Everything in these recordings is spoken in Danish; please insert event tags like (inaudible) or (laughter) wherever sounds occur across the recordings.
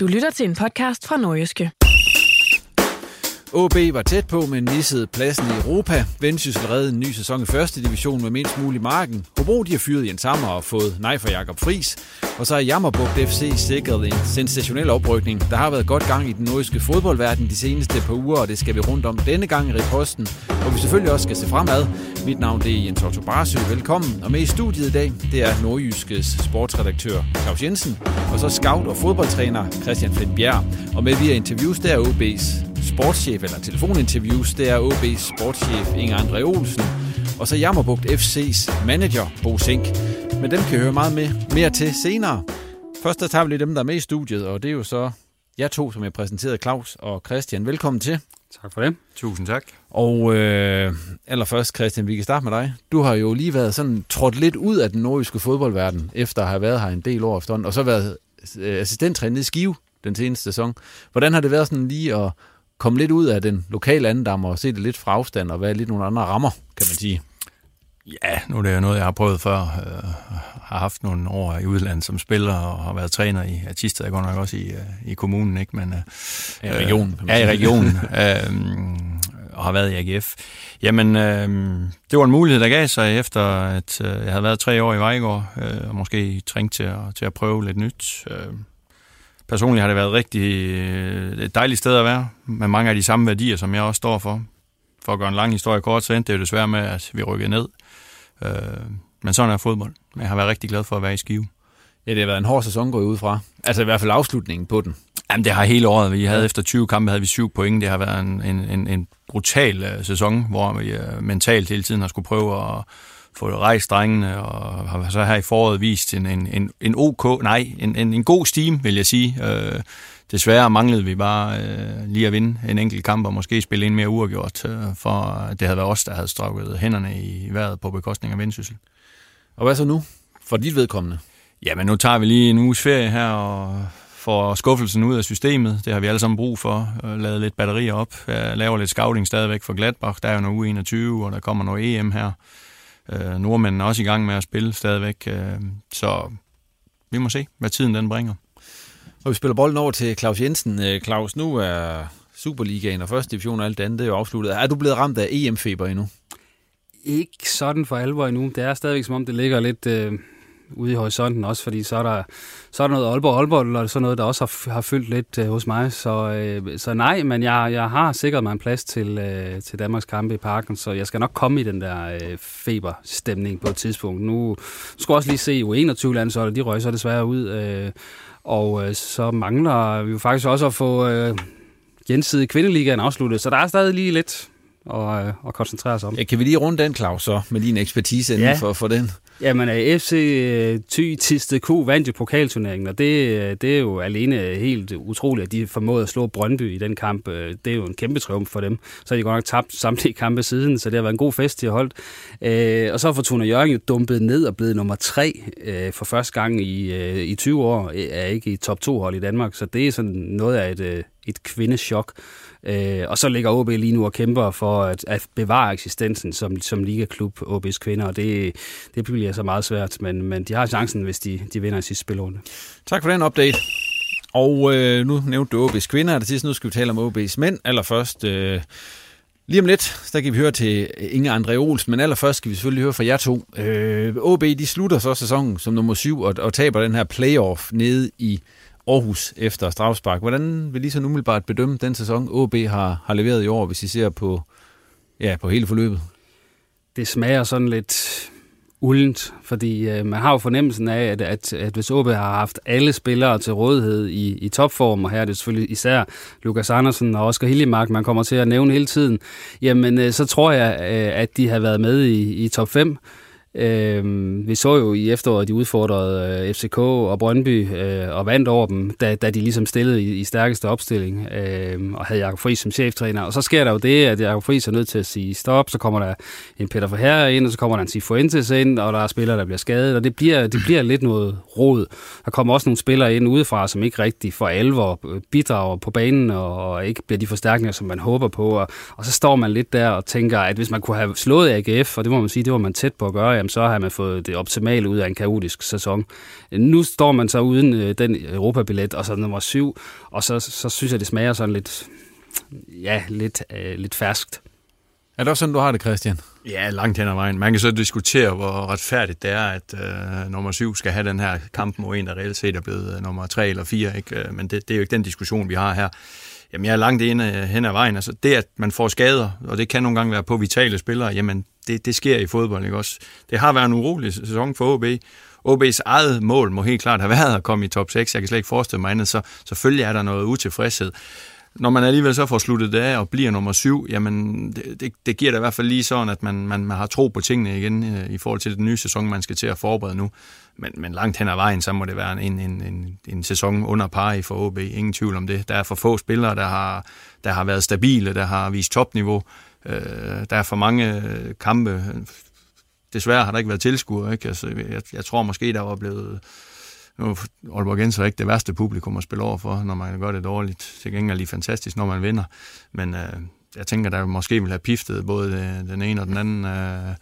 Du lytter til en podcast fra Nordjyske. OB var tæt på, men missede pladsen i Europa. Vendsyssel redde en ny sæson i første division med mindst mulig marken. Hobro de har fyret Jens Hammer og fået nej for Jakob Fris. Og så er Jammerbugt FC sikret en sensationel oprykning. Der har været godt gang i den nordiske fodboldverden de seneste par uger, og det skal vi rundt om denne gang i reposten. Og vi selvfølgelig også skal se fremad. Mit navn det er Jens Otto Barsø. Velkommen. Og med i studiet i dag, det er Nordjyskes sportsredaktør Claus Jensen, og så scout og fodboldtræner Christian Flintbjerg. Og med via interviews, der er OB's sportschef, eller telefoninterviews, det er OB's sportschef Inger André Olsen, og så Jammerbugt FC's manager Bo Sink. Men dem kan jeg høre meget med, mere til senere. Først der tager vi lige dem, der er med i studiet, og det er jo så jer to, som jeg præsenterede, Claus og Christian. Velkommen til. Tak for det. Tusind tak. Og øh, allerførst, Christian, vi kan starte med dig. Du har jo lige været sådan trådt lidt ud af den nordiske fodboldverden, efter at have været her en del år efterhånden, og så været øh, assistenttræner i Skive den seneste sæson. Hvordan har det været sådan lige at komme lidt ud af den lokale andendam og se det lidt fra afstand og være lidt nogle andre rammer, kan man sige? Ja, nu er det jo noget, jeg har prøvet før. Jeg har haft nogle år i udlandet som spiller og har været træner i Atista, jeg går nok også i, i kommunen, ikke? Men, ja, i regionen. Man ja, i regionen. (laughs) øhm, og har været i AGF. Jamen, øhm, det var en mulighed, der gav sig efter, at øh, jeg havde været tre år i Vejgaard, øh, og måske trængt til at, til at prøve lidt nyt. Øh, personligt har det været rigtig øh, et dejligt sted at være, med mange af de samme værdier, som jeg også står for. For at gøre en lang historie kort, så endte det jo desværre med, at vi rykkede ned. Øh, men sådan er fodbold. Men jeg har været rigtig glad for at være i Skive. Ja, det har været en hård sæson gået ud fra. Altså i hvert fald afslutningen på den. Jamen, det har hele året. Vi havde efter 20 kampe havde vi syv point. Det har været en, en, en brutal uh, sæson, hvor vi uh, mentalt hele tiden har skulle prøve at få rejst drengene, og har så her i foråret vist en, en, en, en OK, nej, en, en, en god steam, vil jeg sige. Øh, desværre manglede vi bare øh, lige at vinde en enkelt kamp, og måske spille en mere uafgjort, øh, for det havde været os, der havde strukket hænderne i vejret på bekostning af vendsyssel. Og hvad så nu, for dit vedkommende? Jamen, nu tager vi lige en uges ferie her, og får skuffelsen ud af systemet. Det har vi alle sammen brug for. Lavet lidt batterier op. Jeg laver lidt scouting stadigvæk for Gladbach. Der er jo noget uge 21, og der kommer noget EM her. Øh, nordmændene er også i gang med at spille stadigvæk, øh, så vi må se, hvad tiden den bringer. Og vi spiller bolden over til Claus Jensen. Øh, Claus, nu er Superligaen og første division og alt det andet det er jo afsluttet. Er du blevet ramt af EM-feber endnu? Ikke sådan for alvor endnu. Det er stadigvæk som om, det ligger lidt... Øh ude i horisonten også, fordi så er der, så er der noget Aalborg Aalborg, og sådan noget, der også har, har fyldt lidt øh, hos mig. Så, øh, så nej, men jeg, jeg har sikret mig en plads til, øh, til Danmarks kampe i parken, så jeg skal nok komme i den der øh, feberstemning på et tidspunkt. Nu skal jeg også lige se U21-landsholdet, de røg så desværre ud, øh, og øh, så mangler vi jo faktisk også at få øh, gensidig kvindeligaen afsluttet, så der er stadig lige lidt at, øh, at koncentrere sig om. Ja, kan vi lige runde den, Claus, så, med din ekspertise inden ja. for, for den? Jamen, FC Thy Tiste Q vandt jo pokalturneringen, og det, det er jo alene helt utroligt, at de formåede at slå Brøndby i den kamp. Det er jo en kæmpe triumf for dem. Så har de godt nok tabt samtlige kampe siden, så det har været en god fest, de har holdt. Og så har Fortuna Jørgen jo dumpet ned og blevet nummer tre for første gang i, i 20 år, er ikke i top 2 hold i Danmark, så det er sådan noget af et, et kvindechok. Øh, og så ligger OB lige nu og kæmper for at, at bevare eksistensen som, som ligaklub, OB's kvinder, og det, det bliver så meget svært, men, men de har chancen, hvis de, de vinder i sidste spilrunde. Tak for den update. Og øh, nu nævnte du OB's kvinder, og det sidste nu skal vi tale om OB's mænd. Allerførst, øh, lige om lidt, der kan vi høre til Inge André Olsen, men allerførst skal vi selvfølgelig høre fra jer to. Øh, OB, de slutter så sæsonen som nummer syv og, og taber den her playoff nede i Aarhus efter strafspark. Hvordan vil I så umiddelbart bedømme den sæson, OB har, har leveret i år, hvis I ser på, ja, på hele forløbet? Det smager sådan lidt uldent, fordi øh, man har jo fornemmelsen af, at, at, at hvis OB har haft alle spillere til rådighed i, i topform, og her er det selvfølgelig især Lukas Andersen og Oscar Hillemark, man kommer til at nævne hele tiden, jamen øh, så tror jeg, øh, at de har været med i, i top 5, Øh, vi så jo i efteråret, at de udfordrede øh, FCK og Brøndby øh, og vandt over dem, da, da de ligesom stillede i, i stærkeste opstilling øh, og havde Jakob Friis som cheftræner. Og så sker der jo det, at Jakob Friis er nødt til at sige stop, så kommer der en Peter Forherre ind, og så kommer der en Sifuentes ind, og der er spillere, der bliver skadet, og det bliver, det bliver lidt noget rod. Der kommer også nogle spillere ind udefra, som ikke rigtig for alvor bidrager på banen, og, og ikke bliver de forstærkninger, som man håber på. Og, og så står man lidt der og tænker, at hvis man kunne have slået AGF, og det må man sige, det var man tæt på at gøre, jamen, så har man fået det optimale ud af en kaotisk sæson. Nu står man så uden øh, den Europabillet, og så nummer syv, og så, så synes jeg, det smager sådan lidt, ja, lidt, øh, lidt ferskt. Er det også sådan, du har det, Christian? Ja, langt hen ad vejen. Man kan så diskutere, hvor retfærdigt det er, at øh, nummer syv skal have den her kamp mod en, der reelt set er blevet øh, nummer tre eller fire. Ikke? Øh, men det, det er jo ikke den diskussion, vi har her. Jamen, jeg er langt inde hen ad vejen. Altså, det, at man får skader, og det kan nogle gange være på vitale spillere, jamen, det, det sker i fodbold, ikke også? Det har været en urolig sæson for OB. OB's eget mål må helt klart have været at komme i top 6. Jeg kan slet ikke forestille mig andet, så selvfølgelig er der noget utilfredshed. Når man alligevel så får sluttet det af og bliver nummer syv, jamen det, det, det giver da i hvert fald lige sådan, at man, man, man har tro på tingene igen øh, i forhold til den nye sæson, man skal til at forberede nu. Men, men langt hen ad vejen, så må det være en, en, en, en sæson under par i for OB. Ingen tvivl om det. Der er for få spillere, der har, der har været stabile, der har vist topniveau. Øh, der er for mange øh, kampe. Desværre har der ikke været tilskuer. Ikke? Altså, jeg, jeg tror måske, der var blevet nu Aalborg Gens er ikke det værste publikum at spille over for, når man gør det dårligt. Til gengæld er lige fantastisk, når man vinder. Men øh, jeg tænker, der måske vil have piftet både øh, den ene og den anden øh,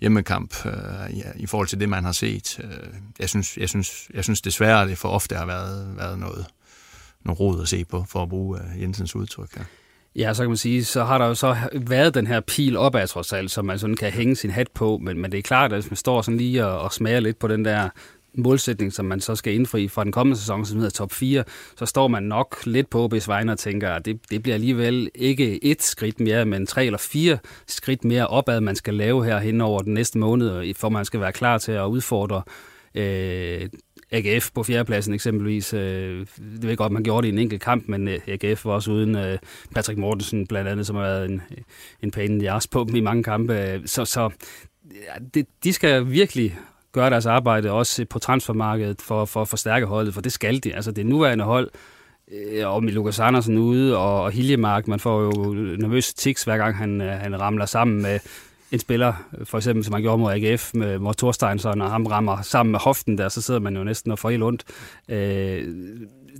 hjemmekamp øh, ja, i forhold til det, man har set. Øh, jeg, synes, jeg, synes, jeg synes desværre, at det for ofte har været, været noget, noget rod at se på, for at bruge øh, Jensens udtryk her. Ja, Ja, så kan man sige, så har der jo så været den her pil opad trods alt, som man sådan kan hænge sin hat på, men, men det er klart, at hvis man står sådan lige og, og smager lidt på den der målsætning, som man så skal indfri fra den kommende sæson, som hedder top 4, så står man nok lidt på OB's vegne og tænker, at det, det bliver alligevel ikke et skridt mere, men tre eller fire skridt mere opad, man skal lave her hen over den næste måned, for man skal være klar til at udfordre øh, AGF på fjerdepladsen eksempelvis. Øh, det ved godt, man gjorde det i en enkelt kamp, men øh, AGF var også uden øh, Patrick Mortensen blandt andet, som har været en, en pæn jars på dem i mange kampe. Så, så det, de skal virkelig gøre deres arbejde også på transfermarkedet for, for at forstærke holdet, for det skal de. Altså det nuværende hold, øh, og med Lukas Andersen ude, og, og Hiljemark, man får jo nervøse tics, hver gang han, øh, han ramler sammen med en spiller, for eksempel som han gjorde mod AGF med Mort Thorsteinsson, og ham rammer sammen med hoften der, så sidder man jo næsten og får helt ondt. Øh,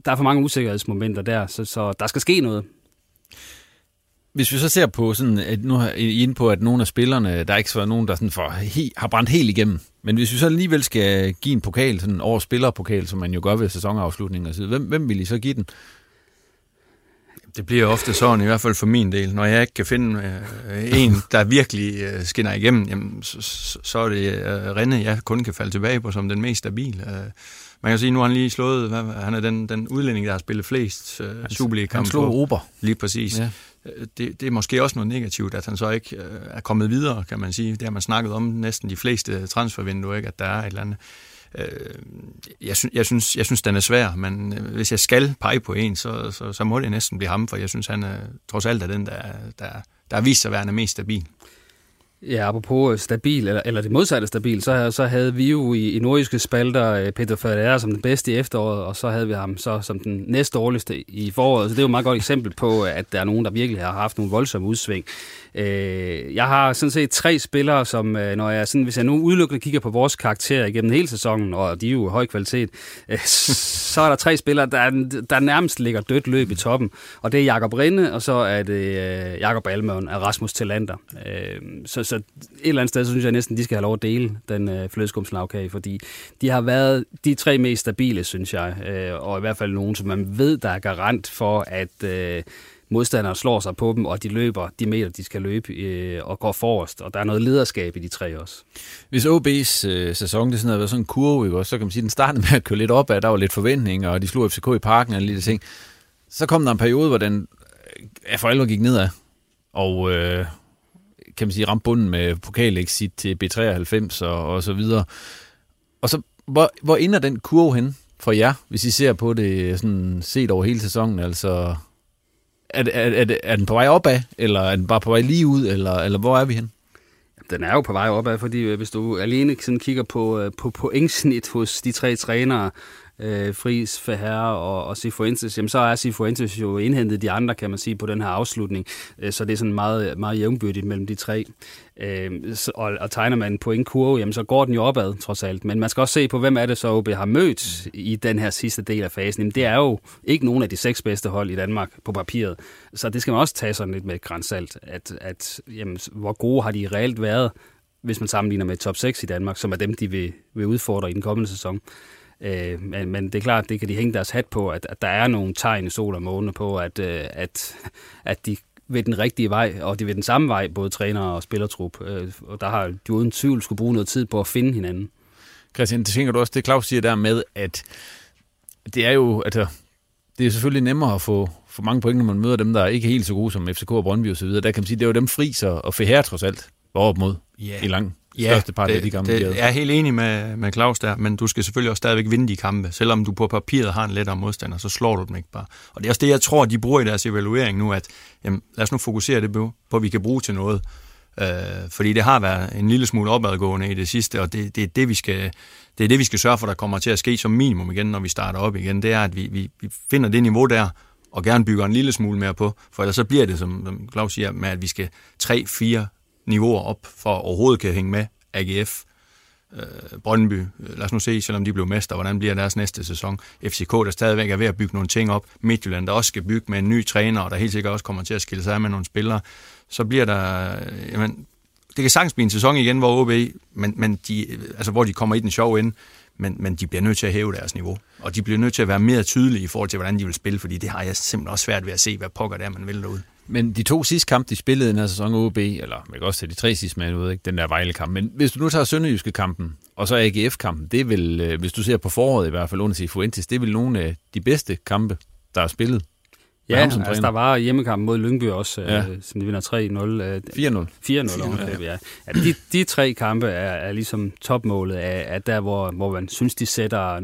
der er for mange usikkerhedsmomenter der, så, så der skal ske noget. Hvis vi så ser på sådan, at nu er I inde på, at nogle af spillerne, der er ikke så nogen, der sådan for, he, har brændt helt igennem. Men hvis vi så alligevel skal give en pokal, sådan en års spillerpokal, som man jo gør ved sæsonafslutningen og så hvem, hvem vil I så give den? Det bliver ofte sådan, i hvert fald for min del. Når jeg ikke kan finde øh, en, der virkelig øh, skinner igennem, jamen, så, så er det øh, Renne, jeg kun kan falde tilbage på som den mest stabile. Øh, man kan sige, nu har han lige slået, hvad, han er den, den udlænding, der har spillet flest øh, Superliga-kampe. Han slog Ober. Lige præcis. Ja. Øh, det, det er måske også noget negativt, at han så ikke øh, er kommet videre, kan man sige. Det har man snakket om næsten de fleste transfervinduer, ikke? at der er et eller andet Øh, jeg, synes, jeg, synes, jeg synes, den er svær, men øh, hvis jeg skal pege på en, så, så, så må det næsten blive ham, for jeg synes, han er, trods alt er den, der, der, der har vist sig at være mest stabil. Ja, apropos øh, stabil, eller, eller det modsatte stabil, så, så havde vi jo i, i nordiske spalter øh, Peter Ferreira som den bedste i efteråret, og så havde vi ham så som den næst dårligste i foråret. Så det er jo et meget godt eksempel på, at der er nogen, der virkelig har haft nogle voldsomme udsving. Øh, jeg har sådan set tre spillere, som øh, når jeg sådan, hvis jeg nu udelukkende kigger på vores karakterer igennem hele sæsonen, og de er jo høj kvalitet, (laughs) så er der tre spillere, der, der nærmest ligger dødt løb i toppen. Og det er Jakob Rinde, og så er det Jakob Almøn og Rasmus Tillander. Så, så et eller andet sted, så synes jeg næsten, de skal have lov at dele den øh, flødeskumslagkage, fordi de har været de tre mest stabile, synes jeg, øh, og i hvert fald nogen, som man ved, der er garant for, at øh, modstandere slår sig på dem, og de løber de meter, de skal løbe, øh, og går forrest. Og der er noget lederskab i de tre også. Hvis OB's øh, sæson, det sådan været sådan en kurve, ikke? så kan man sige, at den startede med at køre lidt op, der var lidt forventninger, og de slog FCK i parken og lidt ting. Så kom der en periode, hvor den øh, ja, for alvor gik nedad. Og, øh, kan man sige, ramt bunden med pokalexit til B93 og, og så videre. Og så, hvor, hvor ender den kurve hen for jer, hvis I ser på det sådan set over hele sæsonen? Altså, er, er, er, er den på vej opad, eller er den bare på vej lige ud, eller, eller hvor er vi hen? Den er jo på vej opad, fordi øh, hvis du alene sådan kigger på, øh, på pointsnit hos de tre trænere, øh, Fris, Ferrer og, og Sifuentes, jamen så er Sifuentes jo indhentet de andre, kan man sige, på den her afslutning. Øh, så det er sådan meget, meget jævnbyrdigt mellem de tre. Øh, så, og, og tegner man på en kurve, jamen så går den jo opad, trods alt. Men man skal også se på, hvem er det så, OB har mødt i den her sidste del af fasen. Jamen, det er jo ikke nogen af de seks bedste hold i Danmark på papiret. Så det skal man også tage sådan lidt med et grænsalt, at, at jamen, hvor gode har de reelt været, hvis man sammenligner med top 6 i Danmark, som er dem, de vil, vil udfordre i den kommende sæson. Øh, men, men det er klart, det kan de hænge deres hat på, at, at der er nogle tegn i sol og måne på, at, øh, at, at de ved den rigtige vej, og de ved den samme vej, både træner og spillertrup. Øh, og der har de uden tvivl skulle bruge noget tid på at finde hinanden. Christian, det tænker du også, det Claus siger der med, at det er jo, altså, det er selvfølgelig nemmere at få, få mange point, når man møder dem, der er ikke helt så gode som FCK og Brøndby osv. Der kan man sige, det er jo dem Friser og Feher trods alt var op mod yeah. i lang ja, største part det, af de kampe. Det, jeg er helt enig med, med Claus der, men du skal selvfølgelig også stadigvæk vinde de kampe. Selvom du på papiret har en lettere modstander, så slår du dem ikke bare. Og det er også det, jeg tror, de bruger i deres evaluering nu, at jamen, lad os nu fokusere det på, på, at vi kan bruge til noget. Øh, fordi det har været en lille smule opadgående i det sidste, og det, det, er det, vi skal, det er det, vi skal sørge for, der kommer til at ske som minimum igen, når vi starter op igen. Det er, at vi, vi, vi finder det niveau der, og gerne bygger en lille smule mere på, for ellers så bliver det, som, som Claus siger, med at vi skal 3-4 niveauer op, for at overhovedet kan hænge med AGF, øh, Brøndby. Øh, lad os nu se, selvom de blev mester, hvordan bliver deres næste sæson. FCK, der stadigvæk er ved at bygge nogle ting op. Midtjylland, der også skal bygge med en ny træner, og der helt sikkert også kommer til at skille sig af med nogle spillere. Så bliver der... Øh, jamen, det kan sagtens blive en sæson igen, hvor OB, men, men de, øh, altså, hvor de kommer i den sjov ind, men, men de bliver nødt til at hæve deres niveau. Og de bliver nødt til at være mere tydelige i forhold til, hvordan de vil spille, fordi det har jeg simpelthen også svært ved at se, hvad pokker det er, man vil derude. Men de to sidste kampe, de spillede i den her sæson OB, eller man kan også tage de tre sidste med ud, ikke? den der Vejle-kamp. Men hvis du nu tager Sønderjyske kampen, og så AGF-kampen, det vel, øh, hvis du ser på foråret i hvert fald under Fuentes, det vel nogle af de bedste kampe, der er spillet. Ja, altså, der var hjemmekampen mod Lyngby også, ja. øh, som de vinder 3-0. 4-0. 4-0, ja. ja de, de tre kampe er, er ligesom topmålet af, af der, hvor, hvor man synes, de sætter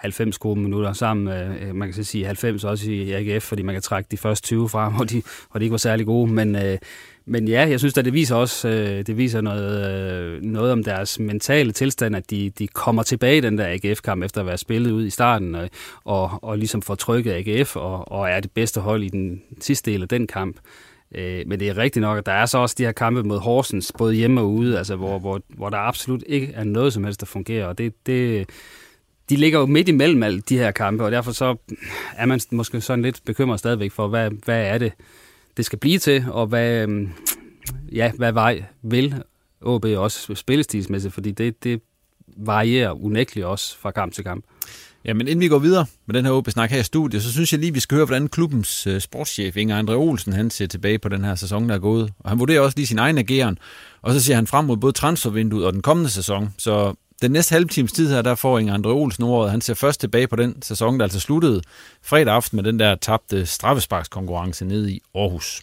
90 gode minutter sammen. Øh, man kan så sige 90 også i AGF, fordi man kan trække de første 20 fra, (laughs) hvor de, hvor de ikke var særlig gode. Men, øh, men ja, jeg synes at det viser også øh, det viser noget, øh, noget om deres mentale tilstand, at de, de kommer tilbage i den der AGF-kamp efter at være spillet ud i starten, øh, og, og ligesom får trykket AGF, og, og er det bedste hold i den sidste del af den kamp. Øh, men det er rigtigt nok, at der er så også de her kampe mod Horsens, både hjemme og ude, altså hvor, hvor, hvor der absolut ikke er noget som helst, der fungerer. Og det, det, de ligger jo midt imellem alle de her kampe, og derfor så er man måske sådan lidt bekymret stadigvæk for, hvad, hvad er det, det skal blive til, og hvad, øhm, ja, hvad vej vil OB også spillestilsmæssigt, fordi det, det varierer unægteligt også fra kamp til kamp. Ja, men inden vi går videre med den her OB-snak her i studiet, så synes jeg lige, vi skal høre, hvordan klubbens øh, sportschef Inger André Olsen, han ser tilbage på den her sæson, der er gået. Og han vurderer også lige sin egen ageren, og så ser han frem mod både transfervinduet og den kommende sæson. Så den næste halve times tid her, der får Inger Andre Olsen ordet. Han ser først tilbage på den sæson, der altså sluttede fredag aften med den der tabte straffesparkskonkurrence nede i Aarhus.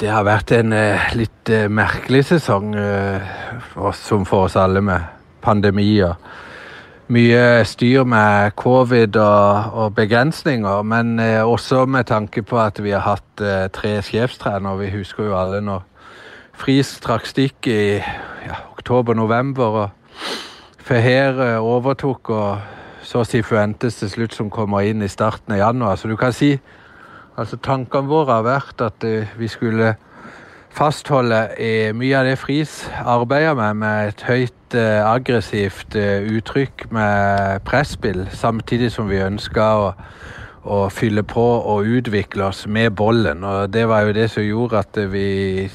Det har været en uh, lidt uh, mærkelig sæson, uh, for, som for os alle med pandemier. mye styr med covid og, og begrænsninger, men uh, også med tanke på at vi har haft uh, tre chefstrænere. Vi husker jo alle når Friis trak stikk i ja, oktober-november, og Feher eh, overtok, og så Sifuentes til slutt, som kommer inn i starten av januar. Så du kan si altså tankene våre har vært at eh, vi skulle fastholde eh, mye av det Friis arbeider med, med et høyt aggressivt uttrykk med presspill, samtidig som vi ønsker å å fylle på og utvikle oss med bollen. Og det var jo det som gjorde at vi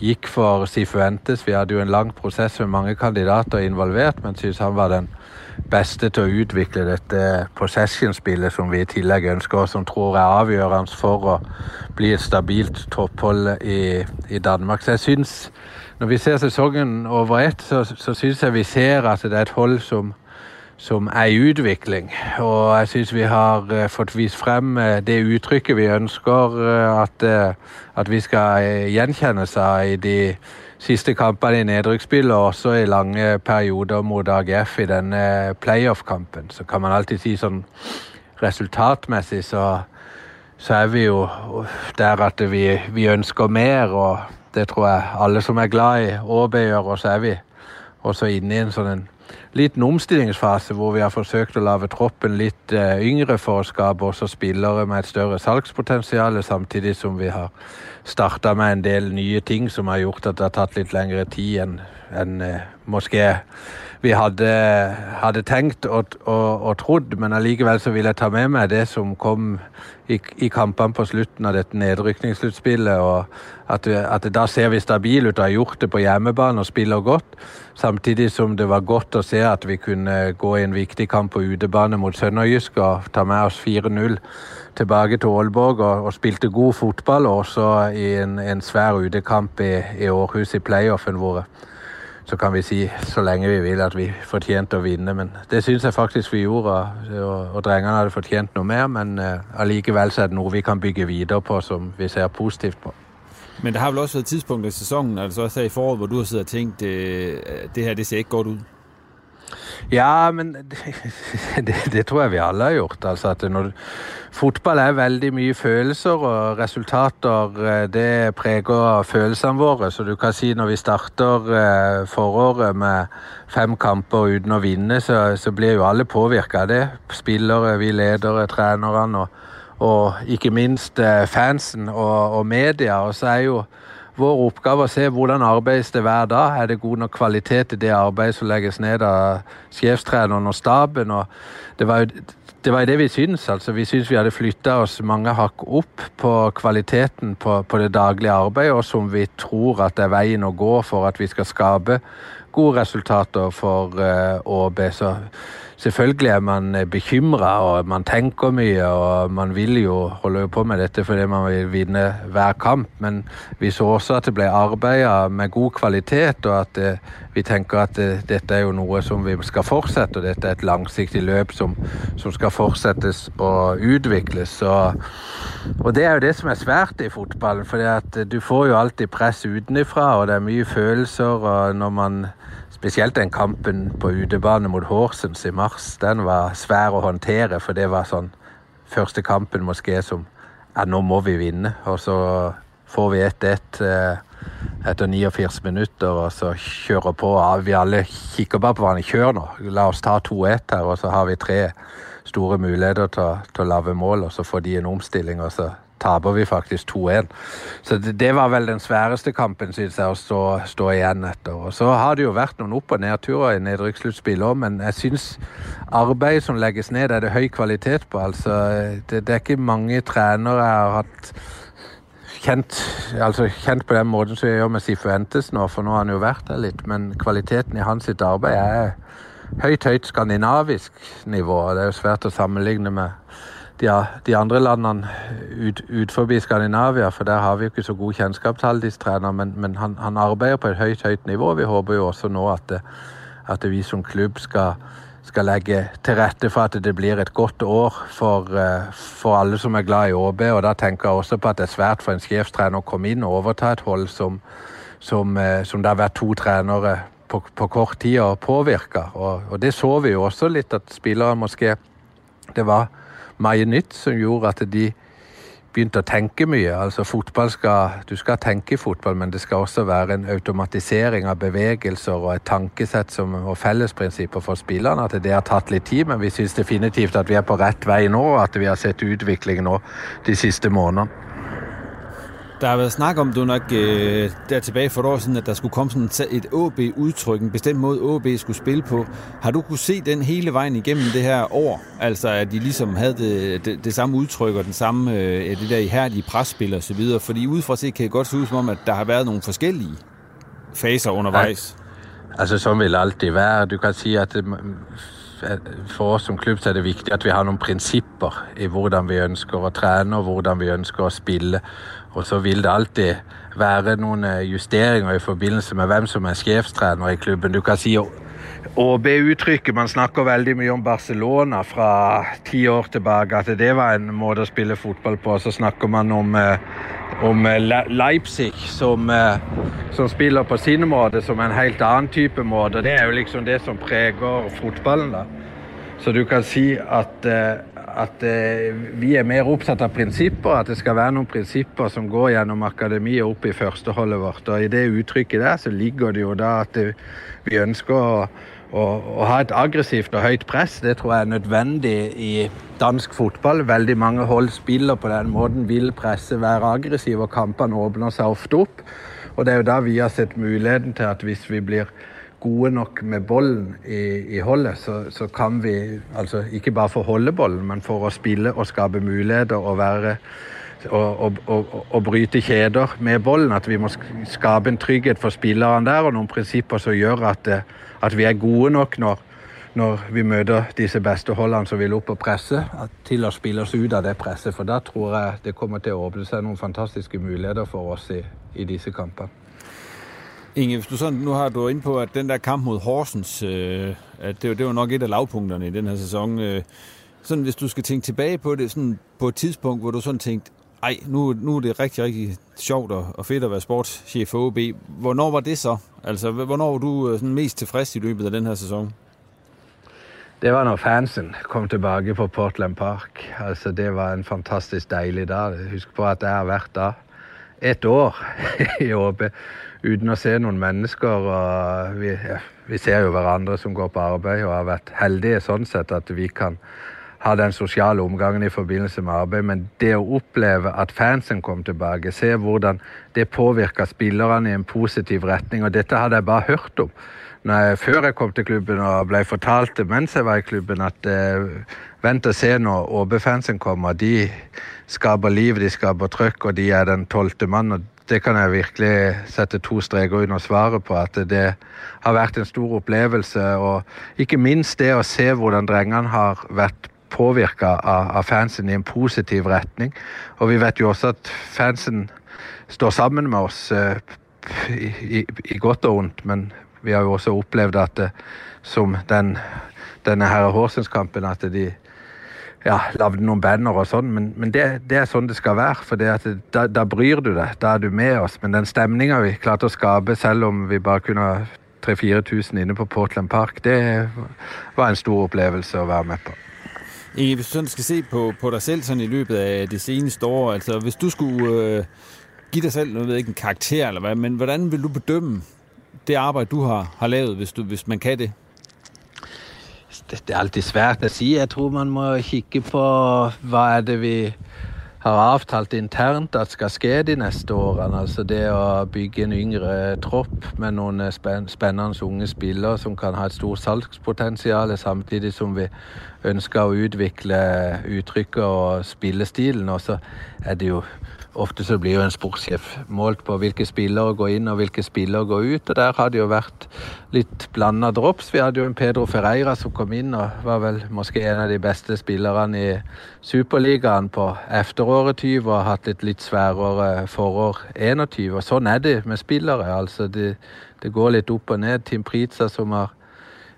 gikk for Sifuentes. Vi hadde jo en lang prosess med mange kandidater involvert, men syntes han var den beste til å utvikle dette possession-spillet som vi i tillegg ønsker, og som tror er avgjørende for å bli et stabilt topphold i, i Danmark. Så jeg syns, når vi ser sesongen over ett, så, så syns jeg vi ser at det er et hold som som er i udvikling. Og jeg synes vi har eh, fått vist frem eh, det uttrykket vi ønsker eh, at, at, vi skal gjenkjennes av i de siste kampene i nedrykksspillet, og også i lange perioder mot AGF i denne playoff-kampen. Så kan man alltid si sånn resultatmessig så, så er vi jo der at vi, vi ønsker mer, og det tror jeg alle som er glad i ÅB gjør, og så er vi også inne i en sånn en liten omstillingsfase hvor vi har forsøkt å lage troppen litt uh, yngre for å skape også spillere med et større salgspotensial, samtidig som vi har starta med en del nye ting som har gjort at det har tatt litt lengre tid enn en, uh, eh, måske vi hadde, hadde tenkt og, og, og, trodd, men allikevel så vil jeg ta med meg det som kom i, i kampene på slutten av dette nedrykningssluttspillet. og at, at, Da ser vi stabile ut og har gjort det på hjemmebane og spiller godt. Samtidig som det var godt å se at vi kunne gå i en viktig kamp på utebane mot Sønderjysk og ta med oss 4-0 tilbake til Aalborg og, og, spilte god fotball, også i en, en svær utekamp i, i Århus i playoffen våre så kan vi sige, så længe vi vil at vi fortjente at vinde. Men det syns jeg faktisk vi gjorde, og, og drengerne hadde fortjent noget mer. Men uh, alligevel så er det noget, vi kan bygge videre på, som vi ser positivt på. Men det har vel også været tidspunkter i sæsonen, altså også her i foråret, hvor du har siddet og tænkt, det, det her det ser ikke godt ud? Ja, men (laughs) det, det, det, tror jeg vi alle har gjort. Altså at når, fotball er veldig mye følelser, og resultater eh, det preger følelsene våre. Så du kan si når vi starter eh, foråret med fem kamper uten å vinne, så, så blir jo alle påvirka av det. Spillere, vi ledere, trenerne og, og ikke minst eh, fansen og, og media. Og så er jo vår oppgave å se hvordan arbeides det hver dag. Er det god nok kvalitet i det arbeidet som legges ned av sjefstreneren og staben? Og det var jo det, var det vi syns. Altså, vi syns vi hadde flytta oss mange hakk opp på kvaliteten på, på, det daglige arbeidet, og som vi tror at det er veien å gå for at vi skal skape gode resultater for eh, uh, ÅB. Så selvfølgelig er man eh, bekymret, bekymra, og man tænker mye, og man vil jo holde på med dette fordi man vil vinde hver kamp. Men vi så også at det blev arbejdet med god kvalitet, og at eh, vi tænker, at det, dette er jo noget, som vi skal fortsætte, Og dette er et langsiktig løb, som, som skal fortsættes og udvikles. Og, og, det er jo det som er svært i fotballen, for eh, du får jo alltid press udenifra, og det er mye følelser. og når man Spesielt den kampen på utebane mot Horsens i mars. Den var svær å håndtere, for det var sånn første kampen måske som ja, nå må vi vinne. Og så får vi 1-1 eh, etter 49 minutter, og så kjører på. Ja, vi alle kikker bare på hverandre. Kjør nå. La oss ta 2-1 her, og så har vi tre store muligheter til, til å lage mål, og så får de en omstilling, og så taper vi faktisk 2-1. Så det, det, var vel den sværeste kampen, synes jeg, å stå, stå, igjen etter. Og så har det jo vært noen opp- og nedturer i nedrykkssluttspill òg, men jeg syns arbeidet som legges ned, er det høy kvalitet på. Altså, det, det er ikke mange trenere jeg har hatt kjent, altså kjent på den måten som jeg gjør med Sifuentes nå, for nå har han jo vært der litt, men kvaliteten i hans sitt arbeid er høyt, høyt skandinavisk nivå. Det er jo svært å sammenligne med de, de andre landene ut, ut forbi Skandinavia, for der har vi jo ikke så god kjennskap til alle disse trenerne, men, men han, han, arbeider på et høyt, høyt nivå. Vi håper jo også nå at, det, at vi som klubb skal, skal legge til rette for at det blir et godt år for, eh, for alle som er glad i ÅB. Og da tenker jeg også på at det er svært for en sjefstrener å komme inn og overta et hold som, som, eh, som det har vært to trenere på, på kort tid og påvirka. Og, og, det så vi jo også litt, at spillere måske Det var mye nytt som gjorde at de begynt å tenke mye. Altså fotball skal, Du skal tenke fotball, men det skal også være en automatisering av bevegelser og et tankesett som, og fellesprinsipper for spillerne. At det har tatt litt tid, men vi syns definitivt at vi er på rett vei nå, og at vi har sett utvikling nå de siste månedene. Der har været snak om, du nok øh, der tilbage for et år siden, at der skulle komme sådan et AB-udtryk, en bestemt måde AB skulle spille på. Har du kunne se den hele vejen igennem det her år? Altså at de ligesom havde det, det, det samme udtryk og den samme, øh, det der ihærdige presspil og så videre. Fordi udefra set kan det godt se ud som om, at der har været nogle forskellige faser undervejs. Ja. Altså som vil det altid være. Du kan sige, at øh, for oss som klubb så er det viktig at vi har nogle principper i hvordan vi ønsker at træne og hvordan vi ønsker at spille. Og så vil det alltid være noen eh, justeringer i forbindelse med hvem som er sjefstrener i klubben. Du kan si ÅB-uttrykket Man snakker veldig mye om Barcelona fra ti år tilbake, at det var en måte å spille fotball på. Så snakker man om, eh, om eh, Leipzig, som, som, spiller på sin måte, som en helt annen type måte. Det er jo liksom det som preger fotballen. da. Så du kan si at at eh, vi er mer opptatt av prinsipper, at det skal være noen prinsipper som går gjennom akademiet opp i førsteholdet vårt. Og I det uttrykket der så ligger det jo da at vi ønsker å, å, å, ha et aggressivt og høyt press. Det tror jeg er nødvendig i dansk fotball. Veldig mange hold spiller på den måten, vil presse, være aggressive, og kampene åpner seg ofte opp. Og det er jo da vi har sett muligheten til at hvis vi blir gode nok med bollen i, i holdet, så, så, kan vi altså ikke bare få holde bollen, men for å spille og skape muligheter og være og, og, og, og, bryte kjeder med bollen. At vi må skape en trygghet for spillerne der, og noen prinsipper som gjør at, at vi er gode nok når, når vi møter disse beste holdene som vil opp og presse, til å spille oss ut av det presset. For da tror jeg det kommer til å åpne seg noen fantastiske muligheter for oss i, i disse kampene. Inge, hvis du sådan, nu har du ind på, at den der kamp mod Horsens, øh, at det, det var nok et af lavpunkterne i den her sæson. Øh, sådan, hvis du skal tænke tilbage på det, sådan på et tidspunkt, hvor du sådan tænkte, ej, nu, nu er det rigtig, rigtig sjovt og, og fedt at være sportschef for OB. Hvornår var det så? Altså, hvornår var du øh, sådan mest tilfreds i løbet af den her sæson? Det var når fansen kom tilbage på Portland Park. Altså, det var en fantastisk dejlig dag. Husk på at jeg har været der et år (laughs) i OB uten å se noen mennesker. og vi, ja, vi, ser jo hverandre som går på arbeid, og har vært heldige sånn sett at vi kan ha den sosiale omgangen i forbindelse med arbeid. Men det å oppleve at fansen kom tilbake, se hvordan det påvirka spillerne i en positiv retning, og dette hadde jeg bare hørt om. Jeg, før jeg kom til klubben og ble fortalt mens jeg var i klubben, at eh, vent og se når ÅB-fansen kommer. De skaper liv, de skaper trøkk, og de er den tolvte mann. og det kan jeg virkelig sette to streker under svaret på. At det har vært en stor opplevelse. Og ikke minst det å se hvordan drengene har vært påvirka av, av, fansen i en positiv retning. Og vi vet jo også at fansen står sammen med oss uh, i, i, i, godt og ondt, Men vi har jo også opplevd at det, som den, denne her Horsens-kampen, at de ja, lagde noen banner og sånn, men, men det, det, er sånn det skal være. For da, da, bryr du deg. Da er du med oss. Men den stemninga vi klarte å skape, selv om vi bare kunne ha 3000-4000 inne på Portland Park, det var en stor opplevelse å være med på. Inge, hvis du sådan skal se på, på dig selv sådan i løbet af det seneste år, altså hvis du skulle øh, give dig selv, jeg ved ikke, en karakter eller hvad, men hvordan vil du bedømme det arbejde, du har, har lavet, hvis, du, hvis man kan det? Det, det er alltid svært at sige. Jeg tror man må kigge på hvad er det vi har aftalt internt at skal ske de næste årene. Altså det at bygge en yngre tropp med noen spændende unge spillere som kan ha et stort salgspotensial, samtidig som vi ønsker at udvikle uttrykket og spillestilen. Og så er det jo Ofte så blir jo en sportssjef målt på hvilke spillere går inn og hvilke spillere går ut. og Der har det jo vært litt blanda drops. Vi hadde jo en Pedro Ferreira som kom inn og var vel kanskje en av de beste spillerne i Superligaen på efteråret 20 og har hatt et litt sværere forår 21. Og sånn er det med spillere. altså Det, det går litt opp og ned. Tim Pritza som har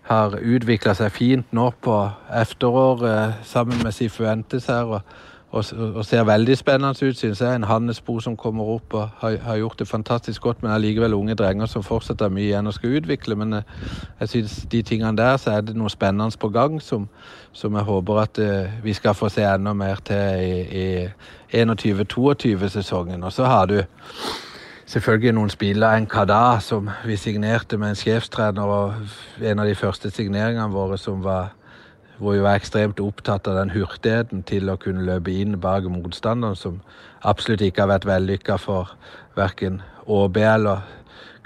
har utvikla seg fint nå på efteråret eh, sammen med Sifuentes her. og og, og ser veldig spennende ut, synes jeg. En Hannesbo som kommer opp og har, har gjort det fantastisk godt, men allikevel unge drenger som fortsatt har mye igjen å skal utvikle. Men jeg, jeg synes de tingene der, så er det noe spennende på gang som, som jeg håper at uh, vi skal få se enda mer til i, i 21-22-sesongen. Og så har du selvfølgelig noen spillere. En Kada som vi signerte med en sjefstrener, og en av de første signeringene våre som var hvor vi var ekstremt opptatt av den hurtigheten til å kunne løpe inn bak motstanderen, som absolutt ikke har vært vellykka for verken ÅB eller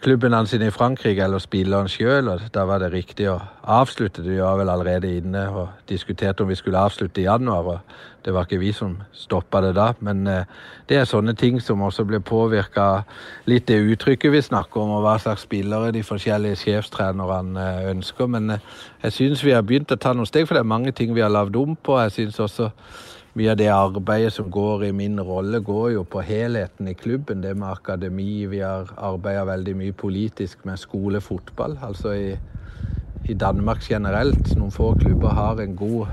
klubben hans i Frankrike eller spilleren selv, og der var det riktig å avslutte. Det var vel allerede inne og diskuterte om vi skulle avslutte i januar. og Det var ikke vi som stoppa det da. Men eh, det er sånne ting som også blir påvirka litt det uttrykket vi snakker om, og hva slags spillere de forskjellige sjefstrenerne eh, ønsker. Men eh, jeg syns vi har begynt å ta noen steg, for det er mange ting vi har lagd om på. Jeg synes også mye av det arbeidet som går i min rolle, går jo på helheten i klubben. Det med akademi. Vi har arbeida veldig mye politisk med skolefotball. Altså i, i, Danmark generelt. Noen få klubber har en god,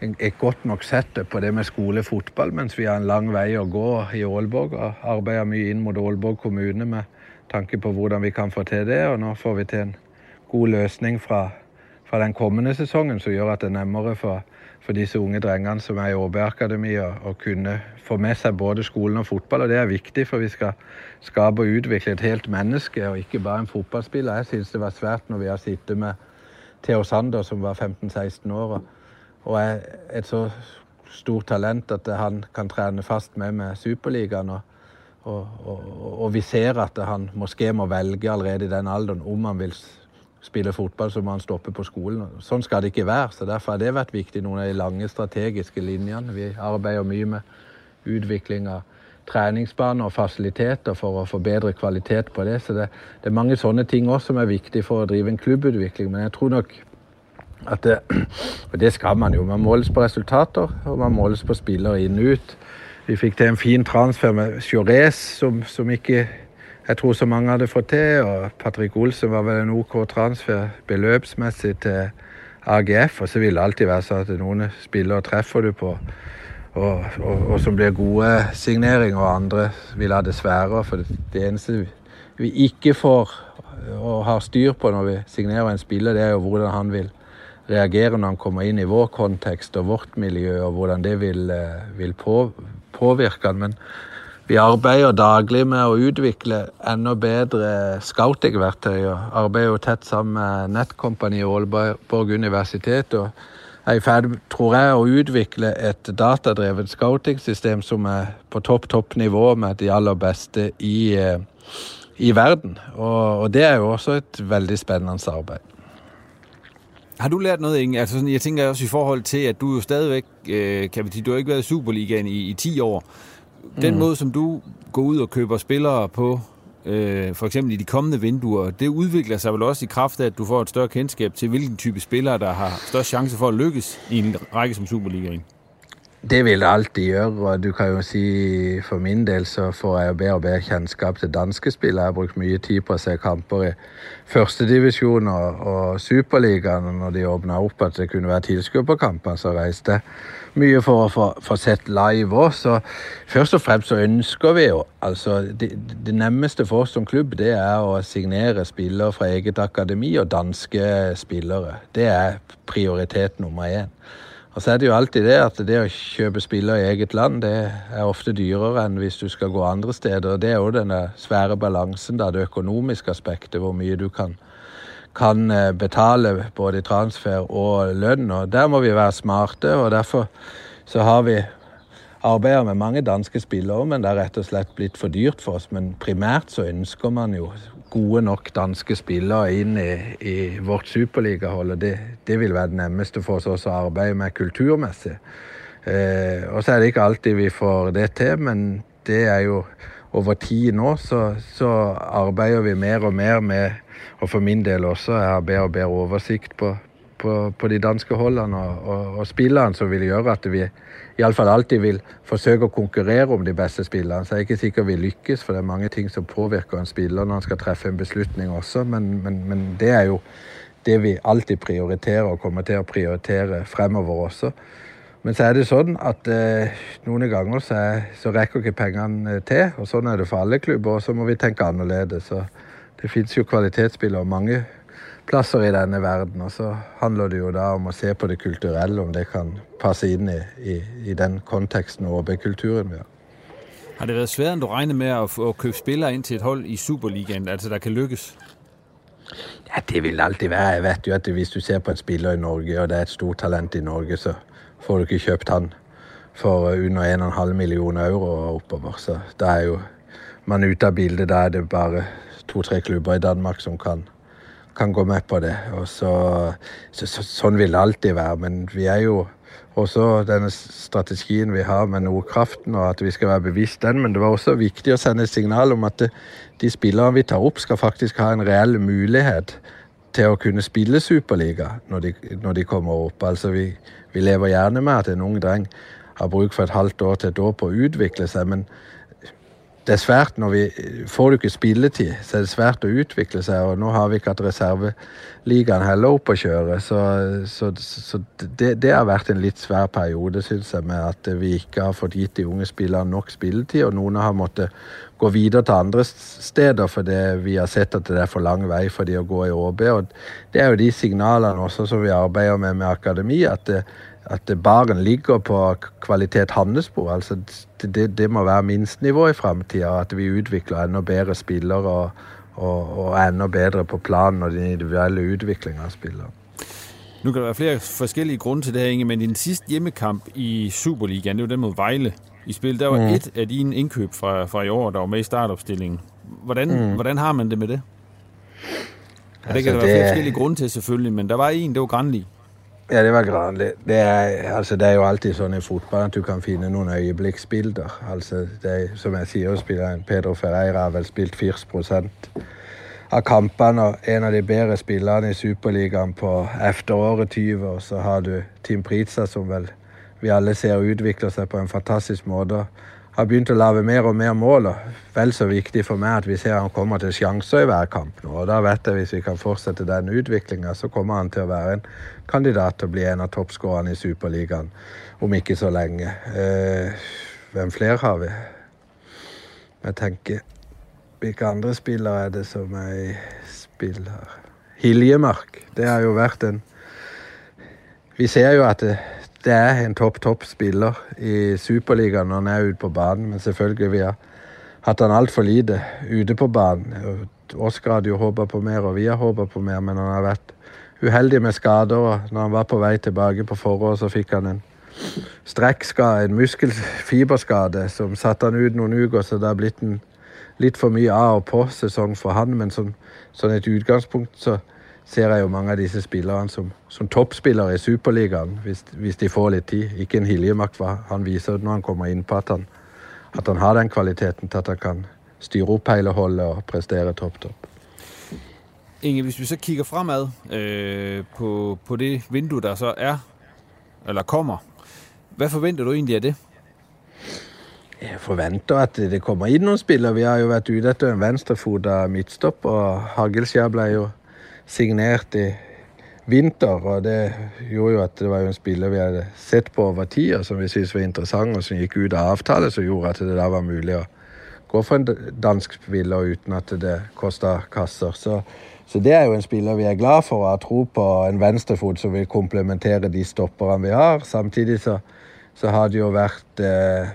et godt nok sett på det med skolefotball, mens vi har en lang vei å gå i Aalborg. Og arbeider mye inn mot Aalborg kommune med tanke på hvordan vi kan få til det. Og nå får vi til en god løsning fra, fra den kommende sesongen som gjør at det er nærmere for for disse unge drengene som er i ÅB-akademiet, å kunne få med seg både skolen og fotball. Og det er viktig, for vi skal skape og utvikle et helt menneske, og ikke bare en fotballspiller. Jeg syns det var svært når vi har sittet med Theo Sander, som var 15-16 år, og er et så stort talent at han kan trene fast med med Superligaen. Og, og, og, og vi ser at han måske må velge allerede i den alderen om han vil spiller fotball, så må han stoppe på skolen. Sånn skal det ikke være. så Derfor har det vært viktig, noen av de lange strategiske linjene. Vi arbeider mye med utvikling av treningsbaner og fasiliteter for å få kvalitet på det. Så det, det er mange sånne ting også som er viktig for å drive en klubbutvikling. Men jeg tror nok at det, Og det skal man jo. Man måles på resultater, og man måles på spillere inn og ut. Vi fikk til en fin transfer med Chores, som, som ikke jeg tror så mange hadde fått til. Og Patrick Olsen var vel en OK transfer beløpsmessig til AGF. Og så vil det alltid være sånn at noen spillere treffer du på, og, og, og som blir gode signeringer, og andre vil ha det svære. For det eneste vi ikke får og har styr på når vi signerer en spiller, det er jo hvordan han vil reagere når han kommer inn i vår kontekst og vårt miljø, og hvordan det vil, eh, vil på, påvirke han. Men vi arbeider daglig med å utvikle enda bedre scouting-verktøy. og Arbeider jo tett sammen med Nettkompaniet Aalborg universitet. og er i ferd, tror jeg, å utvikle et datadrevet scouting-system som er på topp, topp nivå med de aller beste i, eh, i verden. Og, og, det er jo også et veldig spennende arbeid. Har du lært noe, Inge? Altså, jeg tenker også i forhold til, at du jo stadigvæk, øh, kan vi sige, du har ikke været i Superligaen i, i 10 år. Den mm. måde, som du går ud og køber spillere på, øh, for eksempel i de kommende vinduer, det udvikler sig vel også i kraft af, at du får et større kendskab til, hvilken type spillere, der har størst chance for at lykkes i en række som Superligaen. Det vil det alltid gjøre, og du kan jo si for min del så får jeg bedre og bedre kjennskap til danske spillere. Jeg har brukt mye tid på å se kamper i førstedivisjon og, og Superligaen. Når de åpna opp at det kunne være tilskuerkamper, så reiste jeg mye for å få, få sett live òg. Så først og fremst så ønsker vi jo altså det, det, nemmeste for oss som klubb, det er å signere spillere fra eget akademi og danske spillere. Det er prioritet nummer én. Og så er det jo alltid det at det å kjøpe spillere i eget land, det er ofte dyrere enn hvis du skal gå andre steder. Og det er jo den svære balansen, da, det økonomiske aspektet, hvor mye du kan kan eh, betale både transfer og lønn. og Der må vi være smarte. og Derfor så har vi arbeidet med mange danske spillere, men det er rett og slett blitt for dyrt for oss. Men primært så ønsker man jo gode nok danske spillere inn i, i vårt superligahold. og det, det, vil være det nemmeste for oss å arbeide med kulturmessig. Eh, og så er det ikke alltid vi får det til, men det er jo over tid nå så, så arbeider vi mer og mer med og for min del også er har bedre og bedre oversigt på, på, på de danske holdene og, og, og, spillerne som vil gøre, at vi fall alltid vil forsøge at konkurrere om de bedste spillerne. Så jeg er ikke sikker vi lykkes, for det er mange ting som påvirker en spiller når han skal træffe en beslutning også. Men, men, men det er jo det vi alltid prioriterer og kommer til at prioritere fremover også. Men så er det sådan, at eh, nogle gange så, er, så rækker ikke pengene eh, til. Og sådan er det for alle klubber, og så må vi tænke anderledes. Så det fins jo kvalitetsspillere mange plasser i denne verden. Og så handler det jo da om å se på det kulturelle, om det kan passe inn i, i, i den konteksten og OB-kulturen vi har. Har det været svært, end du regner med at, at købe spillere ind til et hold i Superligaen, altså der kan lykkes? Ja, Det vil alltid være. Jeg vet jo at hvis du ser på en spiller i Norge, og det er et stort talent i Norge, så får du ikke kjøpt han for under 1,5 millioner euro og oppover. Så da er jo man ute av bildet. Da er det bare to-tre klubber i Danmark som kan, kan gå med på det. Og så, så, så, sånn vil det alltid være. Men vi er jo også denne strategien vi har med Nordkraften, og at vi skal være bevisst den. Men det var også viktig å sende et signal om at det, de spillerne vi tar opp, skal faktisk ha en reell mulighet til å kunne spille Superliga når de, når de kommer opp. Altså vi, vi lever gjerne med at en ung dreng har bruk for et halvt år til et år på å utvikle seg, men det er svært når vi eh, Får du ikke spilletid, så er det svært å utvikle seg. Og nå har vi ikke hatt reserveligaen heller opp å kjøre, så, så, så det, det, har vært en litt svær periode, syns jeg, med at vi ikke har fått gitt de unge spillerne nok spilletid. Og noen har måttet gå videre til andre steder fordi vi har sett at det er for lang vei for de å gå i ÅB. Og det er jo de signalene også som vi arbeider med med akademi. at det, at baren ligger på kvalitet handelsspor. Altså det, det, må være minstenivå i framtida. At vi utvikler enda bedre spillere og, og, og enda bedre på planen og den individuelle utviklinga av spillere. Nu kan der være flere forskellige grunde til det her, Inge, men i den sidste hjemmekamp i Superligaen, det var den mod Vejle i spil, der var mm. et af dine indkøb fra, fra i år, der var med i startopstillingen. Hvordan, mm. hvordan har man det med det? Altså, det kan der det... være flere forskellige grunde til selvfølgelig, men der var en, det var Granli. Ja, det var Granli. Det er, altså, det er jo alltid sånn i fotball at du kan finne noen øyeblikksbilder. Altså, det er, som jeg sier, spilleren Pedro Ferreira har vel spilt 40 av kampene. og En av de bedre spillerne i Superligaen på efteråret 20. Og så har du Tim Pritza, som vel vi alle ser utvikler seg på en fantastisk måte har begynt å lage mer og mer mål. og Vel så viktig for meg at vi ser han kommer til sjanser i hver kamp nå. og Da vet jeg hvis vi kan fortsette den utviklinga, så kommer han til å være en kandidat til å bli en av toppskårerne i Superligaen om ikke så lenge. Eh, hvem flere har vi? Jeg tenker Hvilke andre spillere er det som er i spill her? Hiljemark. Det har jo vært en Vi ser jo at det, det er en topp, topp spiller i Superligaen når han er ute på banen. Men selvfølgelig, vi har hatt han altfor lite ute på banen. Oskar hadde jo håpa på mer, og vi har håpa på mer, men han har vært uheldig med skader. og Når han var på vei tilbake på forår, så fikk han en strekkskade, en muskelfiberskade, som satte han ut noen uker. Så det har blitt en litt for mye av og på-sesong for han. Men som, sånn et utgangspunkt så ser jeg jo mange av disse spillerne som, som toppspillere i Superligaen, hvis, hvis, de får litt tid. Ikke en Hiljemark, hva han viser når han kommer inn på at han, at han har den kvaliteten til at han kan styre opp hele holdet og prestere topp, topp. Inge, hvis vi så kigger fremad øh, på, på det vindue, der så er, eller kommer, hvad forventer du egentlig af det? Jeg forventer at det kommer inn noen spillere. Vi har jo vært ute etter en venstrefot av midtstopp, og Hagelskjær ble jo signerte i vinter. Og det gjorde jo at det var jo en spiller vi hadde sett på over tid, og som vi syntes var interessant, og som gikk ut av avtale, som gjorde at det da var mulig å gå for en dansk spiller uten at det kosta kasser. Så, så, det er jo en spiller vi er glad for å tro på en venstrefot som vil komplementere de stopperne vi har. Samtidig så, så har det jo vært eh,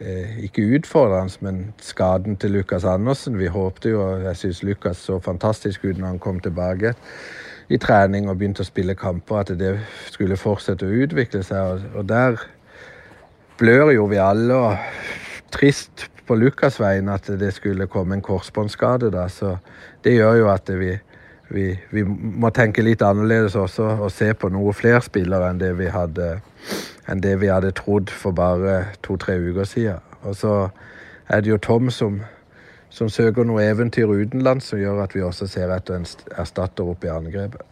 Eh, ikke utfordrende, men skaden til Lukas Andersen. Vi håpte jo, og jeg syns Lukas så fantastisk ut når han kom tilbake i trening og begynte å spille kamper, at det skulle fortsette å utvikle seg. Og der blør jo vi alle. og Trist på Lukas' vegne at det skulle komme en korsbåndskade. Så det gjør jo at vi, vi, vi, må tenke litt annerledes også og se på noe flere spillere enn det vi hadde enn det vi hadde trodd for bare to-tre uker siden. Og så er det jo Tom som, som søker noe eventyr utenlands, som gjør at vi også ser etter en erstatter opp i angrepet.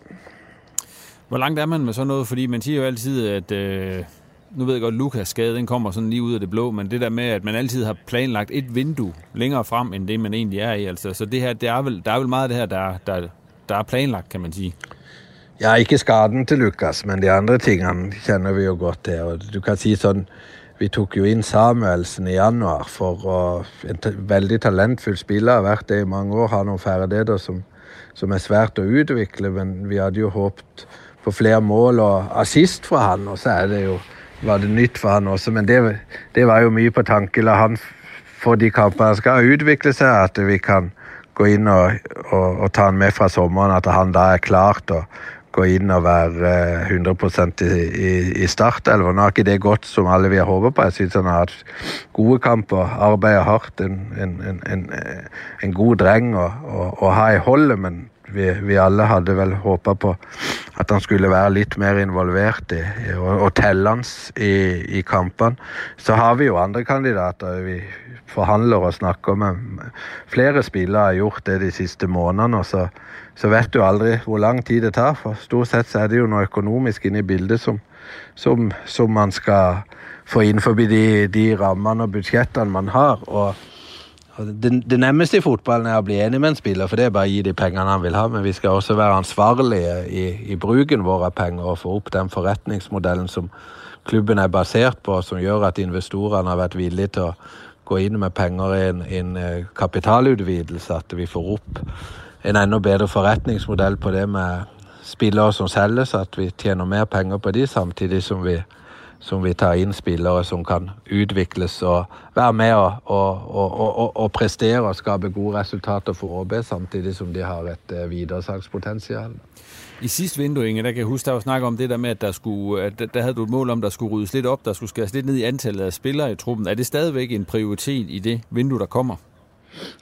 Hvor langt er man med sådan noget? Fordi man siger jo altid, at øh, nu ved jeg godt, Lukas skade, den kommer sådan lige ud af det blå, men det der med, at man altid har planlagt et vindue længere frem, end det man egentlig er i. Altså, så det her, det er vel, der er vel meget af det her, der, der, der er planlagt, kan man sige. Ja, ikke skaden til Lukas, men de andre tingene kender vi jo godt til. Og du kan sige sådan, Vi tog jo inn Samuelsen i januar for å, en veldig talentfull spiller. Har vært det i mange år. Har noen ferdigheter som, som er svært å utvikle. Men vi hadde jo håpet på flere mål og assist fra han, og så er det jo, var det nytt for han også. Men det, det var jo mye på tanke. La han for de kampene skal utvikle seg, at vi kan gå inn og, og, og ta han med fra sommeren. At han da er klart å gå inn og være eh, 100 i, i, i startelver. Nå har ikke det gått som alle vi har håpet på. Jeg syns han har hatt gode kamper, arbeider hardt. En, en, en, en god dreng å ha i holdet, men vi, vi, alle hadde vel håpa på at han skulle være litt mer involvert i, og, og tellende i, i kampene. Så har vi jo andre kandidater. Vi forhandler og snakker med flere spillere har gjort det de siste månedene. og så så vet du aldri hvor lang tid det tar. For stort sett så er det jo noe økonomisk inne i bildet som, som, som man skal få innenfor de, de rammene og budsjettene man har. og det, det, nemmeste i fotballen er å bli enig med en spiller, for det er bare å gi de pengene han vil ha. Men vi skal også være ansvarlige i, i bruken vår av penger og få opp den forretningsmodellen som klubben er basert på, som gjør at investorene har vært villige til å gå inn med penger i en, en eh, kapitalutvidelse. At vi får opp en enda bedre forretningsmodell på det med spillere som selges, at vi tjener mer penger på de, samtidig som vi, som vi tar inn spillere som kan utvikles og være med og, og, og, og prestere og skape gode resultater for ÅB, samtidig som de har et uh, videresalgspotensial. I sidste vindue, Inge, der kan jeg huske, der var snak om det der med, at der, skulle, at der havde du et mål om, der skulle ryddes lidt op, der skulle skæres lidt ned i antallet af spillere i truppen. Er det stadigvæk en prioritet i det vindue, der kommer?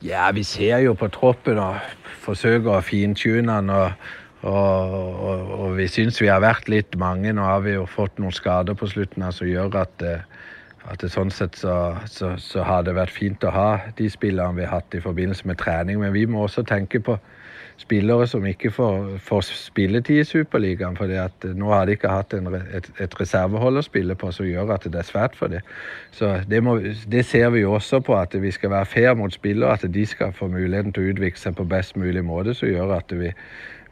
Ja, vi ser jo på troppen og forsøker å fintune den. Og, og, og, og, vi syns vi har vært litt mange. Nå har vi jo fått noen skader på slutten her som gjør at, eh, at det, sånn sett så, så, så, har det vært fint å ha de spillerne vi har hatt i forbindelse med trening. Men vi må også tenke på spillere som ikke får, får spilletid i Superligaen. For eh, nå har de ikke hatt en, et, et reservehold å spille på som gjør at det er svært for dem. Så det, må, det, ser vi jo også på, at vi skal være fair mot spillere. At de skal få muligheten til å utvikle seg på best mulig måte, som gjør at vi,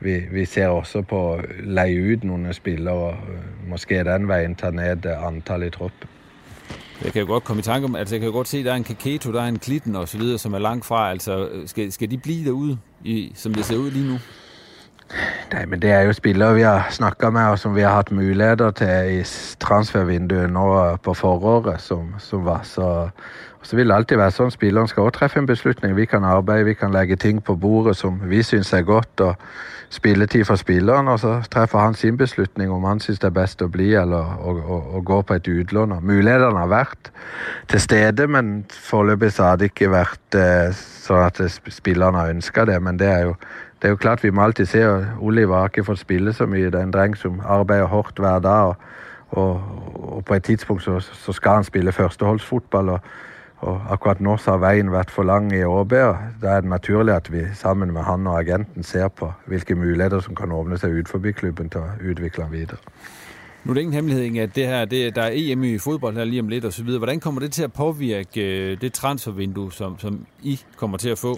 vi, vi ser også på å leie ut noen spillere og øh, måske den veien ta ned antallet i troppen. Jeg kan jo godt komme i tanke om, altså jeg kan jo godt se, at der er en Kaketo, der er en Klitten og så videre, som er langt fra. Altså, øh, skal, skal de blive derude, i, som det ser ud lige nu? Nei, men Det er jo spillere vi har snakka med, og som vi har hatt muligheter til i transfervinduet nå på foråret som, som var. Så, så vil det alltid være sånn. Spilleren skal også treffe en beslutning. Vi kan arbeide, vi kan legge ting på bordet som vi syns er godt. og spilletid for spilleren, og så treffer han sin beslutning om han syns det er best å bli eller å, å, å gå på et utlån. Mulighetene har vært til stede, men foreløpig har det ikke vært eh, sånn at spillerne har ønska det. Men det er, jo, det er jo klart vi må alltid se. Oliver har ikke fått spille så mye. Det er en dreng som arbejder hårdt hver dag. og, og, og på et tidspunkt så, så skal han spille førsteholdsfotball. og og akkurat nå så har vejen været for lang i ÅB. der er det naturligt, at vi sammen med han og agenten ser på hvilke muligheder, som kan åbne sig ut forbi klubben til at udvikle ham videre. Nu er det ingen hemmelighed, at det her, det, der er EM i fodbold her lige om lidt og så videre. Hvordan kommer det til at påvirke øh, det transfervindue, som, som I kommer til at få?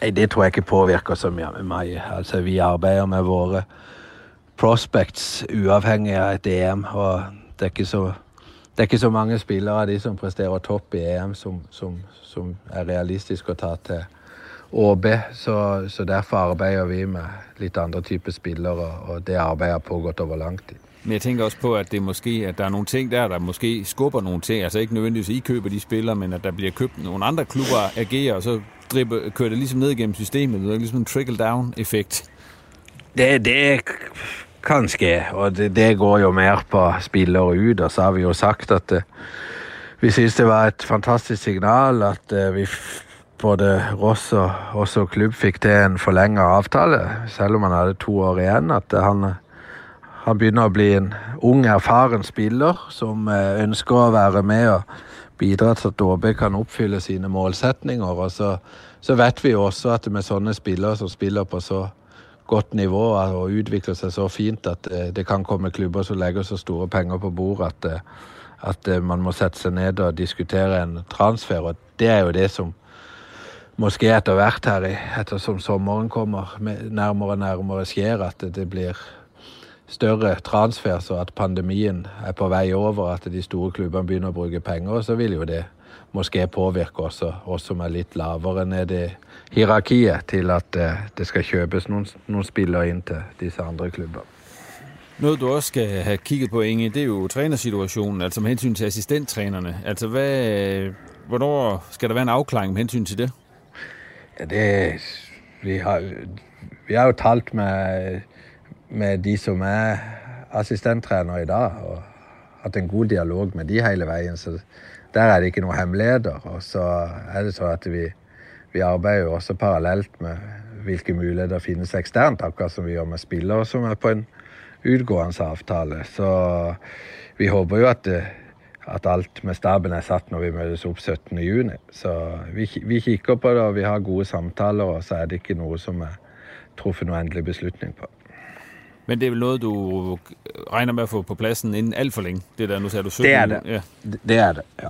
Nei, det tror jeg ikke påvirker så mye med meg. Altså, vi arbeider med våre prospects uavhengig av et EM, og det er ikke så det er ikke så mange spillere av de som presterer topp i EM, som, som, som er realistisk å ta til ÅB. Så, så, derfor arbeider vi med litt andre typer spillere, og det arbeidet har pågått over lang tid. Men jeg tænker også på, at det måske, at der er nogle ting der, der måske skubber nogle ting. Altså ikke nødvendigvis, at I køber de spillere, men at der bliver købt nogle andre klubber agerer, og så dribber, kører det ligesom ned igennem systemet. Det er ligesom en trickle-down-effekt. Det, det Kanskje. Og det, det, går jo mere på spillere ud, Og så har vi jo sagt at uh, vi synes, det var et fantastisk signal at uh, vi både Ross og også klubb fik til en forlænget avtale, selv om han hadde to år igen, At uh, han, han, begynner å bli en ung, erfaren spiller som eh, ønsker å være med og bidra til at ÅB kan oppfylle sine målsetninger. Og så, så vet vi jo også at med sånne spillere som spiller på så godt nivå og utvikler seg så fint at eh, det kan komme klubber som legger så store penger på bordet at, eh, at man må sette seg ned og diskutere en transfer. og Det er jo det som måske etter hvert her, ettersom sommeren kommer nærmere og nærmere, skjer at det blir større transfer, så at pandemien er på vei over, at de store klubbene begynner å bruke penger, så vil jo det måske påvirke også oss som er litt lavere ned i hierarkiet, til at eh, det skal kjøpes noen, noen spillere inn til disse andre klubbene. Noget, du også skal have kigget på, Inge, det er jo trænersituationen, altså med hensyn til assistenttrænerne. Altså, hvad, hvornår skal der være en afklaring med hensyn til det? Ja, det vi har, vi har jo talt med, med de som er assistenttrænere i dag, og hatt en god dialog med de hele veien. Så der er det ikke noen hemmeligheter. Og så er det så at vi, vi arbeider jo også parallelt med hvilke muligheter finnes eksternt, akkurat som vi gjør med spillere som er på en utgående avtale. Så vi håper jo at, at alt med staben er satt når vi møtes opp 17.6. Så vi, vi kikker på det, og vi har gode samtaler, og så er det ikke noe som er truffet noen endelig beslutning på. Men det er vel noget, du regner med at få på pladsen inden alt for længe? Det der, nu sagde du 17 Det er det. Ja. Det er det, ja.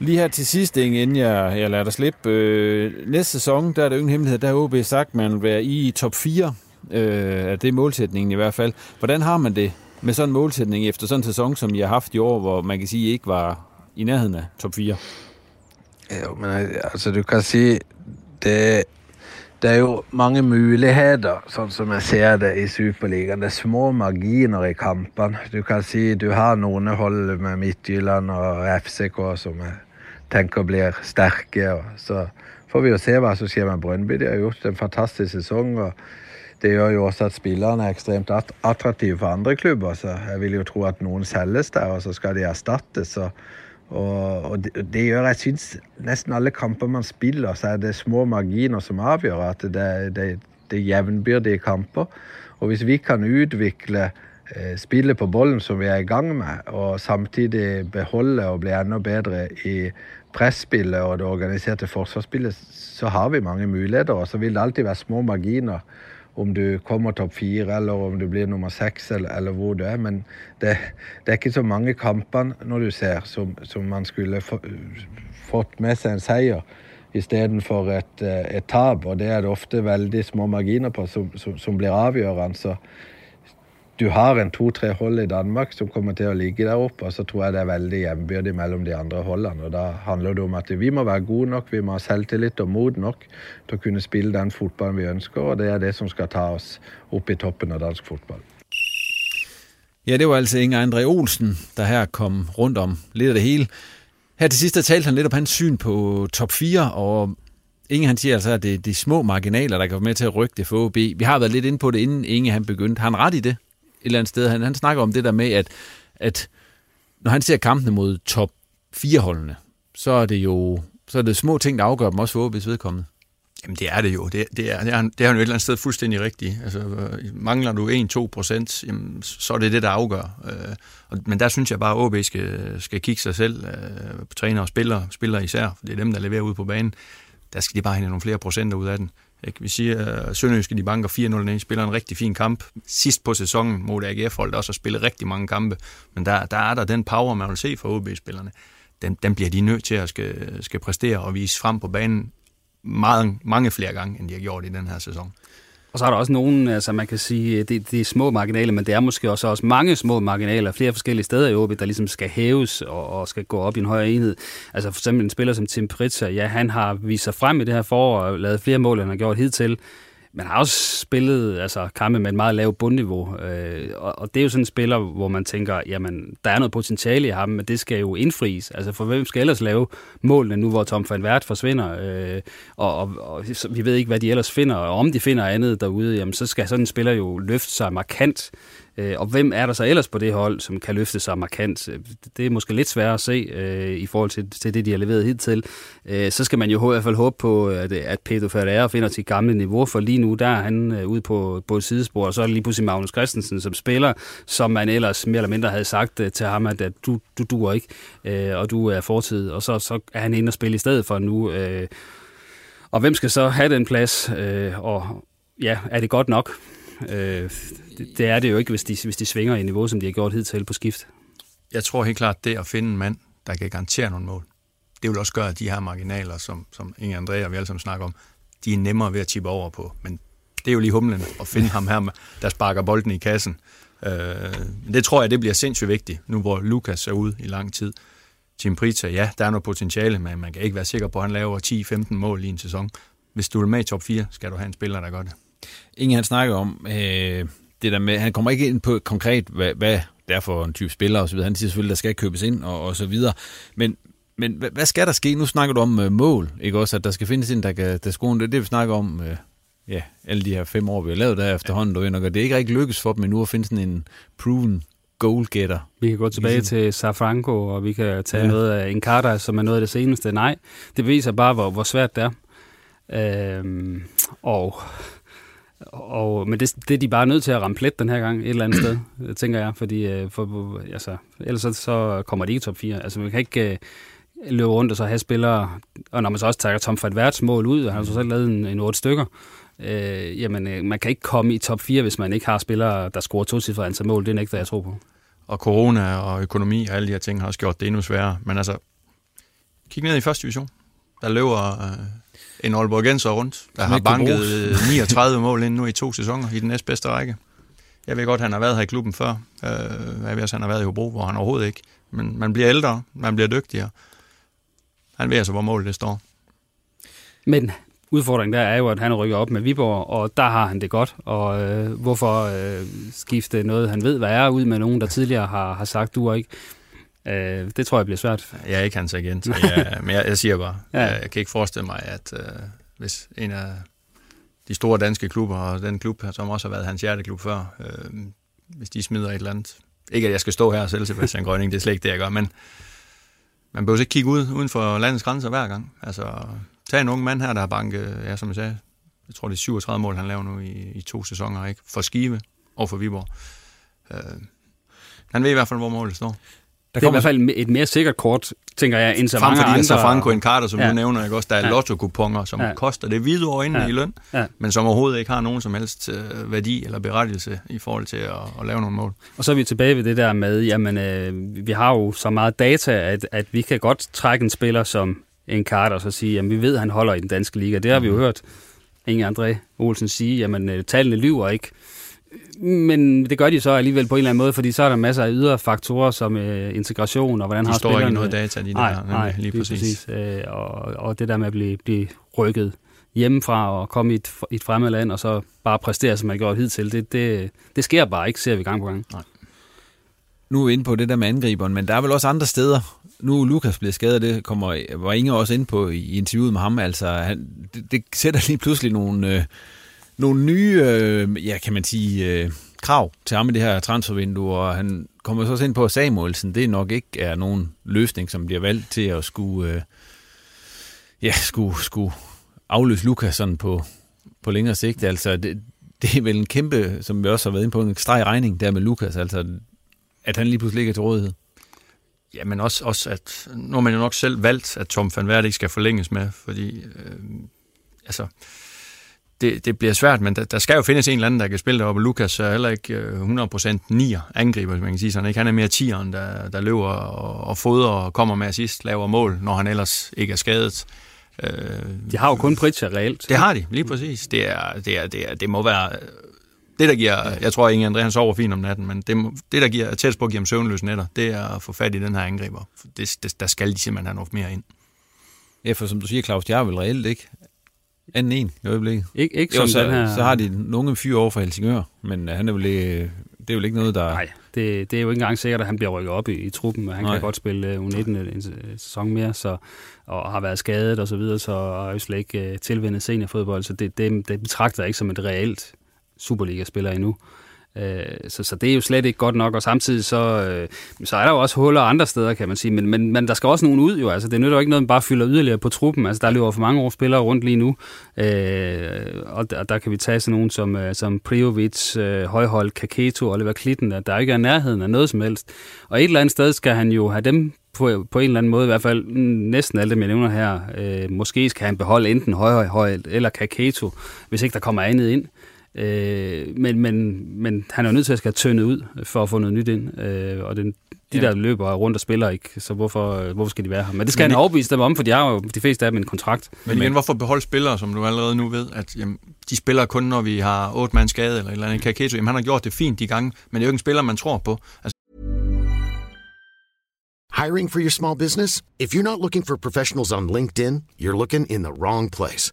Lige her til sidst, Inge, inden jeg, jeg lader dig slippe. Øh, næste sæson, der er det jo ingen hemmelighed, der har OB sagt, at man vil være i top 4. Øh, det er målsætningen i hvert fald. Hvordan har man det med sådan en målsætning efter sådan en sæson, som I har haft i år, hvor man kan sige, I ikke var i nærheden af top 4? Jo, men altså, du kan sige, det, det er jo mange muligheter, sånn som jeg ser det i Superligaen. Det er små marginer i kampene. Du kan si du har noen hold med Midtjylland og FCK som jeg tenker blir sterke. Så får vi jo se hva som skjer med Brøndby. De har gjort en fantastisk sesong. og Det gjør jo også at spillerne er ekstremt attraktive for andre klubber. Så jeg vil jo tro at noen selges der, og så skal de erstattes. Så og, og det, det, gjør jeg syns nesten alle kamper man spiller, så er det små marginer som avgjør. At det, det, det er jevnbyrdige kamper. Og hvis vi kan utvikle eh, spillet på bollen som vi er i gang med, og samtidig beholde og bli enda bedre i presspillet og det organiserte forsvarsspillet, så har vi mange muligheter. Og så vil det alltid være små marginer om du kommer topp fire, eller om du blir nummer seks, eller, eller, hvor du er. Men det, det, er ikke så mange kampene når du ser, som, som man skulle få, fått med seg en seier istedenfor et, eh, et tap. Og det er det ofte veldig små marginer på som, som, som blir avgjørende. Så du har en to-tre hold i Danmark som kommer til å ligge der oppe, og så tror jeg det er veldig jevnbyrdig mellom de andre holdene. Og Da handler det om at vi må være gode nok, vi må ha selvtillit og mod nok til å kunne spille den fotballen vi ønsker, og det er det som skal ta oss opp i toppen av dansk fotball. Ja, det var altså Inge André Olsen, der her kom rundt om lidt af det hele. Her til sidst der talte han lidt om hans syn på top 4, og Inge han siger altså, at det er de små marginaler, der kan være med til at rykke det for OB. Vi har været lidt inde på det, inden Inge han begyndte. Har han ret i det? Et eller andet sted. Han, han snakker om det der med, at, at når han ser kampene mod top 4-holdene, så er det jo så er det små ting, der afgør dem også for OB's vedkommende. Jamen det er det jo. Det, det, er, det, er, det er jo et eller andet sted fuldstændig rigtigt. Altså, mangler du 1-2 procent, så er det det, der afgør. Øh, men der synes jeg bare, at OB skal, skal kigge sig selv, øh, træner og spillere, spillere især, for det er dem, der leverer ud på banen. Der skal de bare have nogle flere procenter ud af den. Ikke? Vi siger, øh, at Sønderjyske de banker 4-0 spiller en rigtig fin kamp. Sidst på sæsonen mod AGF holdt også at spillet rigtig mange kampe. Men der, der er der den power, man vil se fra OB-spillerne. Den, den bliver de nødt til at skal, skal præstere og vise frem på banen meget, mange flere gange, end de har gjort i den her sæson. Og så er der også nogen, altså man kan sige, det, det er små marginaler, men det er måske også, også mange små marginaler, flere forskellige steder i OB, der ligesom skal hæves og, og skal gå op i en højere enhed. Altså for eksempel en spiller som Tim Pritzer, ja, han har vist sig frem i det her forår og lavet flere mål, end han har gjort hidtil man har også spillet altså, kampe med et meget lavt bundniveau, øh, og, og det er jo sådan en spiller, hvor man tænker, jamen, der er noget potentiale i ham, men det skal jo indfries. Altså, for hvem skal ellers lave målene nu, hvor Tom van Wert forsvinder, øh, og, og, og vi ved ikke, hvad de ellers finder, og om de finder andet derude, jamen, så skal sådan en spiller jo løfte sig markant Øh, og hvem er der så ellers på det hold, som kan løfte sig markant? Øh, det er måske lidt svært at se øh, i forhold til, til det, de har leveret hidtil. Øh, så skal man jo i hvert fald håbe på, at, at Pedro Ferreira finder sit gamle niveau, for lige nu der er han øh, ude på, på et sidespor, og så er det lige pludselig Magnus Christensen som spiller, som man ellers mere eller mindre havde sagt øh, til ham, at, at du, du duer ikke, øh, og du er fortid, og så, så er han inde og spille i stedet for nu. Øh, og hvem skal så have den plads, øh, og ja, er det godt nok? Øh, det, det er det jo ikke, hvis de, hvis de svinger i niveau, som de har gjort hidtil på skift. Jeg tror helt klart, det at finde en mand, der kan garantere nogle mål, det vil også gøre, at de her marginaler, som, som Inge André og vi alle sammen snakker om, de er nemmere ved at tippe over på. Men det er jo lige humlen at finde ham her, der sparker bolden i kassen. Øh, det tror jeg, det bliver sindssygt vigtigt, nu hvor Lukas er ude i lang tid. Tim Prita, ja, der er noget potentiale, men man kan ikke være sikker på, at han laver 10-15 mål i en sæson. Hvis du er med i top 4, skal du have en spiller, der gør det. Ingen han snakker om øh, det der med, han kommer ikke ind på konkret, hvad, hvad det er for en type spiller osv. Han siger selvfølgelig, der skal købes ind og, og så videre. Men, men hvad, hvad skal der ske? Nu snakker du om øh, mål, ikke også? At der skal findes en, der kan der score. Det er det, vi snakker om øh, ja, alle de her fem år, vi har lavet der efterhånden. Ja. Og det er ikke rigtig lykkes for dem endnu at finde sådan en proven goalgetter. Vi kan gå tilbage ligesom. til Safranco, og vi kan tage ja. noget af Encarta, som er noget af det seneste. Nej, det viser bare, hvor, hvor svært det er. Øhm, og, og, men det, det er de bare nødt til at ramme plet den her gang, et eller andet sted, (clears throat) tænker jeg. Fordi øh, for, altså, ellers så, så kommer de ikke i top 4. Altså, man kan ikke øh, løbe rundt og så have spillere, og når man så også tager Tom Fadverts mål ud, og han har så selv lavet en, en 8 stykker, øh, jamen øh, man kan ikke komme i top 4, hvis man ikke har spillere, der scorer to cifre antal mål. Det er nægter jeg tror på. Og corona og økonomi og alle de her ting har også gjort det endnu sværere. Men altså, kig ned i første division. Der løber øh, en Aalborgenser rundt, der har banket 39 (laughs) mål ind nu i to sæsoner i den næstbedste række. Jeg ved godt, at han har været her i klubben før. Øh, jeg ved også, han har været i Hobro, hvor han overhovedet ikke. Men man bliver ældre, man bliver dygtigere. Han ved altså, hvor målet det står. Men udfordringen der er jo, at han rykker op med Viborg, og der har han det godt. Og øh, hvorfor øh, skifte noget, han ved, hvad er, ud med nogen, der tidligere har, har sagt, du er ikke. Øh, det tror jeg bliver svært. Jeg er ikke hans agent, (laughs) jeg, men jeg, jeg siger bare, ja. jeg, jeg kan ikke forestille mig, at øh, hvis en af de store danske klubber, og den klub, som også har været hans hjerteklub før, øh, hvis de smider et eller andet. Ikke at jeg skal stå her og sælge Sebastian Grønning, det er slet ikke det, jeg gør, men man behøver ikke kigge ud uden for landets grænser hver gang. Altså, tag en ung mand her, der har banket, ja, som jeg sagde, jeg tror, det er 37 mål, han laver nu i, i to sæsoner, ikke? For Skive og for Viborg. Øh, han ved i hvert fald, hvor målet står. Der det er i hvert fald et mere sikkert kort, tænker jeg, end så mange andre. Frem Franco en Carter, som ja. du nævner, ikke? også, der er ja. lotto som ja. koster det hvide år ja. i løn, ja. men som overhovedet ikke har nogen som helst øh, værdi eller berettigelse i forhold til at, at lave nogle mål. Og så er vi tilbage ved det der med, jamen, øh, vi har jo så meget data, at, at vi kan godt trække en spiller som en Carter og så sige, jamen vi ved, at han holder i den danske liga. Det har mm. vi jo mhm. hørt Inge André Olsen sige, jamen øh, tallene lyver ikke. Men det gør de så alligevel på en eller anden måde, fordi så er der masser af ydre faktorer som øh, integration og hvordan de har spillerne... De står ikke noget data, de nej, der. Nej, lige, lige præcis. præcis. Øh, og, og det der med at blive, blive rykket hjemmefra og komme i et, i et fremmed land, og så bare præstere, som man har gjort hidtil, det, det, det sker bare ikke, ser vi gang på gang. Nej. Nu er vi inde på det der med angriberen, men der er vel også andre steder. Nu er Lukas blevet skadet, det kommer, var Inge også ind på i interviewet med ham. Altså, han, det, det sætter lige pludselig nogle... Øh, nogle nye, øh, ja, kan man sige, øh, krav til ham i det her transfervindue, og han kommer så også ind på, at Samuelsen, det nok ikke er nogen løsning, som bliver valgt til at skulle, øh, ja, skulle, skulle afløse Lukas sådan på, på længere sigt. Altså, det, det er vel en kæmpe, som vi også har været inde på, en streg regning der med Lukas, altså, at han lige pludselig ikke er til rådighed. Ja, men også, også at nu har man jo nok selv valgt, at Tom van Verde ikke skal forlænges med, fordi øh, altså, det, det bliver svært, men der, der skal jo findes en eller anden, der kan spille deroppe. Lukas er heller ikke 100% øh, nier angriber, man kan sige sådan. Ikke? Han er mere tieren, der, der løber og, og fodrer og kommer med assist, laver mål, når han ellers ikke er skadet. Øh, de har jo kun Pritja reelt. Det har de, lige præcis. Det, er, det, er, det, er, det må være... Det, der giver... Jeg tror, Inge André, han sover fint om natten, men det, det der giver tæt på at give ham søvnløse nætter, det er at få fat i den her angriber. Det, det, der skal de simpelthen have noget mere ind. Ja, for som du siger, Claus, de har vel reelt ikke anden en i øjeblikket. Ik- ikke jo, så, den her... så har de nogle fyre over for Helsingør, men han er vel, det er vel ikke noget, der... Nej, det, det er jo ikke engang sikkert, at han bliver rykket op i, i truppen, han Nej. kan godt spille uh, U19 en, en sæson mere, så, og har været skadet og så videre, så har jo slet ikke uh, tilvendet seniorfodbold, så det, det, det betragter jeg ikke som et reelt Superliga-spiller endnu. Øh, så, så det er jo slet ikke godt nok, og samtidig så, øh, så er der jo også huller andre steder, kan man sige, men, men, men der skal også nogen ud jo, altså det nytter jo ikke noget, man bare fylder yderligere på truppen, altså der løber for mange år spillere rundt lige nu, øh, og der, der kan vi tage sådan nogen som, øh, som Priovic, øh, Højhold, Kaketo, Oliver Klitten, der, der ikke er nærheden af noget som helst, og et eller andet sted skal han jo have dem på, på en eller anden måde, i hvert fald næsten alle dem, jeg nævner her, øh, måske skal han beholde enten Højhold eller Kaketo, hvis ikke der kommer andet ind. Øh, men, men, men han er jo nødt til at skal tønde ud for at få noget nyt ind, øh, og den, De der løber rundt og spiller ikke, så hvorfor, øh, hvorfor skal de være her? Men det skal men, han overbevise dem om, for de har jo de fleste af dem en kontrakt. Men igen, hvorfor beholde spillere, som du allerede nu ved, at jamen, de spiller kun, når vi har otte mand skade eller et eller andet. Kaketo, jamen han har gjort det fint de gange, men det er jo ikke en spiller, man tror på. Altså... Hiring for your small business? If you're not looking for professionals on LinkedIn, you're looking in the wrong place.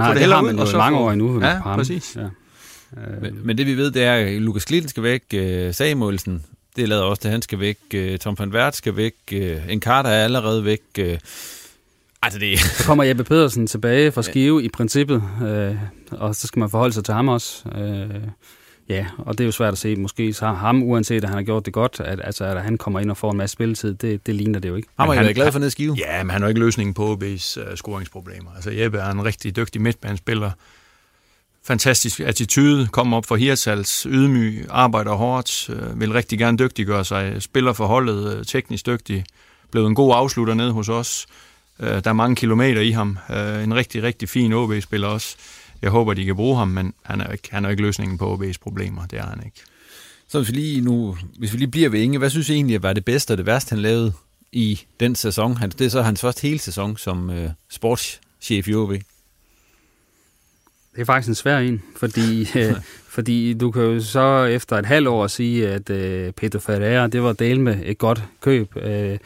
Nej, det, det har man jo mange år endnu. Ja, præcis. Ja. Men, men det vi ved, det er, at Lukas Klitten skal væk, uh, Samuelsen, det lader også, at han skal væk, uh, Tom van Wert skal væk, uh, Encarta er allerede væk. Uh, altså det... (laughs) Så kommer Jeppe Pedersen tilbage fra Skive ja. i princippet, uh, og så skal man forholde sig til ham også. Uh, ja, og det er jo svært at se. Måske så ham, uanset at han har gjort det godt, at, altså, at han kommer ind og får en masse spilletid, det, det ligner det jo ikke. Han var han, glad for ned Skive. Ja, men han jo ikke løsningen på OB's uh, scoringsproblemer. Altså Jeppe er en rigtig dygtig midtbanespiller, fantastisk attitude, kommer op for Hirtshals, ydmyg, arbejder hårdt, øh, vil rigtig gerne dygtiggøre sig, spiller for holdet, øh, teknisk dygtig, blevet en god afslutter ned hos os. Øh, der er mange kilometer i ham. Øh, en rigtig, rigtig fin OB-spiller også. Jeg håber, de kan bruge ham, men han er ikke, han er ikke løsningen på OB's problemer. Det er han ikke. Så hvis vi lige, nu, hvis vi lige bliver ved Inge, hvad synes I egentlig var det bedste og det værste, han lavede i den sæson? Det er så hans første hele sæson som øh, sportschef i OB. Det er faktisk en svær en, fordi, øh, (laughs) fordi du kan jo så efter et halvt år sige, at øh, Pedro Ferreira, det var del med et godt køb. Øh,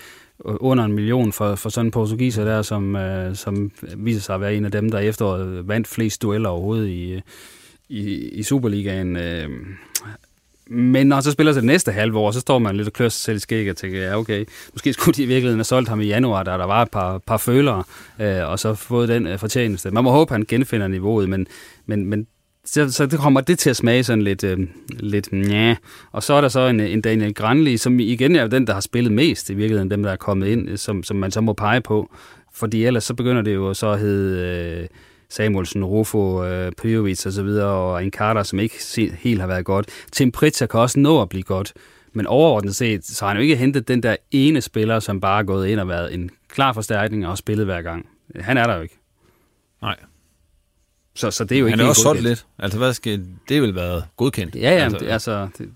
under en million for, for sådan en portugiser der, som, øh, som viser sig at være en af dem, der efteråret vandt flest dueller overhovedet i, i, i Superligaen. Øh, men når så spiller sig det næste halve år, så står man lidt og klør sig selv i skæg og tænker, ja okay, måske skulle de i virkeligheden have solgt ham i januar, da der var et par, par følere, øh, og så fået den øh, fortjeneste. Man må håbe, at han genfinder niveauet, men, men, men så, så det kommer det til at smage sådan lidt, øh, lidt ja. Og så er der så en, en Daniel Granli, som igen er den, der har spillet mest i virkeligheden, dem der er kommet ind, øh, som, som man så må pege på. Fordi ellers så begynder det jo så at hedde... Øh, Samuelsen, Rufo, øh, Prijovic og så videre, og en Carter, som ikke helt har været godt. Tim Pritzer kan også nå at blive godt, men overordnet set, så har han jo ikke hentet den der ene spiller, som bare er gået ind og været en klar forstærkning og spillet hver gang. Han er der jo ikke. Nej. Så, så det er jo ikke Han er også solgt lidt. Altså, hvad skal, det vel været godkendt? Ja, ja, altså, det, altså det,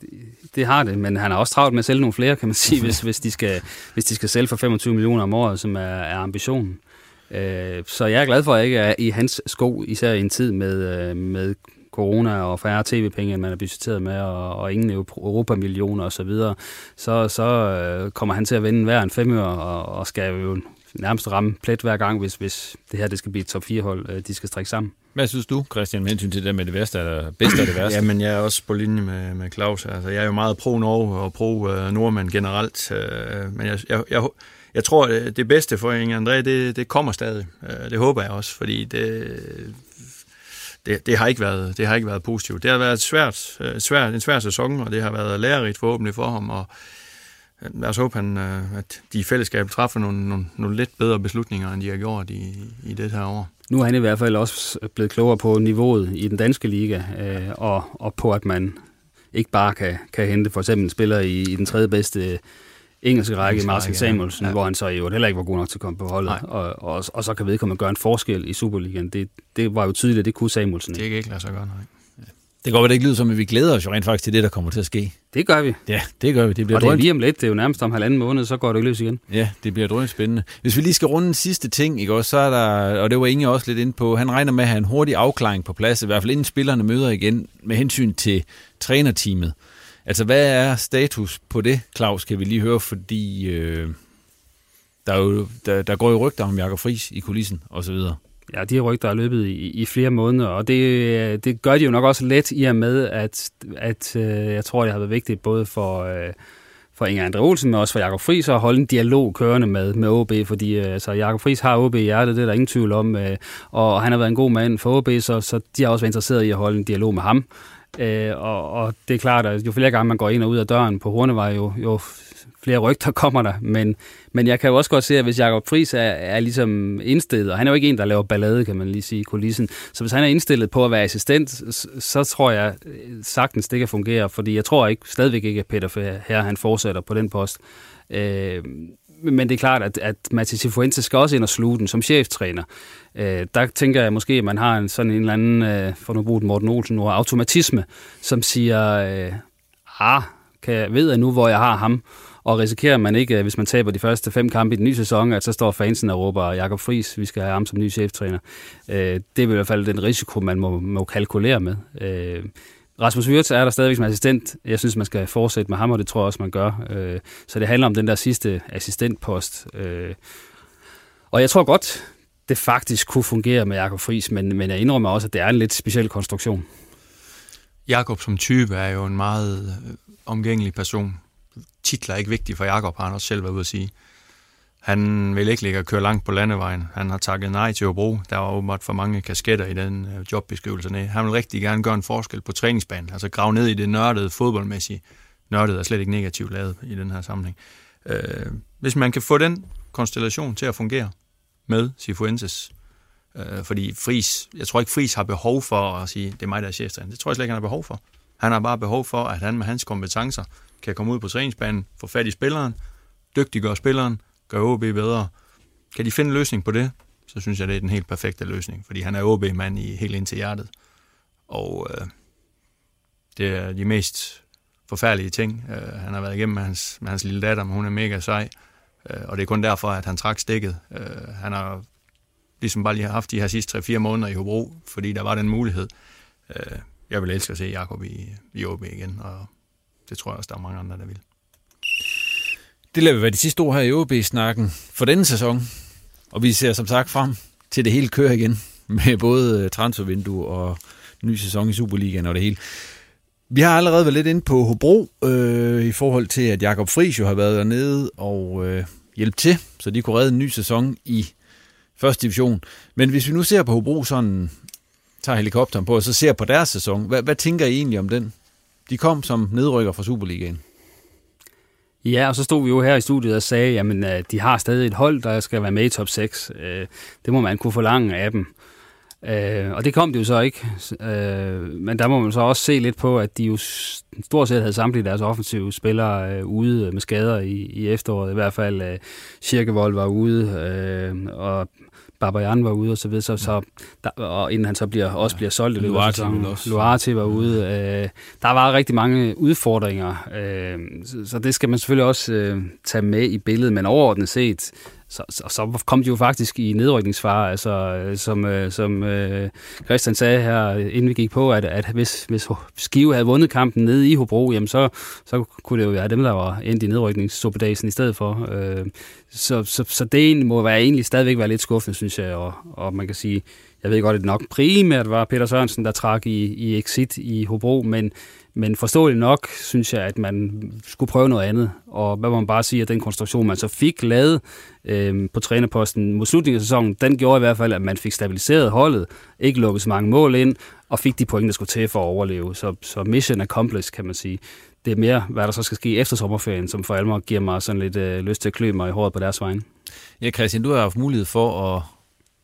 det, har det, men han har også travlt med at sælge nogle flere, kan man sige, (laughs) hvis, hvis, de skal, hvis de skal sælge for 25 millioner om året, som er, er ambitionen. Øh, så jeg er glad for, at jeg ikke er i hans sko, især i en tid med, øh, med corona og færre tv-penge, end man er budgetteret med, og, og ingen europamillioner osv., så, videre. så, så øh, kommer han til at vinde hver en femør, og, og skal jo nærmest ramme plet hver gang, hvis, hvis det her det skal blive et top 4-hold, øh, de skal strække sammen. Hvad synes du, Christian, med hensyn til det med det værste, eller bedste og det værste? (clears throat) Jamen, jeg er også på linje med, med Claus. Altså, jeg er jo meget pro-Norge og pro-nordmænd generelt, øh, men jeg, jeg, jeg, jeg tror, det bedste for Inge André, det, det kommer stadig. Øh, det håber jeg også, fordi det, det, det, har ikke været, det har ikke været positivt. Det har været svært, øh, svært, en svær sæson, og det har været lærerigt forhåbentlig for ham, og øh, lad os håbe, han, at de i fællesskab træffer nogle, nogle, nogle lidt bedre beslutninger, end de har gjort i, i det her år. Nu er han i hvert fald også blevet klogere på niveauet i den danske liga, og, og på at man ikke bare kan, kan hente for eksempel en spiller i, i den tredje bedste engelske række, Martin Samuelsen, ja. hvor han så jo heller ikke var god nok til at komme på holdet, og, og, og så kan vedkommende gøre en forskel i Superligaen. Det, det var jo tydeligt, at det kunne Samuelsen ikke. Det kan ikke lade sig gøre, nej. Det går vel ikke lyde som, at vi glæder os jo rent faktisk til det, der kommer til at ske. Det gør vi. Ja, det gør vi. Det bliver og det er lige om lidt. Det er jo nærmest om halvanden måned, så går det løs igen. Ja, det bliver drømt spændende. Hvis vi lige skal runde en sidste ting, ikke også, så er der, og det var Inge også lidt ind på, han regner med at have en hurtig afklaring på plads, i hvert fald inden spillerne møder igen, med hensyn til trænerteamet. Altså, hvad er status på det, Claus, kan vi lige høre, fordi øh, der, er jo, der, der går jo rygter om Jakob Friis i kulissen og så videre. Ja, de her rygter er løbet i, i flere måneder, og det, det gør de jo nok også let i og med, at, at øh, jeg tror, det har været vigtigt både for, øh, for Inger Andre Olsen, men også for Jakob Friis at holde en dialog kørende med, med OB, fordi øh, altså, Jakob Friis har OB i hjertet, det er der ingen tvivl om, øh, og han har været en god mand for OB, så, så de har også været interesseret i at holde en dialog med ham. Øh, og, og det er klart, at jo flere gange man går ind og ud af døren på Hornevej, jo, jo flere rygter kommer der, men, men jeg kan jo også godt se, at hvis Jakob Friis er, er ligesom indstillet, og han er jo ikke en, der laver ballade, kan man lige sige, i kulissen, så hvis han er indstillet på at være assistent, så, så tror jeg øh, sagtens, det kan fungere, fordi jeg tror ikke, stadigvæk ikke, at Peter her han fortsætter på den post. Øh, men det er klart, at, at Mathis Fuentes skal også ind og sluge den som cheftræner. Øh, der tænker jeg måske, at man har en, sådan en eller anden, øh, for nu bruge Morten Olsen, og automatisme, som siger, øh, ah, kan jeg, ved jeg nu, hvor jeg har ham, og risikerer man ikke, hvis man taber de første fem kampe i den nye sæson, at så står fansen og råber, Jakob Friis, vi skal have ham som ny cheftræner. Øh, det er i hvert fald den risiko, man må, må kalkulere med. Øh, Rasmus Wirtz er der stadigvæk som assistent. Jeg synes, man skal fortsætte med ham, og det tror jeg også, man gør. Øh, så det handler om den der sidste assistentpost. Øh, og jeg tror godt, det faktisk kunne fungere med Jakob Friis, men, men jeg indrømmer også, at det er en lidt speciel konstruktion. Jakob som type er jo en meget øh, omgængelig person. Titler er ikke vigtige for Jakob, har han også selv været ude at sige. Han vil ikke ligge og køre langt på landevejen. Han har takket nej til Hobro. Der var åbenbart for mange kasketter i den øh, jobbeskrivelse. Han vil rigtig gerne gøre en forskel på træningsbanen. Altså grave ned i det nørdede fodboldmæssige. Nørdet er slet ikke negativt lavet i den her sammenhæng. Øh, hvis man kan få den konstellation til at fungere med Sifuentes, øh, fordi Fris, jeg tror ikke Fris har behov for at sige, det er mig, der er cheftræner. Det tror jeg slet ikke, han har behov for. Han har bare behov for, at han med hans kompetencer kan komme ud på træningsbanen, få fat i spilleren, dygtiggøre spilleren, gøre OB bedre. Kan de finde en løsning på det, så synes jeg, det er den helt perfekte løsning, fordi han er OB-mand i helt ind til hjertet. Og øh, det er de mest forfærdelige ting, øh, han har været igennem med hans, med hans lille datter, men hun er mega sej. Øh, og det er kun derfor, at han trak stikket. Øh, han har ligesom bare lige haft de her sidste 3-4 måneder i Hobro, fordi der var den mulighed. Øh, jeg vil elske at se Jakob i, i OB igen, og det tror jeg også, der er mange andre, der vil. Det lader være de sidste ord her i OB-snakken for denne sæson. Og vi ser som sagt frem til det hele kører igen med både øh, transfervindue og ny sæson i Superligaen og det hele. Vi har allerede været lidt inde på Hobro øh, i forhold til, at Jakob Friis jo har været dernede og øh, hjælpe til, så de kunne redde en ny sæson i første division. Men hvis vi nu ser på Hobro sådan, tager helikopteren på, og så ser på deres sæson, hvad, hvad tænker I egentlig om den? De kom som nedrykker fra Superligaen. Ja, og så stod vi jo her i studiet og sagde, jamen øh, de har stadig et hold, der skal være med i top 6. Øh, det må man kunne forlange af dem. Øh, og det kom det jo så ikke. Øh, men der må man så også se lidt på, at de jo stort set havde samtlige deres offensive spillere ude med skader i, i efteråret. I hvert fald uh, Kirkevold var ude, og Barbajan var ude og så videre, så, så der, og inden han så bliver, også bliver solgt i løbet af sæsonen. Luarte var ude. Øh, der var rigtig mange udfordringer, øh, så, så det skal man selvfølgelig også øh, tage med i billedet, men overordnet set, så, så, så kom de jo faktisk i nedrykningsfare, altså øh, som, øh, som øh, Christian sagde her, inden vi gik på, at, at hvis, hvis Skive havde vundet kampen nede i Hobro, jamen så, så kunne det jo være dem, der var endt i nedrykningssuppedagen i stedet for. Øh, så, så, så det må være egentlig stadigvæk være lidt skuffende, synes jeg, og, og man kan sige, jeg ved godt, at det nok primært var Peter Sørensen, der trak i, i exit i Hobro, men, men forståeligt nok, synes jeg, at man skulle prøve noget andet. Og hvad må man bare sige, at den konstruktion, man så fik lavet øh, på trænerposten mod slutningen af sæsonen, den gjorde i hvert fald, at man fik stabiliseret holdet, ikke lukket så mange mål ind, og fik de point, der skulle til for at overleve. Så, så mission accomplished, kan man sige. Det er mere, hvad der så skal ske efter sommerferien, som for alvor giver mig sådan lidt øh, lyst til at klø mig i håret på deres vegne. Ja, Christian, du har haft mulighed for at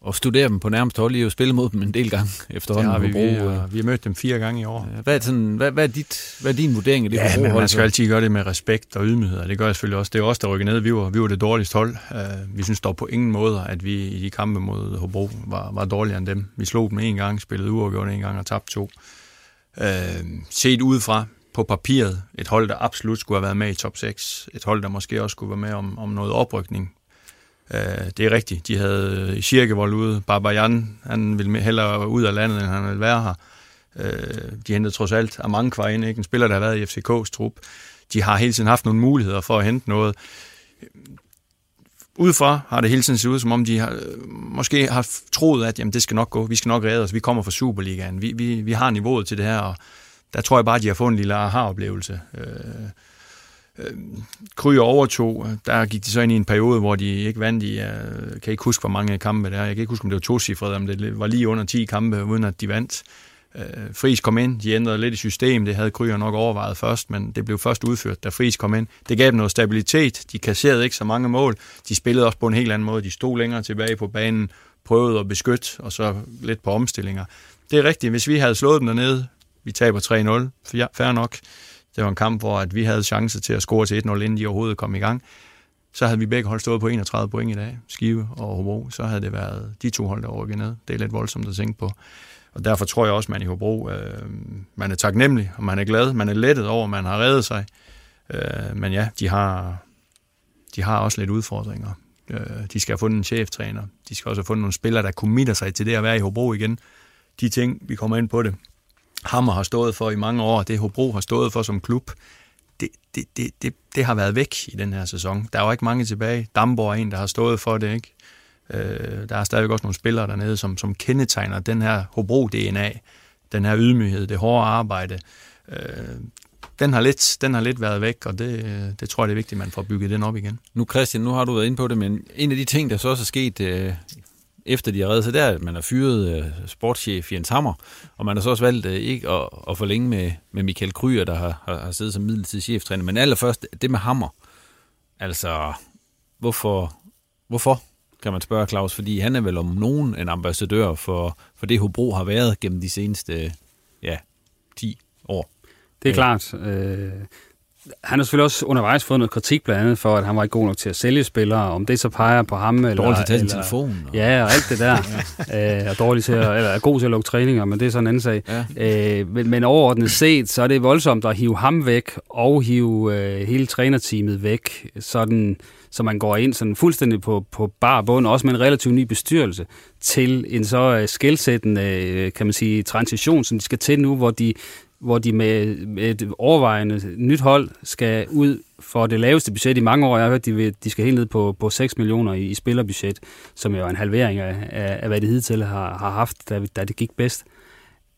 og studere dem på nærmest hold. I har jo spillet mod dem en del gange efterhånden. Ja, vi, vi, har, vi har mødt dem fire gange i år. Hvad er, sådan, hvad, hvad er, dit, hvad er din vurdering af det? Ja, men man skal altid gøre det med respekt og ydmyghed, og det gør jeg selvfølgelig også. Det er også der rykker ned. Vi var, vi var det dårligste hold. Uh, vi synes dog på ingen måde, at vi i de kampe mod Hobro var, var dårligere end dem. Vi slog dem en gang, spillede uafgjort en gang og tabte to. Uh, set udefra, på papiret, et hold, der absolut skulle have været med i top 6. Et hold, der måske også skulle være med om, om noget oprykning Øh, det er rigtigt. De havde øh, Kirkevold ude. Barbajan, han ville hellere ud af landet, end han ville være her. Øh, de hentede trods alt Amankvar ind, ikke? en spiller, der har været i FCK's trup. De har hele tiden haft nogle muligheder for at hente noget. Udefra har det hele tiden set ud, som om de har, øh, måske har troet, at jamen, det skal nok gå. Vi skal nok redde os. Vi kommer fra Superligaen. Vi, vi, vi har niveauet til det her, og der tror jeg bare, at de har fået en lille aha-oplevelse. Øh, øh, Kry overtog, der gik de så ind i en periode, hvor de ikke vandt i, øh, jeg kan ikke huske, hvor mange kampe det er. Jeg kan ikke huske, om det var to cifre, om det var lige under 10 kampe, uden at de vandt. Øh, Fris kom ind, de ændrede lidt i system, det havde Kryer nok overvejet først, men det blev først udført, da Fris kom ind. Det gav dem noget stabilitet, de kasserede ikke så mange mål, de spillede også på en helt anden måde, de stod længere tilbage på banen, prøvede at beskytte, og så lidt på omstillinger. Det er rigtigt, hvis vi havde slået dem dernede, vi taber 3-0, fair nok, det var en kamp, hvor at vi havde chance til at score til 1-0, inden de overhovedet kom i gang, så havde vi begge hold stået på 31 point i dag, Skive og Hobro, så havde det været de to hold, der overgik ned. Det er lidt voldsomt at tænke på. Og derfor tror jeg også, at man i Hobro, øh, man er taknemmelig, og man er glad, man er lettet over, at man har reddet sig. Øh, men ja, de har, de har også lidt udfordringer. Øh, de skal have fundet en cheftræner. De skal også have fundet nogle spillere, der committer sig til det at være i Hobro igen. De ting, vi kommer ind på det, Hammer har stået for i mange år, det Hobro har stået for som klub, det, det, det, det, det har været væk i den her sæson. Der er jo ikke mange tilbage. Damborg er en, der har stået for det, ikke? Øh, der er stadigvæk også nogle spillere dernede, som, som kendetegner den her Hobro-DNA, den her ydmyghed, det hårde arbejde. Øh, den har, lidt, den har lidt været væk, og det, det tror jeg, det er vigtigt, at man får bygget den op igen. Nu Christian, nu har du været inde på det, men en af de ting, der så også er sket øh, efter de har reddet sig, det er, at man har fyret øh, sportschef Jens Hammer, og man har så også valgt øh, ikke at, at forlænge med, med Michael Kryer, der har, har, har siddet som midlertidig cheftræner. Men allerførst, det med Hammer. Altså, hvorfor, hvorfor, kan man spørge Claus? Fordi han er vel om nogen en ambassadør for, for det, Hobro har været gennem de seneste ja, 10 år. Det er klart. Øh, han har selvfølgelig også undervejs fået noget kritik blandt andet for, at han var ikke god nok til at sælge spillere, om det så peger på ham. Eller, dårlig til at tage sin telefon. Og... Ja, og alt det der. (laughs) øh, og dårlig til at, eller er god til at lukke træninger, men det er sådan en anden sag. Ja. Øh, men, men overordnet set, så er det voldsomt at hive ham væk, og hive øh, hele trænerteamet væk, sådan, så man går ind sådan fuldstændig på, på bar bund, også med en relativt ny bestyrelse, til en så øh, skældsættende, øh, kan man sige, transition, som de skal til nu, hvor de hvor de med, med et overvejende nyt hold skal ud for det laveste budget i mange år. Jeg har hørt, de, vil, de skal helt ned på, på 6 millioner i, i spillerbudget, som jo er en halvering af, af, af hvad de hidtil har, har haft, da, da det gik bedst.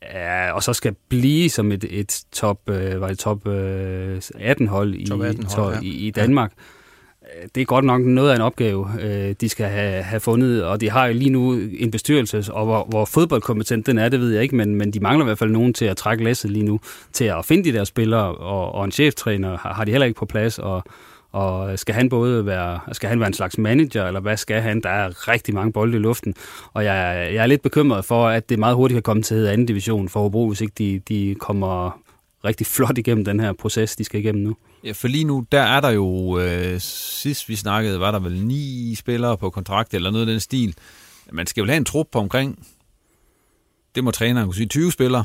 Ja, og så skal blive som et, et top, øh, var det top øh, 18 hold i, top 18 hold, ja. i, i Danmark. Ja det er godt nok noget af en opgave, øh, de skal have, have fundet, og de har jo lige nu en bestyrelse, og hvor, hvor fodboldkompetent den er, det ved jeg ikke, men, men de mangler i hvert fald nogen til at trække læsset lige nu, til at finde de der spillere, og, og en cheftræner har, har de heller ikke på plads, og, og skal han både være, skal han være en slags manager, eller hvad skal han? Der er rigtig mange bolde i luften, og jeg, jeg er lidt bekymret for, at det meget hurtigt kan komme til anden division for Hobro, hvis ikke de, de kommer rigtig flot igennem den her proces, de skal igennem nu. Ja, for lige nu, der er der jo, øh, sidst vi snakkede, var der vel ni spillere på kontrakt, eller noget af den stil. Man skal jo have en trup på omkring, det må træneren kunne sige, 20 spillere.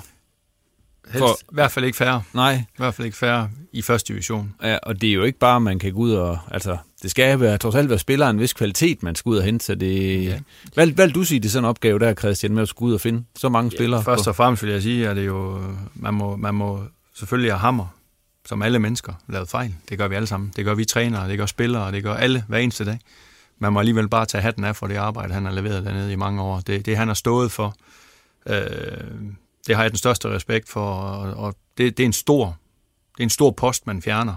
Helst, for, I hvert fald ikke færre. Nej. I hvert fald ikke færre i første division. Ja, og det er jo ikke bare, man kan gå ud og... Altså, det skal være, trods alt være spillere en vis kvalitet, man skal ud og hente. Så det, ja. hvad, hvad vil du sige, det er sådan en opgave der, Christian, med at skulle ud og finde så mange ja, spillere? Først og fremmest vil jeg sige, at det jo, man må, man må selvfølgelig have hammer som alle mennesker, lavet fejl. Det gør vi alle sammen. Det gør vi trænere, det gør spillere, det gør alle hver eneste dag. Man må alligevel bare tage hatten af for det arbejde, han har leveret dernede i mange år. Det, det han har stået for, øh, det har jeg den største respekt for, og, og det, det, er en stor, det er en stor post, man fjerner.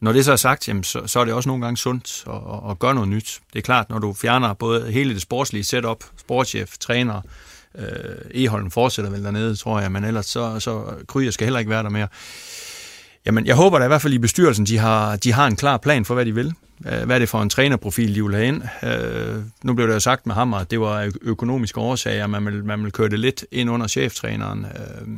Når det så er sagt, jamen, så, så er det også nogle gange sundt at, at, at gøre noget nyt. Det er klart, når du fjerner både hele det sportslige setup, sportschef, træner, øh, Eholm fortsætter vel dernede, tror jeg, men ellers så, så Kryger skal heller ikke være der mere. Jamen, jeg håber da i hvert fald i bestyrelsen, de har, de har en klar plan for, hvad de vil. Øh, hvad er det for en trænerprofil, de vil have ind? Øh, nu blev det jo sagt med ham, at det var økonomiske årsager, man vil, man vil køre det lidt ind under cheftræneren. Øh,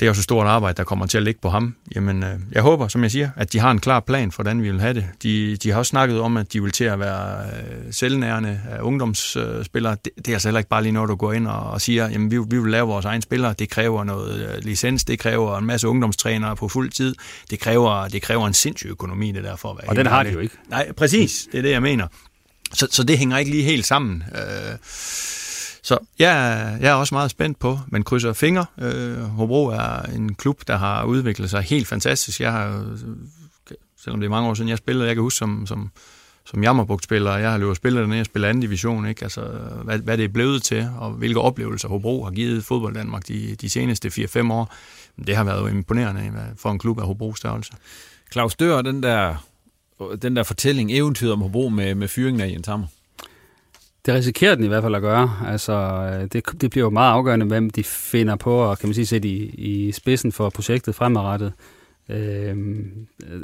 det er også et stort arbejde, der kommer til at ligge på ham. Jamen, øh, jeg håber, som jeg siger, at de har en klar plan for, hvordan vi vil have det. De, de har også snakket om, at de vil til at være øh, selvnærende øh, ungdomsspillere. Det, det er altså heller ikke bare lige noget, du går ind og, og siger, jamen vi, vi vil lave vores egne spillere. Det kræver noget øh, licens, det kræver en masse ungdomstrænere på fuld tid. Det kræver, det kræver en sindssyg økonomi, det der for at være Og den har de jo ikke. Nej, præcis. Det er det, jeg mener. Så, så det hænger ikke lige helt sammen. Øh, så jeg, jeg er også meget spændt på, men krydser fingre. Øh, Hobro er en klub, der har udviklet sig helt fantastisk. Jeg har, selvom det er mange år siden, jeg spillede, jeg kan huske som, som, som Jammerbugt-spiller, jeg har løbet spillet dernede, jeg spiller anden division, ikke? Altså, hvad, hvad det er blevet til, og hvilke oplevelser Hobro har givet fodbold Danmark de, de seneste 4-5 år. Det har været imponerende for en klub af Hobro størrelse. Claus Dør, den der, den der fortælling, eventyret om Hobro med, med fyringen af Jens Hammer. Det risikerer den i hvert fald at gøre. Altså, øh, det, det bliver jo meget afgørende, hvem de finder på, og kan man sige, sætte i, i spidsen for projektet fremadrettet. Øh,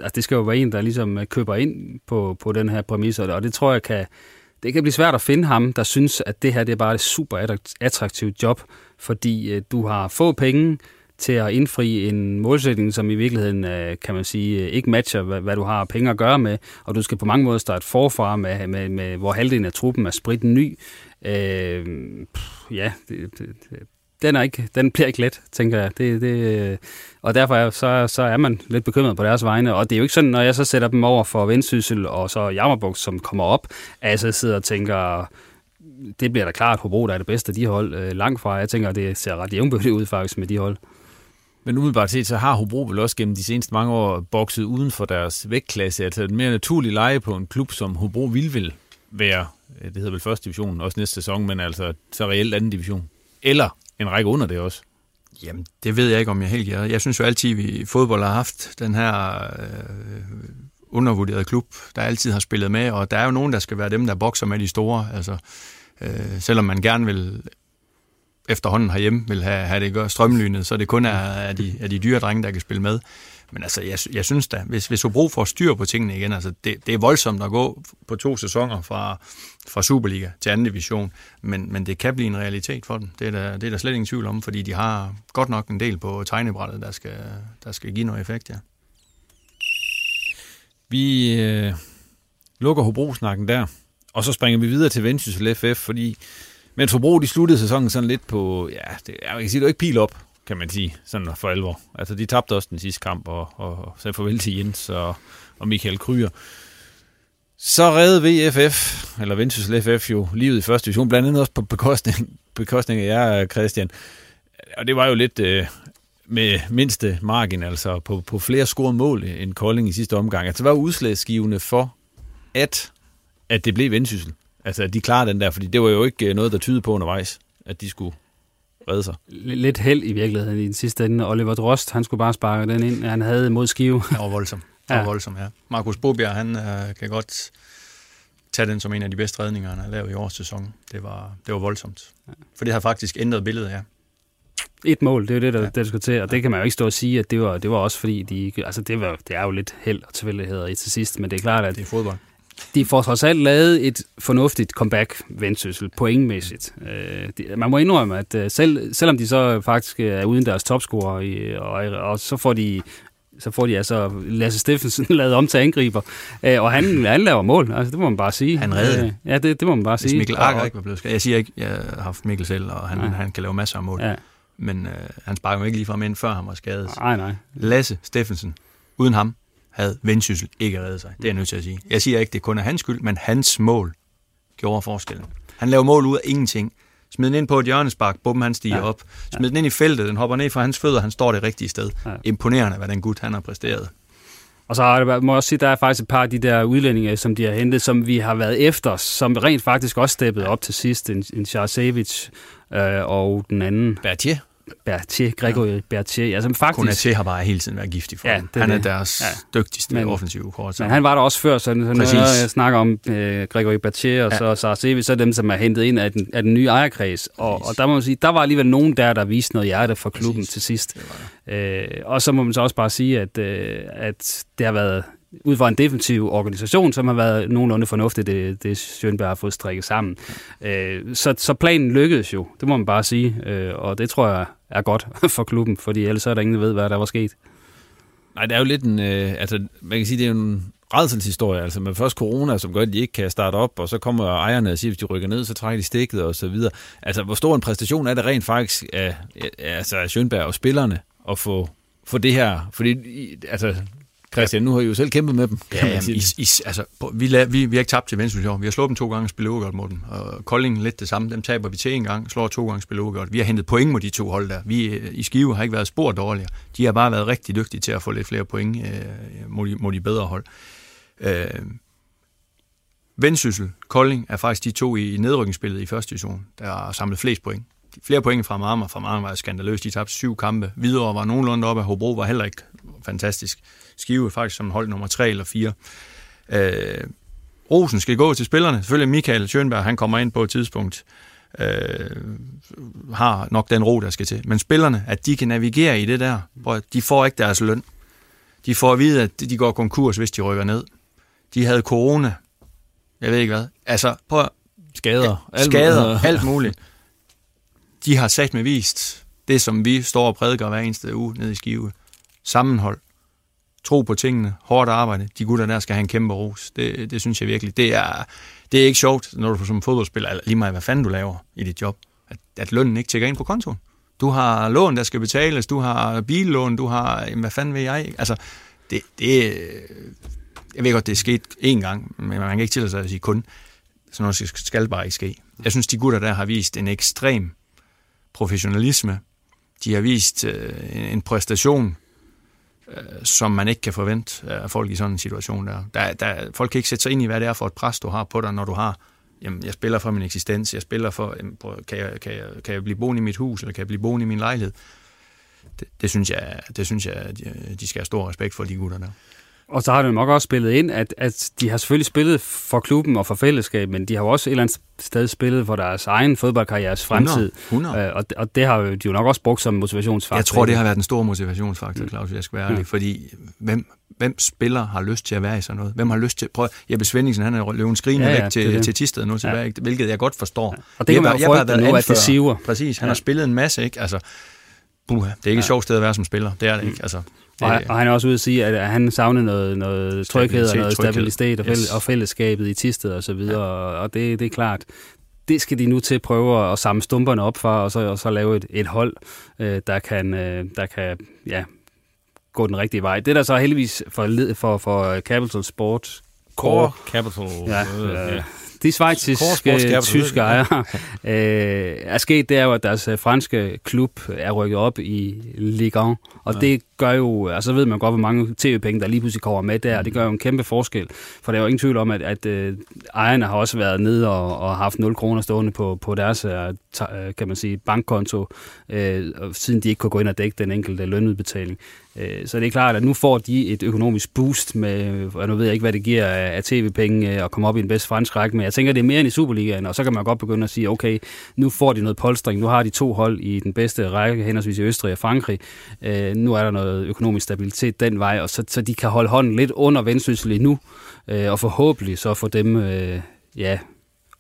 altså, det skal jo være en, der ligesom øh, køber ind på, på den her præmis, og det tror jeg kan, det kan blive svært at finde ham, der synes, at det her det er bare et super attraktivt job, fordi øh, du har få penge til at indfri en målsætning, som i virkeligheden, øh, kan man sige, øh, ikke matcher, hvad, hvad du har penge at gøre med, og du skal på mange måder starte forfra med, med, med hvor halvdelen af truppen er sprit ny. Øh, pff, ja, det, det, den, er ikke, den bliver ikke let, tænker jeg. Det, det, øh, og derfor er, så, så er man lidt bekymret på deres vegne. Og det er jo ikke sådan, når jeg så sætter dem over for Vendsyssel og så Jammerbugt, som kommer op, at jeg så sidder og tænker, det bliver da klart, Hobro der er det bedste af de hold øh, langt fra. Jeg tænker, det ser ret jævnbødigt ud faktisk med de hold. Men umiddelbart set, så har Hobro vel også gennem de seneste mange år bokset uden for deres vægtklasse. Altså et mere naturligt leje på en klub, som Hobro vil vil være, øh, det hedder vel første division, også næste sæson, men altså så reelt anden division. Eller en række under det også. Jamen, det ved jeg ikke, om jeg helt gør. Jeg synes jo altid, at vi i fodbold har haft den her øh, undervurderede klub, der altid har spillet med, og der er jo nogen, der skal være dem, der bokser med de store. Altså, øh, selvom man gerne vil efterhånden herhjemme vil have, have det gør strømlynet, så det kun er, er, de, er de dyre drenge, der kan spille med. Men altså, jeg, jeg synes da, hvis, hvis Hobro får styr på tingene igen, altså det, det er voldsomt at gå på to sæsoner fra, fra Superliga til anden division, men, men det kan blive en realitet for dem. Det er, der, det er der slet ingen tvivl om, fordi de har godt nok en del på tegnebrættet, der skal, der skal give noget effekt, ja. Vi øh, lukker Hobro-snakken der, og så springer vi videre til Vendsyssel FF, fordi men Hobro, de sluttede sæsonen sådan lidt på, ja, det, jeg kan sige, det var ikke pil op, kan man sige, sådan for alvor. Altså, de tabte også den sidste kamp, og, og, og sagde farvel til Jens og, og Michael Kryer. Så redde VFF, eller Vendsyssel FF jo, livet i første division, blandt andet også på bekostning, (laughs) bekostning af jer, Christian. Og det var jo lidt øh, med mindste margin, altså på, på flere scorede mål end Kolding i sidste omgang. Altså, det var udslagsgivende for, at, at det blev Vendsyssel. Altså, at de klarer den der, fordi det var jo ikke øh, noget, der tyder på undervejs, at de skulle redde sig. Lidt held i virkeligheden i den sidste ende. Oliver Drost, han skulle bare sparke den ind, han havde mod skive. Det var voldsom. (laughs) Det var ja. voldsom, ja. Markus Bobjerg, han øh, kan godt tage den som en af de bedste redninger, han har lavet i årets sæson. Det var, det var voldsomt. Ja. For det har faktisk ændret billedet, ja. Et mål, det er jo det, der, ja. der skal til, og det kan man jo ikke stå og sige, at det var, det var også fordi, de, altså det, var, det er jo lidt held og tilfældigheder i til sidst, men det er klart, at det er fodbold de får trods alt lavet et fornuftigt comeback, vendsyssel, pointmæssigt. Øh, de, man må indrømme, at øh, selv, selvom de så faktisk er uden deres topscorer, i, og, og så får de så får de altså Lasse Steffensen (laughs) lavet om til angriber, øh, og han, han laver mål, altså det må man bare sige. Han redder. Øh, ja, det, det må man bare Hvis sige. Mikkel Arker ikke var blevet skadet. Jeg siger ikke, jeg har haft Mikkel selv, og han, ja. han kan lave masser af mål. Ja. Men øh, han sparker jo ikke lige fra ind, før han var skadet. Nej, nej. Lasse Steffensen, uden ham, havde Vendsyssel ikke reddet sig. Det er jeg nødt til at sige. Jeg siger ikke, det kun er hans skyld, men hans mål gjorde forskellen. Han laver mål ud af ingenting. Smid den ind på et hjørnespark, bum, han stiger ja. op. Smid ja. den ind i feltet, den hopper ned fra hans fødder, han står det rigtige sted. Ja. Imponerende, hvad den gut han har præsteret. Og så må jeg også sige, der er faktisk et par af de der udlændinge, som de har hentet, som vi har været efter, som rent faktisk også steppede op til sidst. En, en Charcevic øh, og den anden. Berthier. Berthier, Gregory ja. Berthier. Altså, faktisk, Konaté har bare hele tiden været giftig for ja, ham. Han er deres ja. dygtigste men, offensive kort. Men han var der også før, så, når jeg snakker om øh, Gregory Berthier og ja. så Sarcevi, så er dem, som er hentet ind af den, af den nye ejerkreds. Og, og der må man sige, der var alligevel nogen der, der viste noget hjerte for klubben Præcis. til sidst. Øh, og så må man så også bare sige, at, øh, at det har været ud fra en defensiv organisation, som har været nogenlunde fornuftigt, det, det Sjønberg har fået strikket sammen. Øh, så, så planen lykkedes jo, det må man bare sige, øh, og det tror jeg er godt (laughs) for klubben, fordi ellers er der ingen, der ved, hvad der var sket. Nej, det er jo lidt en, øh, altså man kan sige, det er en redselshistorie, altså med først corona, som gør, at de ikke kan starte op, og så kommer ejerne og siger, hvis de rykker ned, så trækker de stikket og så videre. Altså, hvor stor en præstation er det rent faktisk af, altså, af Sjønberg og spillerne at få, få det her? Fordi, altså, Christian, nu har I jo selv kæmpet med dem. Kan ja, man sige. I, I, altså, vi, la, vi, vi har ikke tabt til Vendsyssel Vi har slået dem to gange og spillet uafgjort mod dem. Og Kolding lidt det samme. Dem taber vi til en gang, slår to gange spillet uafgjort. Vi har hentet point mod de to hold der. Vi øh, i Skive har ikke været spor dårligere. De har bare været rigtig dygtige til at få lidt flere point øh, mod, de, mod de bedre hold. Øh, Vendsyssel, Kolding er faktisk de to i nedrykningsspillet i første division, der har samlet flest point. Flere point fra Marmar. Fra Marmar var skandaløst. De tabte syv kampe. Videre var nogenlunde oppe. Hobro var heller ikke fantastisk. Skive faktisk som hold nummer 3 eller 4. Øh, rosen skal gå til spillerne. Selvfølgelig Michael Schönberg, han kommer ind på et tidspunkt, øh, har nok den ro, der skal til. Men spillerne, at de kan navigere i det der, hvor de får ikke deres løn. De får at vide, at de går konkurs, hvis de rykker ned. De havde corona. Jeg ved ikke hvad. Altså, prøv Skader. Alt skader, alt muligt. De har sagt med vist det, som vi står og prædiker hver eneste uge nede i Skive. Sammenhold. Tro på tingene. Hårdt arbejde. De gutter der skal have en kæmpe ros. Det, det synes jeg virkelig. Det er, det er ikke sjovt, når du som fodboldspiller, eller lige meget hvad fanden du laver i dit job, at, at lønnen ikke tjekker ind på kontoen. Du har lån, der skal betales, du har billån, du har, hvad fanden vil jeg? Altså, det, det, jeg ved godt, det er sket én gang, men man kan ikke tillade sig at sige kun. Sådan noget skal bare ikke ske. Jeg synes, de gutter der har vist en ekstrem professionalisme. De har vist øh, en præstation, øh, som man ikke kan forvente af folk i sådan en situation der. Der, der. Folk kan ikke sætte sig ind i, hvad det er for et pres, du har på dig, når du har jamen, jeg spiller for min eksistens, jeg spiller for, jamen, kan, jeg, kan, jeg, kan jeg blive boende i mit hus, eller kan jeg blive boende i min lejlighed? Det, det synes jeg, det synes jeg de, de skal have stor respekt for, de gutter der. Og så har det nok også spillet ind, at, at de har selvfølgelig spillet for klubben og for fællesskab, men de har jo også et eller andet sted spillet for deres egen fodboldkarrieres fremtid. 100, 100. Øh, og, og det har de jo nok også brugt som motivationsfaktor. Jeg tror, det har været en stor motivationsfaktor, Claus, jeg skal være ærlig, ja. fordi hvem, hvem spiller har lyst til at være i sådan noget? Hvem har lyst til... Prøv, Jeppe Svendingsen, han er løbet skrigende ja, ja, væk til, det. til Tisted nu tilbage, ja. hvilket jeg godt forstår. Ja. Og det kan man jo frygte nu, at det siver. Præcis, han ja. har spillet en masse, ikke? Altså, buha, det er ikke ja. et sjovt sted at være som spiller, det er det mm. ikke. Altså, og, og han er også ude at sige, at han savner noget, noget tryghed og noget stabilitet og, fælles, og fællesskabet i Tisted og så videre, ja. og det, det er klart, det skal de nu til at prøve at samle stumperne op for, og så, og så lave et, et hold, øh, der kan, øh, der kan ja, gå den rigtige vej. Det der så heldigvis for, for, for Capital Sport Core Capital. Ja, øh, de svejtiske tyske ejere (laughs) øh, er sket, det er jo, at deres øh, franske klub er rykket op i Ligue 1, og ja. det gør jo, altså ved man godt, hvor mange tv-penge, der lige pludselig kommer med der, og det gør jo en kæmpe forskel, for der er jo ingen tvivl om, at, at øh, ejerne har også været nede og, og haft 0 kroner stående på, på deres, øh, øh, kan man sige, bankkonto, øh, siden de ikke kunne gå ind og dække den enkelte lønudbetaling. Så det er klart, at nu får de et økonomisk boost med, og nu ved jeg ikke, hvad det giver af, af tv-penge og komme op i en bedst fransk række, men jeg tænker, det er mere end i Superligaen, og så kan man godt begynde at sige, okay, nu får de noget polstring, nu har de to hold i den bedste række, henholdsvis i Østrig og Frankrig, uh, nu er der noget noget økonomisk stabilitet den vej, og så, så de kan holde hånden lidt under vendsyssel nu, øh, og forhåbentlig så få dem øh, ja,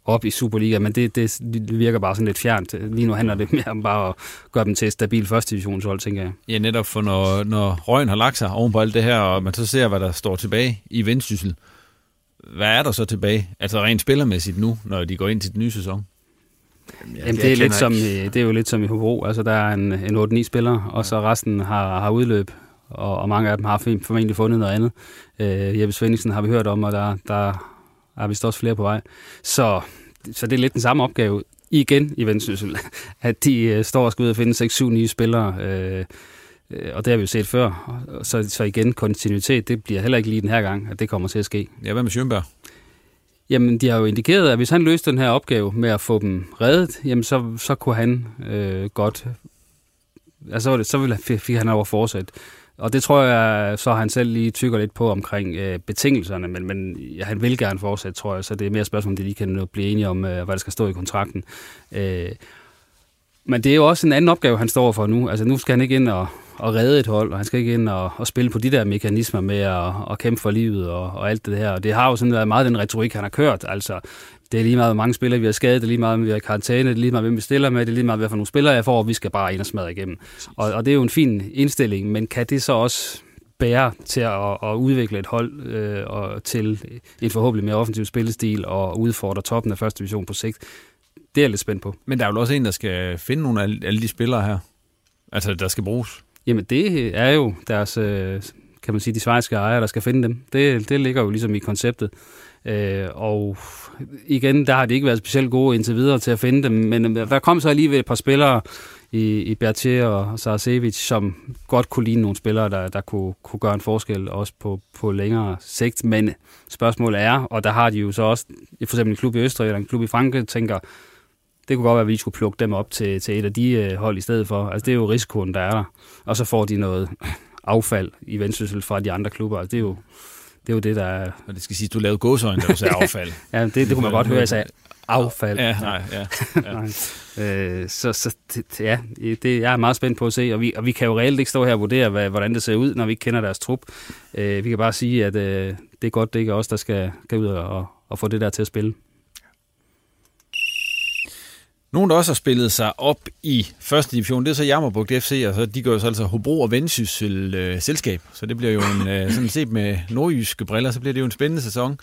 op i Superliga, men det, det virker bare sådan lidt fjernt. Lige nu handler det mere om bare at gøre dem til et stabilt første divisionshold, tænker jeg. Ja, netop for når, når røgen har lagt sig oven på alt det her, og man så ser, hvad der står tilbage i vendsyssel, hvad er der så tilbage? Altså rent spillermæssigt nu, når de går ind til den nye sæson? Jamen, Jamen det, er lidt som, det er jo lidt som i Hobro. Altså, der er en, en 8-9 spillere, og så resten har, har udløb, og, og mange af dem har formentlig fundet noget andet. Øh, Jeppe Svendingsen har vi hørt om, og der, der er vist også flere på vej. Så, så det er lidt den samme opgave igen i Vendsyssel, (laughs) at de øh, står og skal ud og finde 6-7 nye spillere, øh, øh, og det har vi jo set før. Så, så igen, kontinuitet, det bliver heller ikke lige den her gang, at det kommer til at ske. Ja, hvad med Schönberg? Jamen, de har jo indikeret, at hvis han løste den her opgave med at få dem reddet, jamen så, så kunne han øh, godt... Altså, så ville, fik han over fortsat. Og det tror jeg, så han selv lige tykker lidt på omkring øh, betingelserne, men, men ja, han vil gerne fortsætte, tror jeg, så det er mere spørgsmål, om de lige kan blive enige om, øh, hvad der skal stå i kontrakten. Øh, men det er jo også en anden opgave, han står for nu. Altså nu skal han ikke ind og, og redde et hold, og han skal ikke ind og, og spille på de der mekanismer med at, at kæmpe for livet og, og alt det her. Og det har jo sådan været meget den retorik, han har kørt. Altså, det er lige meget, hvor mange spillere vi har skadet, det er lige meget, vi har karantæne, det er lige meget, hvem vi stiller med, det er lige meget, hvad for nogle spillere jeg får, og vi skal bare ind og smadre igennem. Og, og det er jo en fin indstilling, men kan det så også bære til at, at udvikle et hold øh, og til en forhåbentlig mere offensiv spillestil og udfordre toppen af første division på sigt? Det er jeg lidt spændt på. Men der er jo også en, der skal finde nogle af alle de spillere her, altså der skal bruges. Jamen det er jo deres, øh, kan man sige, de svejske ejere, der skal finde dem. Det, det ligger jo ligesom i konceptet. Øh, og igen, der har de ikke været specielt gode indtil videre til at finde dem, men øh, der kom så alligevel et par spillere i, i Bertier og Sarasevic, som godt kunne ligne nogle spillere, der, der kunne, kunne gøre en forskel også på, på længere sigt. Men spørgsmålet er, og der har de jo så også, for eksempel en klub i Østrig eller en klub i Frankrig, tænker, det kunne godt være, at vi skulle plukke dem op til, til et af de øh, hold i stedet for. Altså, det er jo risikoen, der er der. Og så får de noget (laughs) affald i vendsyssel fra de andre klubber. Altså, det er jo det er jo det, der er... Og det skal sige, at du lavede gåsøjne, da du sagde (laughs) affald. ja, det, det kunne man godt høre, jeg sagde affald. Ja, nej, ja. ja. (laughs) nej. Øh, så så det, ja, det, jeg er meget spændt på at se, og vi, og vi kan jo reelt ikke stå her og vurdere, hvad, hvordan det ser ud, når vi ikke kender deres trup. Øh, vi kan bare sige, at øh, det er godt, det ikke er os, der skal, skal ud og, og få det der til at spille. Nogen, der også har spillet sig op i første division, det er så Jammerbugt FC, og så, de gør jo så altså Hobro og Vendsyssel øh, selskab. Så det bliver jo en, øh, sådan set med nordjyske briller, så bliver det jo en spændende sæson.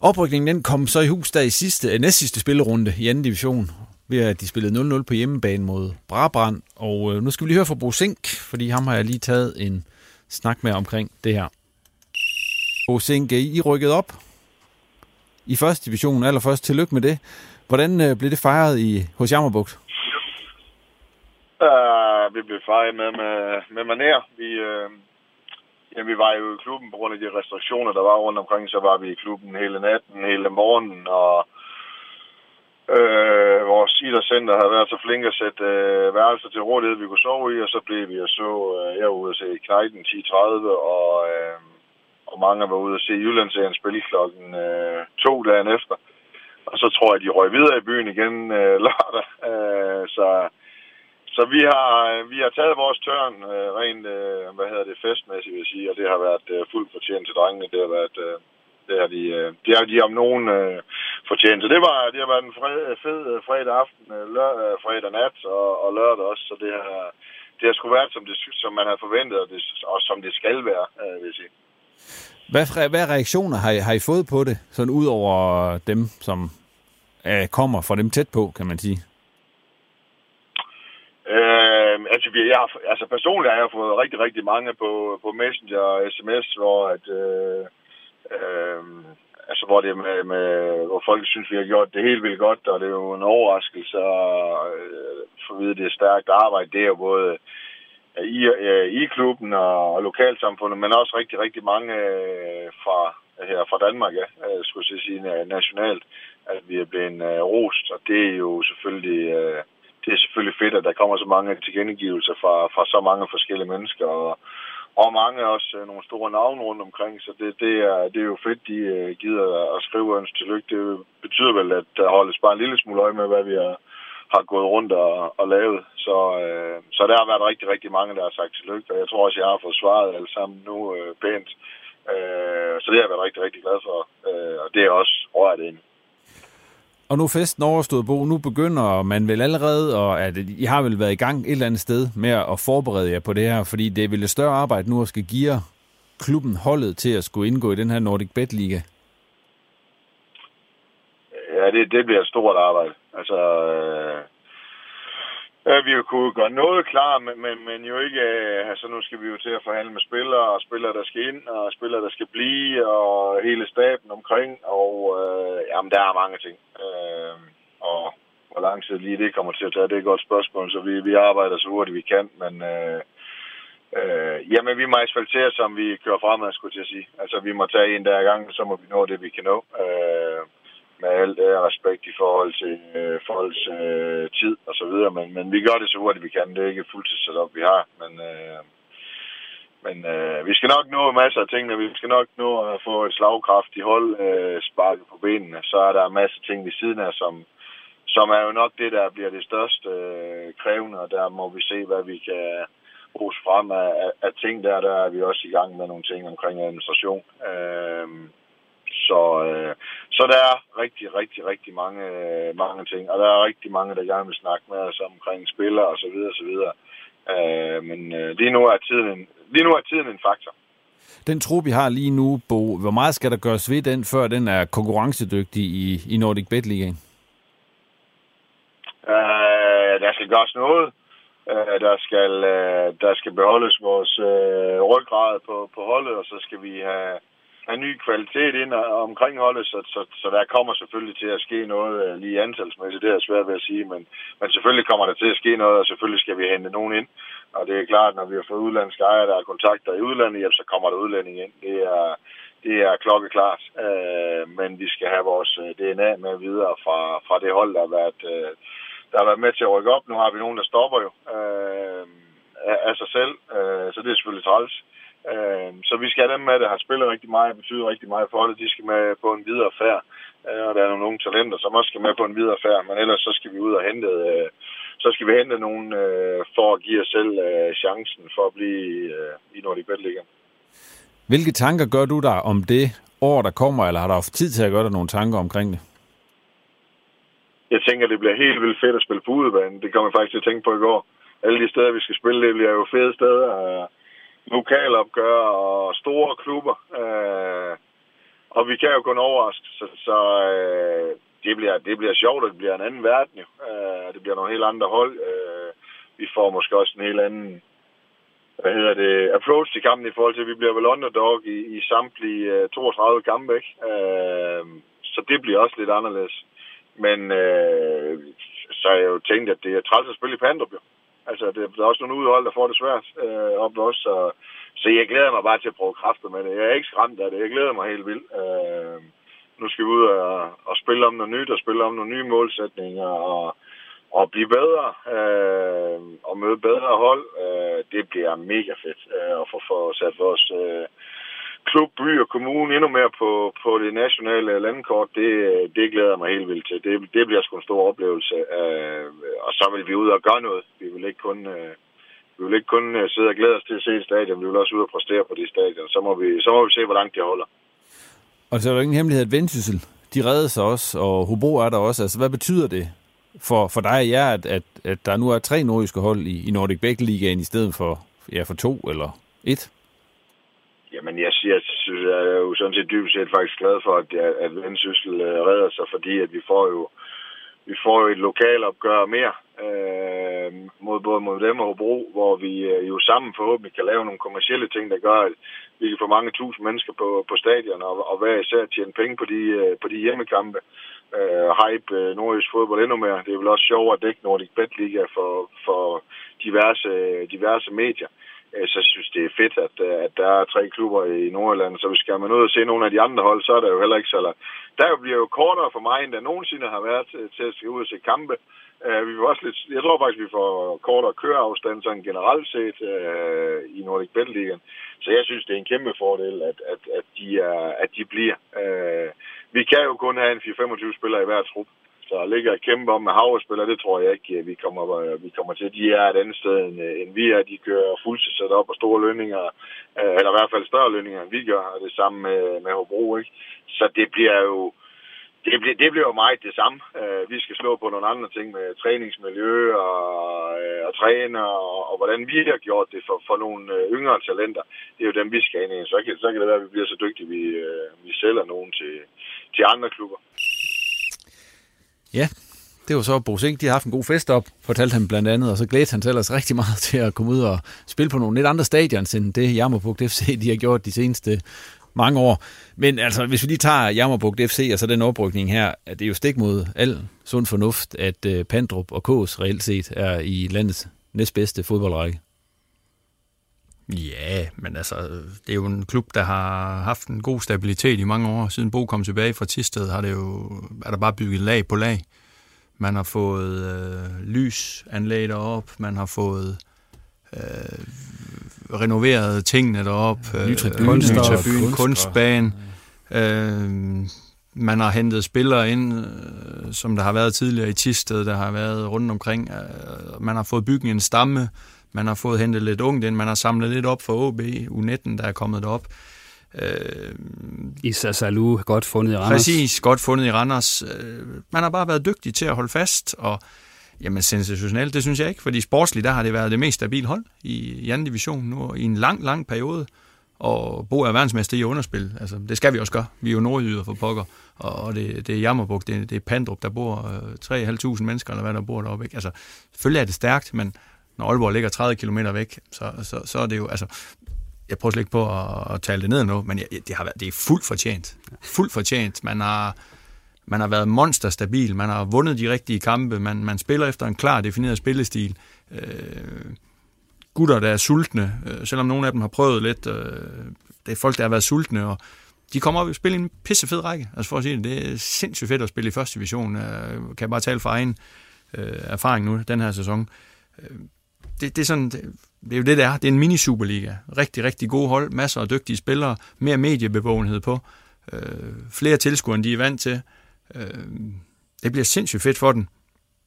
Oprykningen den kom så i hus der i sidste, øh, næst sidste spillerunde i anden division, ved at de spillede 0-0 på hjemmebane mod Brabrand. Og øh, nu skal vi lige høre fra Bo Sink, fordi ham har jeg lige taget en snak med omkring det her. Bo Sink, I rykket op i første division. Allerførst tillykke med det. Hvordan øh, blev det fejret i, hos Jammerbugt? Uh, vi blev fejret med, med, med maner. Vi, øh, ja, vi var jo i klubben på grund af de restriktioner, der var rundt omkring. Så var vi i klubben hele natten, hele morgenen, og Øh, vores idrætscenter havde været så flink at sætte øh, værelser til rådighed, vi kunne sove i, og så blev vi og så, øh, jeg var ude at se Knejten 10.30, og, øh, og mange var ude at se Jyllandsserien spille klokken øh, to dagen efter. Og så tror jeg, de røg videre i byen igen øh, (laughs) lørdag. Øh, så så vi, har, vi har taget vores tørn øh, rent, øh, hvad hedder det, festmæssigt, vil jeg sige. Og det har været øh, fuldt fortjent til drengene. Det har været... Øh, det har de, øh, det har de om nogen øh, fortjent. Så det, var, det har været en fred, øh, fed øh, fredag aften, øh, lør, fredag nat og, og lørdag også. Så det har, det har sgu været, som, det, som man havde forventet, og, det, og som det skal være, øh, vil jeg sige. Hvad, hvad reaktioner har I, har I fået på det, sådan ud over dem, som øh, kommer fra dem tæt på, kan man sige? Øh, altså, vi, jeg har, altså personligt har jeg fået rigtig, rigtig mange på, på Messenger og sms, hvor at, øh, øh, altså, hvor, det med, med, hvor folk synes, vi har gjort det helt vildt godt, og det er jo en overraskelse at øh, få at vide, det er stærkt arbejde. Det er jo både i, øh, i klubben og, og lokalsamfundet, men også rigtig, rigtig mange øh, fra, her fra Danmark, ja, øh, skulle jeg sige, nationalt, at vi er blevet øh, rost, og det er jo selvfølgelig... Øh, det er selvfølgelig fedt, at der kommer så mange tilkendegivelser fra, fra så mange forskellige mennesker, og, og mange også øh, nogle store navne rundt omkring, så det, det, er, det er jo fedt, de øh, gider at skrive ønske tillykke. Det betyder vel, at der holdes bare en lille smule øje med, hvad vi har, har gået rundt og, og lavet. Så, øh, så der har været rigtig, rigtig mange, der har sagt tillykke, og jeg tror også, jeg har fået svaret alle sammen nu øh, pænt. Øh, så det har jeg været rigtig, rigtig glad for, øh, og det er også rørt ind. Og nu er festen overstået, Bo. Nu begynder man vel allerede, og at I har vel været i gang et eller andet sted med at forberede jer på det her, fordi det er vel et større arbejde nu at skal give klubben holdet til at skulle indgå i den her Nordic Bet Liga. Ja, det, det bliver et stort arbejde. Altså, øh, Ja, vi kunne gøre noget klar, men, men, men jo ikke... Øh, altså, nu skal vi jo til at forhandle med spillere, og spillere, der skal ind, og spillere, der skal blive, og hele staben omkring, og øh, jamen, der er mange ting. Øh, og hvor lang tid lige det kommer til at tage, det er et godt spørgsmål, så vi, vi arbejder så hurtigt vi kan, men... Øh, Øh, jamen, vi må asfaltere, som vi kører fremad, skulle jeg sige. Altså, vi må tage en der gang, så må vi nå det, vi kan nå. Øh, med alt ære respekt i forhold til øh, folks øh, tid og så videre, men, men vi gør det så hurtigt vi kan. Det er ikke fuldt op, vi har, men, øh, men øh, vi skal nok nå masser af ting, og Vi skal nok nå at få et slagkraftigt hold øh, sparket på benene. Så er der masser af ting ved siden af, som, som er jo nok det, der bliver det største øh, krævende, og der må vi se, hvad vi kan bruges frem af, af, af ting der. Der er vi også i gang med nogle ting omkring administration. Øh, så, øh, så der er rigtig, rigtig, rigtig mange, øh, mange ting, og der er rigtig mange, der gerne vil snakke med os omkring spillere og så videre, og så videre. Øh, men øh, lige, nu er tiden, lige nu er tiden en faktor. Den trup, vi har lige nu, Bo, hvor meget skal der gøres ved den, før den er konkurrencedygtig i, i Nordic Bet League? Øh, der skal gøres noget. Øh, der, skal, øh, der skal beholdes vores øh, ryggrad på, på holdet, og så skal vi have have ny kvalitet ind omkring holdet, så, så, så der kommer selvfølgelig til at ske noget øh, lige antalsmæssigt. Det er svært ved at sige, men, men selvfølgelig kommer der til at ske noget, og selvfølgelig skal vi hente nogen ind. Og det er klart, når vi har fået udlandske ejere, der er kontakter i udlandet, jamen, så kommer der udlænding ind. Det er, det er klokkeklart. Uh, men vi skal have vores øh, DNA med videre fra, fra det hold, der har, været, der har været med til at rykke op. Nu har vi nogen, der stopper jo uh, af, af sig selv, så det er selvfølgelig træls. Øh, så vi skal have dem med, der har spillet rigtig meget, betyder rigtig meget for det. De skal med på en videre færd. Øh, og der er nogle unge talenter, som også skal med på en videre færd. Men ellers så skal vi ud og hente, øh, så skal vi hente nogen øh, for at give os selv øh, chancen for at blive øh, i Nordic Bet Liga. Hvilke tanker gør du dig om det år, der kommer, eller har du haft tid til at gøre dig nogle tanker omkring det? Jeg tænker, det bliver helt vildt fedt at spille på udebane. Det kommer jeg faktisk til at tænke på i går. Alle de steder, vi skal spille, det bliver jo fede steder. Lokalopgør og store klubber. Øh, og vi kan jo kun overraske, så, så øh, det, bliver, det bliver sjovt, og det bliver en anden verden jo. Øh, det bliver nogle helt andre hold. Øh, vi får måske også en helt anden hvad hedder det, approach til kampen i forhold til, at vi bliver vel underdog i, i samtlige øh, 32 kampe, ikke? Uh, så det bliver også lidt anderledes. Men øh, så har jeg jo tænkt, at det er træls at spille i Pandrup, jo. Altså, det, der er også nogle udhold, der får det svært øh, op også, så, så jeg glæder mig bare til at prøve kræfter med det. Jeg er ikke skræmt af det, jeg glæder mig helt vildt. Øh, nu skal vi ud og, og spille om noget nyt, og spille om nogle nye målsætninger, og og blive bedre øh, og møde bedre hold. Øh, det bliver mega fedt øh, at få, få sat vores øh, klub, by og kommune endnu mere på, på det nationale landkort. Det, det glæder jeg mig helt vildt til. Det, det bliver sgu en stor oplevelse. Øh, og så vil vi ud og gøre noget. Vi vil ikke kun... Øh, vi vil ikke kun øh, sidde og glæde os til at se et stadion, vi vil også ud og præstere på de stadion. Så må vi, så må vi se, hvor langt det holder. Og så er der ingen hemmelighed, at Vendsyssel, de redder sig også, og Hobro er der også. Altså, hvad betyder det for, for dig og jer, at, at, at der nu er tre nordiske hold i, i Nordic Bæk Ligaen i stedet for, ja, for to eller et? Jamen, jeg, jeg synes, jeg er jo sådan set dybest set faktisk glad for, at, at Vendsyssel øh, redder sig, fordi at vi får jo vi får jo et lokalopgør mere øh, mod både mod dem og Hobro, hvor vi øh, jo sammen forhåbentlig kan lave nogle kommersielle ting, der gør, at vi kan få mange tusind mennesker på, på stadion og, og hver især tjene penge på de, øh, på de hjemmekampe øh, hype øh, nordjysk fodbold endnu mere. Det er vel også sjovt at dække Nordic Bet Liga for, for diverse, øh, diverse medier. Øh, Øh, så synes, det er fedt, at, øh, at der er tre klubber i Nordjylland. Så hvis skal man ud og se nogle af de andre hold, så er der jo heller ikke så... Der bliver jo kortere for mig, end der nogensinde har været til, til at skal ud og se kampe. Uh, vi også lidt, jeg tror faktisk, vi får kortere køreafstand sådan generelt set uh, i Nordic Bet Ligaen. Så jeg synes, det er en kæmpe fordel, at, at, at, de, er, at de bliver. Uh, vi kan jo kun have en 4-25 spillere i hver trup. Så at ligge og kæmpe om med havrespillere, det tror jeg ikke, vi kommer, øh, vi kommer til. De er et andet sted, end, øh, end vi er. De kører fuldtidsat op og store lønninger, øh, eller i hvert fald større lønninger, end vi gør, og det samme med, med Hobro. Ikke? Så det bliver jo det bliver, det bliver jo meget det samme. Vi skal slå på nogle andre ting med træningsmiljø og, og træner, og, og hvordan vi har gjort det for, for nogle yngre talenter. Det er jo dem, vi skal ind i. Så kan, så kan det være, at vi bliver så dygtige, vi, uh, vi sælger nogen til, til andre klubber. Ja, det var så Bo Sink. De har haft en god fest op, fortalte han blandt andet, og så glædte han sig ellers rigtig meget (laughs) til at komme ud og spille på nogle lidt andre stadions, end det Jammerbugt FC de har gjort de seneste mange år. Men altså, hvis vi lige tager Jammerbugt FC og så den oprykning her, at det er jo stik mod al sund fornuft, at øh, Pandrup og Kås reelt set er i landets næstbedste fodboldrække. Ja, men altså, det er jo en klub, der har haft en god stabilitet i mange år. Siden Bo kom tilbage fra Tisted, har det jo, er der bare bygget lag på lag. Man har fået øh, lysanlæg derop, man har fået øh, renoveret tingene derop, ny tribune, øh, ny tribune kunstbane. Øh, man har hentet spillere ind, øh, som der har været tidligere i Tisted, der har været rundt omkring. Øh, man har fået bygget en stamme, man har fået hentet lidt ungt ind, man har samlet lidt op for OB, U19, der er kommet derop. Øh, Issa Salou, godt fundet i Randers. Præcis, godt fundet i Randers. Øh, man har bare været dygtig til at holde fast, og jamen sensationelt, det synes jeg ikke, fordi sportsligt, der har det været det mest stabile hold i, i anden division nu, i en lang, lang periode. Og Bo er verdensmester i underspil. Altså, det skal vi også gøre. Vi er jo nordjyder for pokker, og det, det er Jammerbuk, det, det er Pandrup, der bor øh, 3.500 mennesker, eller hvad der bor deroppe. Ikke? Altså, selvfølgelig er det stærkt, men når Aalborg ligger 30 km væk, så, så, så er det jo, altså, jeg prøver slet ikke på at, at tale det ned nu, men jeg, det, har været, det er fuldt fortjent. Fuldt fortjent. Man har, man har været monsterstabil, man har vundet de rigtige kampe, man, man spiller efter en klar defineret spillestil. Øh, gutter, der er sultne, øh, selvom nogle af dem har prøvet lidt, øh, det er folk, der har været sultne, og de kommer op og spiller en pissefed række. Altså for at sige det, det er sindssygt fedt at spille i første division. Øh, kan jeg bare tale fra egen øh, erfaring nu, den her sæson. Øh, det, det er sådan, det, det er jo det, der er. Det er en mini-superliga. Rigtig, rigtig gode hold. Masser af dygtige spillere. Mere mediebevågenhed på. Øh, flere tilskuere, end de er vant til. Øh, det bliver sindssygt fedt for den.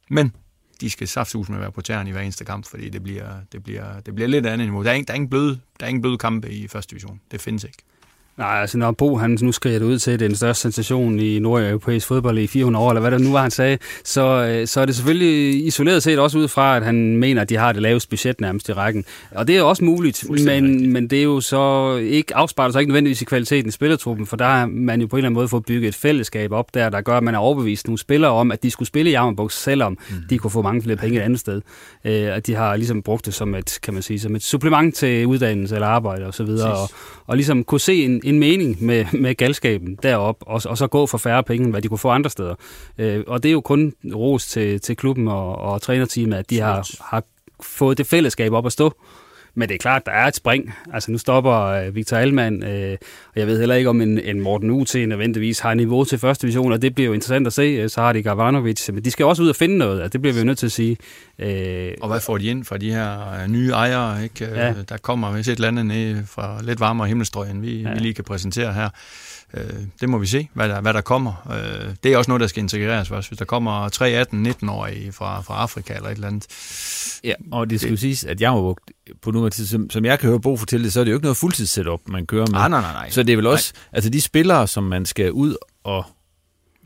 Men de skal saftsus med at være på tæren i hver eneste kamp, fordi det bliver, det bliver, det bliver lidt andet niveau. Der er, ingen, der, er ingen bløde, der er ingen bløde kampe i første division. Det findes ikke. Nej, altså når Bo han nu skriver det ud til, at det er den største sensation i nordeuropæisk fodbold i 400 år, eller hvad det nu var, han sagde, så, øh, så er det selvfølgelig isoleret set også ud fra, at han mener, at de har det laveste budget nærmest i rækken. Og det er også muligt, men, men det er jo så ikke afspejler sig ikke nødvendigvis i kvaliteten i spillertruppen, for der har man jo på en eller anden måde fået bygget et fællesskab op der, der gør, at man er overbevist nogle spillere om, at de skulle spille i Jammerbuks, selvom mm. de kunne få mange flere penge et andet sted. Øh, at de har ligesom brugt det som et, kan man sige, som et supplement til uddannelse eller arbejde osv., og, og, og ligesom kunne se en, en mening med, med galskaben derop og, og så gå for færre penge, end hvad de kunne få andre steder. Øh, og det er jo kun ros til, til klubben og, og trænerteamet, at de har, har fået det fællesskab op at stå. Men det er klart, der er et spring. Altså nu stopper øh, Victor Alman, øh, og jeg ved heller ikke, om en, en Morten U til nødvendigvis har niveau til første division, og det bliver jo interessant at se. Så har de Gavanovic, men de skal også ud og finde noget, og det bliver vi jo nødt til at sige. Øh, og hvad får de ind fra de her øh, nye ejere? Ikke? Øh, ja. Der kommer vist et eller andet ned fra lidt varmere himmelstrøg, end vi, ja. vi lige kan præsentere her. Øh, det må vi se, hvad der, hvad der kommer. Øh, det er også noget, der skal integreres først. Hvis der kommer 3, 18, 19-årige fra, fra Afrika eller et eller andet. Ja, og det skulle det, siges, at jeg må på nu, som, som jeg kan høre Bo fortælle det, så er det jo ikke noget fuldtidssetup, man kører med. Nej, nej, nej, nej. Så det er vel også, nej. altså de spillere, som man skal ud og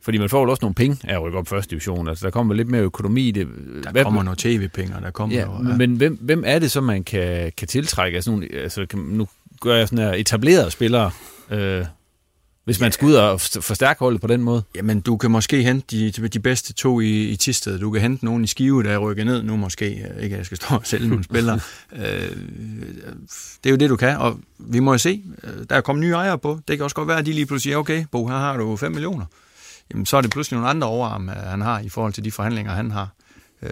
fordi man får jo også nogle penge af at rykke op første division. Altså, der kommer lidt mere økonomi i det. Der hvem, kommer noget tv-penge, der kommer ja, jo, ja. Men hvem, hvem er det så, man kan, kan tiltrække? Altså, nogle, altså, kan, nu gør jeg sådan her etablerede spillere, øh, hvis man skal ud og forstærke holdet på den måde? Jamen, du kan måske hente de, de bedste to i, i Tisted. Du kan hente nogen i Skive, der rykker ned nu måske. Ikke at jeg skal stå og sælge nogle spillere. (laughs) øh, det er jo det, du kan, og vi må jo se. Der er kommet nye ejere på. Det kan også godt være, at de lige pludselig siger, okay, Bo, her har du 5 millioner. Jamen, så er det pludselig nogle andre overarm, han har i forhold til de forhandlinger, han har. Øh,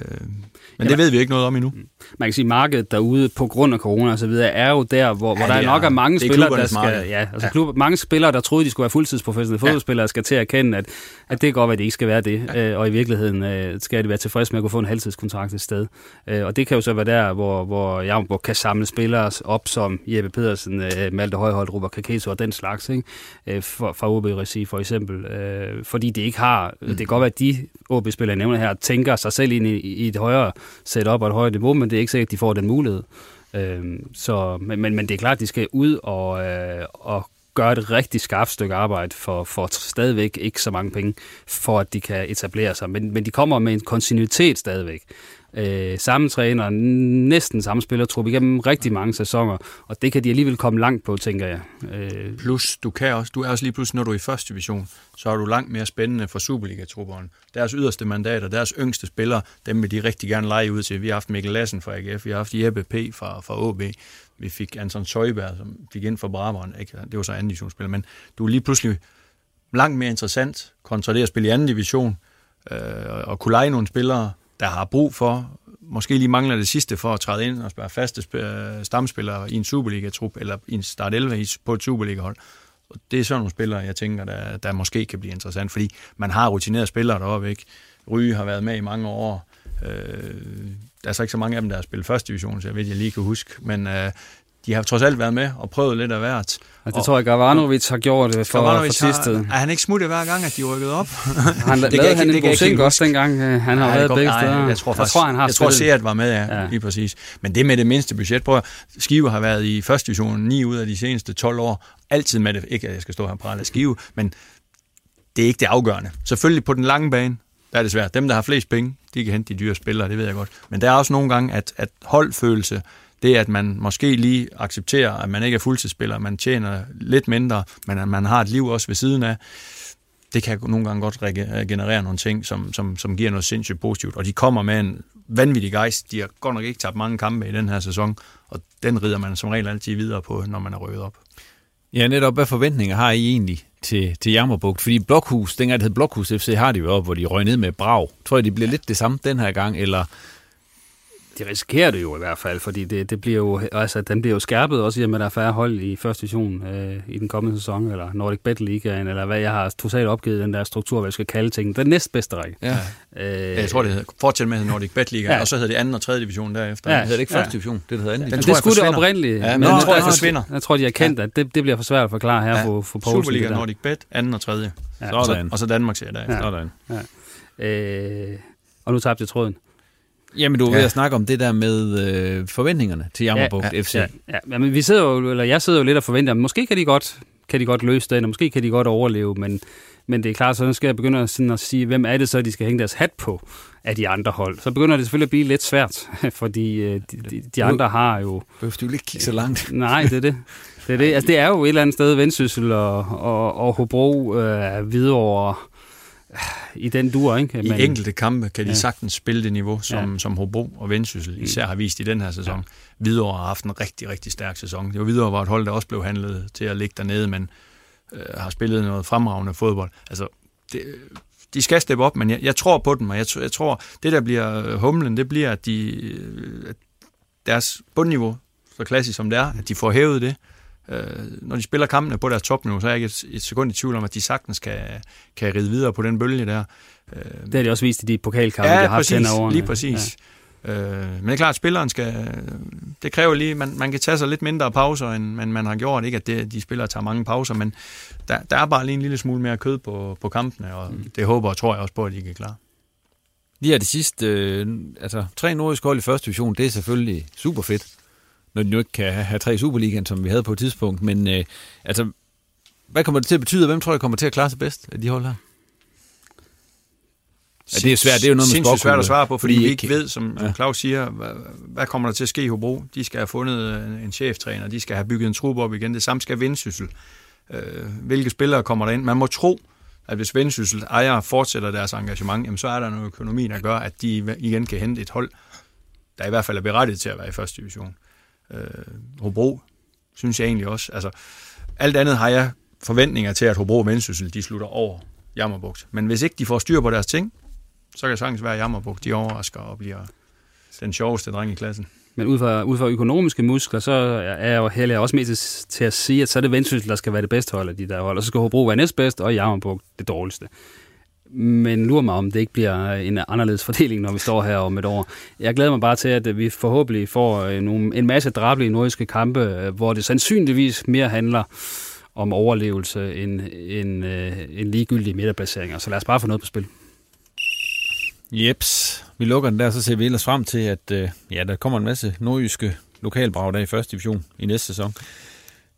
men det ved vi ikke noget om endnu. Mm. Man kan sige, at markedet derude på grund af corona og så videre er jo der, hvor, ja, hvor der er nok er mange spillere, der skal, ja, altså ja. Klub, mange spillere, der troede, de skulle være fuldtidsprofessionelle ja. fodboldspillere, skal til at erkende, at, at det går, at de ikke skal være det. Ja. Øh, og i virkeligheden øh, skal de være tilfredse med at kunne få en halvtidskontrakt et sted. Øh, og det kan jo så være der, hvor, hvor Jamborg kan samle spillere op som Jeppe Pedersen, øh, Malte Højholdt, Robert Kakeso og den slags, ikke? Øh, for, fra OB Regi for eksempel. Øh, fordi de ikke har, mm. det kan godt være, at de OB-spillere, nævner her, tænker sig selv ind i, i et højere setup og et højere niveau, men det er ikke sikkert, at de får den mulighed. Øh, så, men, men, men det er klart, at de skal ud og, øh, og gøre et rigtig skarpt stykke arbejde for, for stadigvæk ikke så mange penge, for at de kan etablere sig. Men, men de kommer med en kontinuitet stadigvæk øh, samme træner, næsten samme spillertrup igennem rigtig mange sæsoner, og det kan de alligevel komme langt på, tænker jeg. Øh. Plus, du kan også, du er også lige pludselig, når du er i første division, så er du langt mere spændende for Superliga-trupperen. Deres yderste mandater, deres yngste spillere, dem vil de rigtig gerne lege ud til. Vi har haft Mikkel Lassen fra AGF, vi har haft Jeppe P. fra, fra AB, vi fik Anton Søjberg, som fik ind for Brabant, ikke? det var så anden divisionsspiller, men du er lige pludselig langt mere interessant kontra det at spille i anden division, øh, og kunne lege nogle spillere, der har brug for, måske lige mangler det sidste for at træde ind og være faste øh, stamspillere i en Superliga-trup, eller i en start 11 på et Superliga-hold. Og det er sådan nogle spillere, jeg tænker, der, der måske kan blive interessant, fordi man har rutinerede spillere deroppe, ikke? Ryge har været med i mange år. Øh, der er så ikke så mange af dem, der har spillet første division, så jeg ved, jeg lige kan huske. Men øh, de har trods alt været med og prøvet lidt af hvert. Ja, det og, tror jeg, Gavanovic har gjort det for, for sidste. Er han ikke smuttet hver gang, at de rykkede op? (laughs) han det lavede han en Bosink også dengang. Øh, han har været begge steder. Jeg tror, faktisk, jeg tror, han har jeg tror Seat var med, ja, ja, lige præcis. Men det med det mindste budget. Prøv Skive har været i første division 9 ud af de seneste 12 år. Altid med det. Ikke at jeg skal stå her og prale Skive, men det er ikke det afgørende. Selvfølgelig på den lange bane, der er det svært. Dem, der har flest penge, de kan hente de dyre spillere, det ved jeg godt. Men der er også nogle gange, at, at holdfølelse det, at man måske lige accepterer, at man ikke er fuldtidsspiller, man tjener lidt mindre, men at man har et liv også ved siden af, det kan nogle gange godt generere nogle ting, som, som, som giver noget sindssygt positivt. Og de kommer med en vanvittig gejst. De har godt nok ikke tabt mange kampe i den her sæson, og den rider man som regel altid videre på, når man er rykket op. Ja, netop. Hvad forventninger har I egentlig til, til Jammerbugt? Fordi Blokhus, dengang det hed Blokhus FC, har de jo op, hvor de røg ned med brag. Tror jeg, de bliver lidt det samme den her gang, eller De risikerer det jo i hvert fald, fordi det, det bliver jo, altså, den bliver jo skærpet også i, at der er færre hold i første division øh, i den kommende sæson, eller Nordic Bet Ligaen, eller hvad jeg har totalt opgivet den der struktur, hvad jeg skal kalde ting. Den næstbedste række. Ja. Øh, jeg tror, det hedder, fortsæt med Nordic Bet Ligaen, ja. og så hedder det anden og tredje division derefter. Ja. Det hedder det ikke første ja. division, det hedder anden division. Det skulle det oprindeligt. Ja, men, men jeg tror, jeg forsvinder. Jeg tror, de har kendt, ja. at det, det bliver for svært at forklare her ja. for, for Poulsen. Superliga, Nordic Bet, anden og tredje. Ja. Sådan. Og så Danmark ser der. Ja. Sådan. Ja. Øh, og nu tabte jeg tråden. Jamen, du er ja. ved at snakke om det der med øh, forventningerne til Jammerbugt ja, FC. Ja, ja. ja, men vi sidder jo, eller jeg sidder jo lidt og forventer, at måske kan de godt, kan de godt løse den, og måske kan de godt overleve, men, men det er klart, så nu skal jeg begynde at, sådan at sige, hvem er det så, de skal hænge deres hat på af de andre hold. Så begynder det selvfølgelig at blive lidt svært, (laughs) fordi øh, de, de, de andre har jo... Behøver du ikke kigge så langt? Nej, det er det. Det er, det. Altså, det er jo et eller andet sted Vendsyssel og, og, og Hobro øh, videre i den dur, ikke? Men, I enkelte kampe kan de ja. sagtens spille det niveau, som, ja. som Hobro og Vendsyssel især har vist i den her sæson. Ja. Hvidovre har haft en rigtig, rigtig stærk sæson. Det var Hvidovre var et hold, der også blev handlet til at ligge dernede, men øh, har spillet noget fremragende fodbold. Altså, det, de skal steppe op, men jeg, jeg tror på dem, og jeg, jeg tror, det der bliver humlen, det bliver, at, de, at deres bundniveau, så klassisk som det er, at de får hævet det. Øh, når de spiller kampene på deres topniveau, så er jeg ikke et, et sekund i tvivl om, at de sagtens kan, kan ride videre på den bølge der. Øh, det har de også vist i de pokalkampe, ja, de har haft præcis, over lige præcis. Ja. Øh, men det er klart, at spilleren skal... Det kræver lige... Man, man kan tage sig lidt mindre pauser, end man, man har gjort. Ikke at det, de spillere tager mange pauser, men der, der er bare lige en lille smule mere kød på, på kampene, og mm. det håber og tror jeg også på, at de kan klare. Lige her det sidste... Øh, altså, tre nordiske hold i første division, det er selvfølgelig super fedt når de nu ikke kan have tre Superligaen, som vi havde på et tidspunkt. Men øh, altså, hvad kommer det til at betyde, og hvem tror jeg kommer til at klare sig bedst af de hold her? Ja, det er svært, det er jo noget med svært at svare på, fordi, fordi vi ikke ved, som, ja. Claus siger, hvad, hvad kommer der til at ske i Hobro? De skal have fundet en cheftræner, de skal have bygget en trup op igen, det samme skal Vendsyssel. Øh, hvilke spillere kommer der ind? Man må tro, at hvis Vendsyssel ejer fortsætter deres engagement, jamen, så er der noget økonomi, der gør, at de igen kan hente et hold, der i hvert fald er berettiget til at være i første division. Øh, Hobro, synes jeg egentlig også. Altså, alt andet har jeg forventninger til, at Hobro og Vendsyssel, de slutter over Jammerbugt. Men hvis ikke de får styr på deres ting, så kan det sagtens være, at Jammerbugt, de overrasker og bliver den sjoveste dreng i klassen. Men ud fra, ud fra økonomiske muskler, så er jeg jo heller også mest til, til at sige, at så er det Vendsyssel, der skal være det bedste hold af de der hold, og så skal Hobro være næstbedst, og Jammerbugt det dårligste men lurer mig, om det ikke bliver en anderledes fordeling, når vi står her om et år. Jeg glæder mig bare til, at vi forhåbentlig får øh, nogle, en masse drabelige nordiske kampe, øh, hvor det sandsynligvis mere handler om overlevelse end, end, en end ligegyldige midterplaceringer. Så lad os bare få noget på spil. Jeps, vi lukker den der, så ser vi ellers frem til, at ja, der kommer en masse nordjyske lokalbrag der i første division i næste sæson.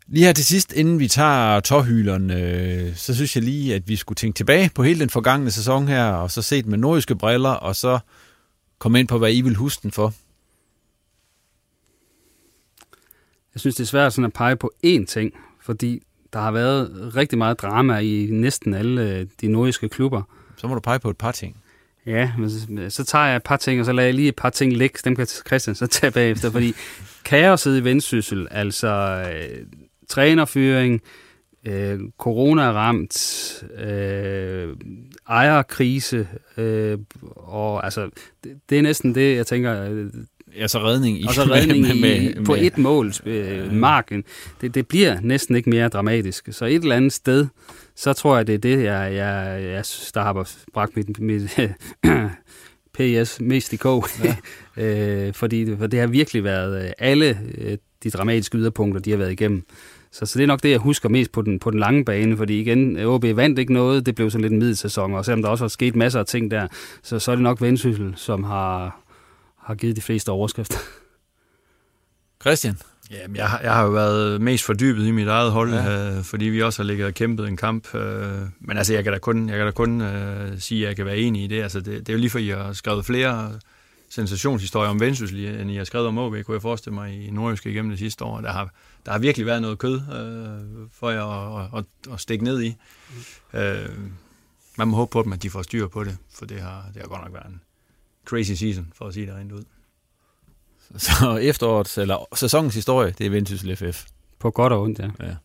Lige her til sidst, inden vi tager tårhyleren, øh, så synes jeg lige, at vi skulle tænke tilbage på hele den forgangne sæson her, og så set med nordiske briller, og så komme ind på, hvad I vil huske den for. Jeg synes, det er svært sådan at pege på én ting, fordi der har været rigtig meget drama i næsten alle øh, de nordiske klubber. Så må du pege på et par ting. Ja, men så, så tager jeg et par ting, og så lader jeg lige et par ting ligge. Dem kan Christian så tage bagefter, fordi (laughs) kaoset i Vendsyssel, altså øh, trænerfyring, øh, corona-ramt, øh, ejerkrise, øh, og altså, det, det er næsten det, jeg tænker... Øh, Ja, så redning, i, og så redning med, med, med, på et mål, øh, marken. Det, det bliver næsten ikke mere dramatisk. Så et eller andet sted, så tror jeg, det er det, jeg, jeg, jeg der har bragt mit, mit (coughs) PS mest i kog. Ja. (laughs) øh, fordi for det har virkelig været øh, alle øh, de dramatiske yderpunkter, de har været igennem. Så, så det er nok det, jeg husker mest på den, på den lange bane, fordi igen, OB vandt ikke noget, det blev sådan lidt en middelsæson, og selvom der også har sket masser af ting der, så, så er det nok Vendsyssel, som har, har givet de fleste overskrifter. Christian? Jamen, jeg, jeg har jo været mest fordybet i mit eget hold, ja. øh, fordi vi også har ligget og kæmpet en kamp. Øh, men altså, jeg kan da kun, jeg kan da kun øh, sige, at jeg kan være enig i det. Altså, det, det er jo lige for, at I har skrevet flere sensationshistorier om Vendsyssel, end I har skrevet om OB, kunne jeg forestille mig, i Nordjyske igennem det sidste år. Der har, der har virkelig været noget kød øh, for jer at, at, at, at stikke ned i. Mm. Øh, man må håbe på dem, at de får styr på det, for det har, det har godt nok været en crazy season, for at sige det rent ud. Så efterårets, eller sæsonens historie, det er Vendsyssel FF. På godt og ondt, ja. ja.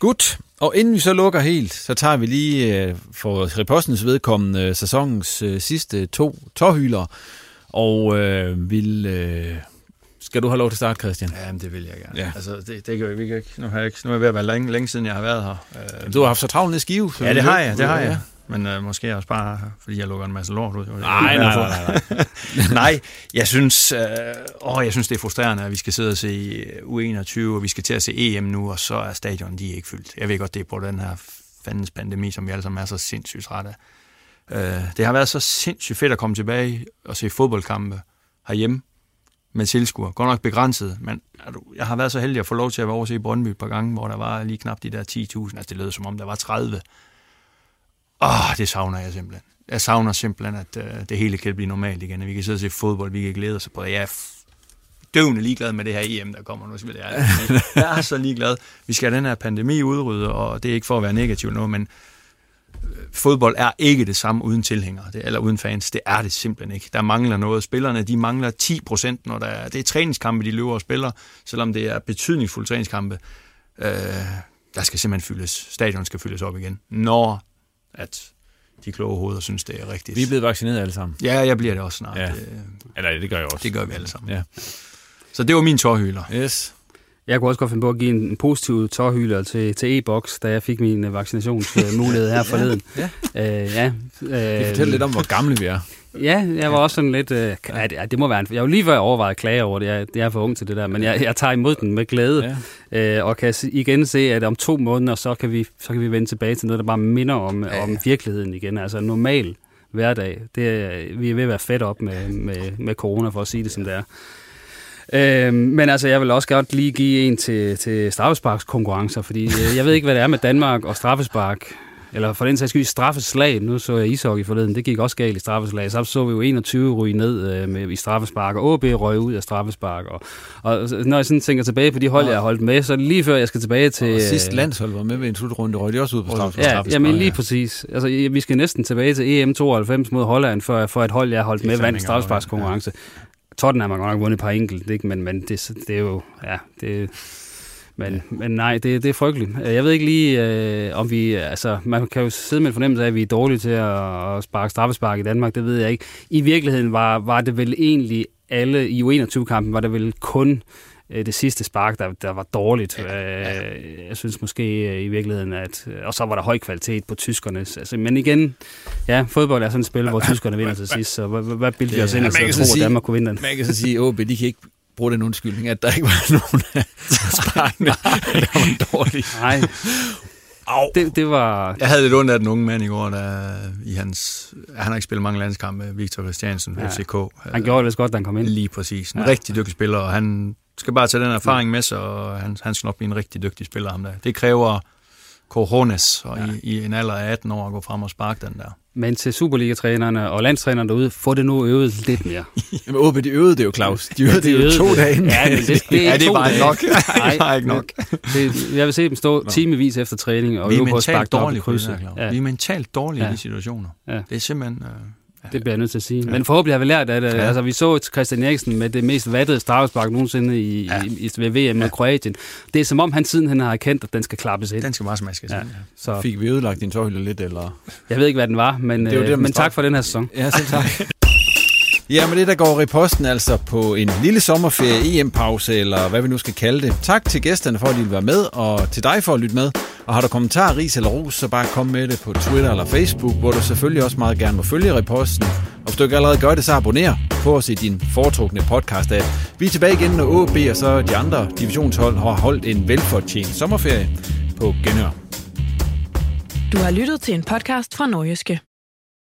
Godt. Og inden vi så lukker helt, så tager vi lige øh, for repostens vedkommende sæsonens øh, sidste to tårhylere. Og øh, vil... Øh, skal du have lov til at starte, Christian? Ja, det vil jeg gerne. Ja. Altså, det, det kan vi ikke. Nu har jeg ikke. Nu er jeg ved at være længe, længe siden, jeg har været her. Jamen, du har haft så travlt ned skive. Ja, det har jeg, det har jeg. Men øh, måske også bare, fordi jeg lukker en masse lort ud. Nej, nej, nej, nej. nej. (laughs) nej, jeg synes, øh, åh, jeg synes, det er frustrerende, at vi skal sidde og se U21, og vi skal til at se EM nu, og så er stadion de er ikke fyldt. Jeg ved godt, det er på den her fandens pandemi, som vi alle sammen er så sindssygt trætte af. Øh, det har været så sindssygt fedt at komme tilbage og se fodboldkampe herhjemme med tilskuer. Godt nok begrænset, men jeg har været så heldig at få lov til at være over se Brøndby et par gange, hvor der var lige knap de der 10.000. Altså det lød som om, der var 30. Åh, det savner jeg simpelthen. Jeg savner simpelthen, at uh, det hele kan blive normalt igen. At vi kan sidde og se fodbold, vi kan glæde os på det. Jeg er døvende ligeglad med det her EM, der kommer nu. Jeg er, (laughs) jeg er så ligeglad. Vi skal have den her pandemi udrydde, og det er ikke for at være negativ nu, men fodbold er ikke det samme uden tilhængere, det, eller uden fans. Det er det simpelthen ikke. Der mangler noget. Spillerne, de mangler 10 procent, når der er, det er træningskampe, de løber og spiller, selvom det er betydningsfulde træningskampe. Øh, der skal simpelthen fyldes, stadion skal fyldes op igen, når at de kloge hoveder synes, det er rigtigt. Vi er blevet vaccineret alle sammen. Ja, jeg bliver det også snart. Ja. Det, Eller det gør jeg også. Det gør vi alle sammen. Ja. Så det var min tårhyler. Yes. Jeg kunne også godt finde på at give en, positiv tårhyler til, til e-boks, da jeg fik min øh, vaccinationsmulighed her (laughs) forleden. ja. ja. Øh, ja. Øh, fortæl lidt om, hvor gamle vi er. Ja, jeg var også sådan lidt... Øh, ja, det, det må være en, jeg var lige før overvejet at klage over det. Jeg, jeg er for ung til det der, men jeg, jeg tager imod den med glæde. Ja. Øh, og kan igen se, at om to måneder, så kan vi, så kan vi vende tilbage til noget, der bare minder om, ja. om virkeligheden igen. Altså normal hverdag. Det, vi er ved at være fedt op med, med, med corona, for at sige det som det er. Øh, men altså, jeg vil også godt lige give en til, til straffesparkskonkurrencer, fordi øh, jeg ved ikke, hvad det er med Danmark og straffespark. Eller for den sags skyld straffeslag. Nu så jeg ishockey forleden. Det gik også galt i straffeslag. Så så vi jo 21 ryge ned øh, med, i straffespark, og OB røg ud af straffespark. Og, og når jeg sådan tænker tilbage på de hold, jeg har holdt med, så lige før jeg skal tilbage til... Og sidst landshold var med ved en slutrunde, røg de også ud på straffespark. Ja, jamen lige præcis. Altså, vi skal næsten tilbage til EM 92 mod Holland, for, for et hold, jeg har holdt med, vandt straffesparkskonkurrence. Tottenham har godt nok vundet et par enkelt, ikke? Men, men det, det er jo... Ja, det, men, ja. men nej, det, det er frygteligt. Jeg ved ikke lige, øh, om vi... Altså, man kan jo sidde med en fornemmelse af, at vi er dårlige til at, at sparke straffespark i Danmark. Det ved jeg ikke. I virkeligheden var, var det vel egentlig alle... I U21-kampen var det vel kun øh, det sidste spark, der, der var dårligt. Ja, ja. Jeg synes måske øh, i virkeligheden, at... Og så var der høj kvalitet på tyskernes. Altså, men igen, ja, fodbold er sådan et spil, hvor tyskerne vinder til sidst, så hvad, hvad bildte vi os ind, at tro, at Danmark kunne vinde den? Man kan så sige, at de kan ikke bruge den undskyldning, at der ikke var (laughs) nogen af sparkene, der var dårlige. Nej. Au. Det, det var... Jeg havde lidt ondt af den unge mand i går, der i hans... Han har ikke spillet mange landskampe, Victor Christiansen, ja. FCK. Han gjorde det godt, da han kom ind. Lige præcis. En ja. rigtig dygtig spiller, og han skal bare tage den erfaring med sig, og han, han skal nok blive en rigtig dygtig spiller, ham der. Det kræver corones, og ja. i, i en alder af 18 år at gå frem og sparke den der. Men til Superliga-trænerne og landstrænerne derude, få det nu øvet lidt mere. (laughs) Jamen, OB, de øvede det jo, Claus. De øvede det, det jo to dage. Ja, men det, det, ja, det var (laughs) ikke nok. Nej, det var ikke nok. Det, jeg vil se dem stå timevis efter træning og øve på at sparke dårlige krydser. Ja. Vi er mentalt dårlige ja. i de situationer. Ja. Det er simpelthen... Uh, det bliver jeg nødt til at sige. Ja. Men forhåbentlig har vi lært af det. Ja. Altså, vi så Christian Eriksen med det mest vattede straffespark nogensinde i, ja. i, i, ved VM ja. med Kroatien. Det er som om han siden han har erkendt, at den skal klappes ind. Den skal bare smaskes ja. ind. Ja. Så. Fik vi ødelagt din tårhylde lidt, eller? Jeg ved ikke, hvad den var, men, det var det, men tak for den her sæson. Ja, selv tak. (laughs) Ja, men det der går i posten altså på en lille sommerferie, EM-pause, eller hvad vi nu skal kalde det. Tak til gæsterne for, at de vil være med, og til dig for at lytte med. Og har du kommentarer, ris eller ros, så bare kom med det på Twitter eller Facebook, hvor du selvfølgelig også meget gerne må følge reposten. Og hvis du ikke allerede gør det, så abonner på os i din foretrukne podcast -app. Vi er tilbage igen, når OB og så de andre divisionshold har holdt en velfortjent sommerferie på Genør. Du har lyttet til en podcast fra Norgeske.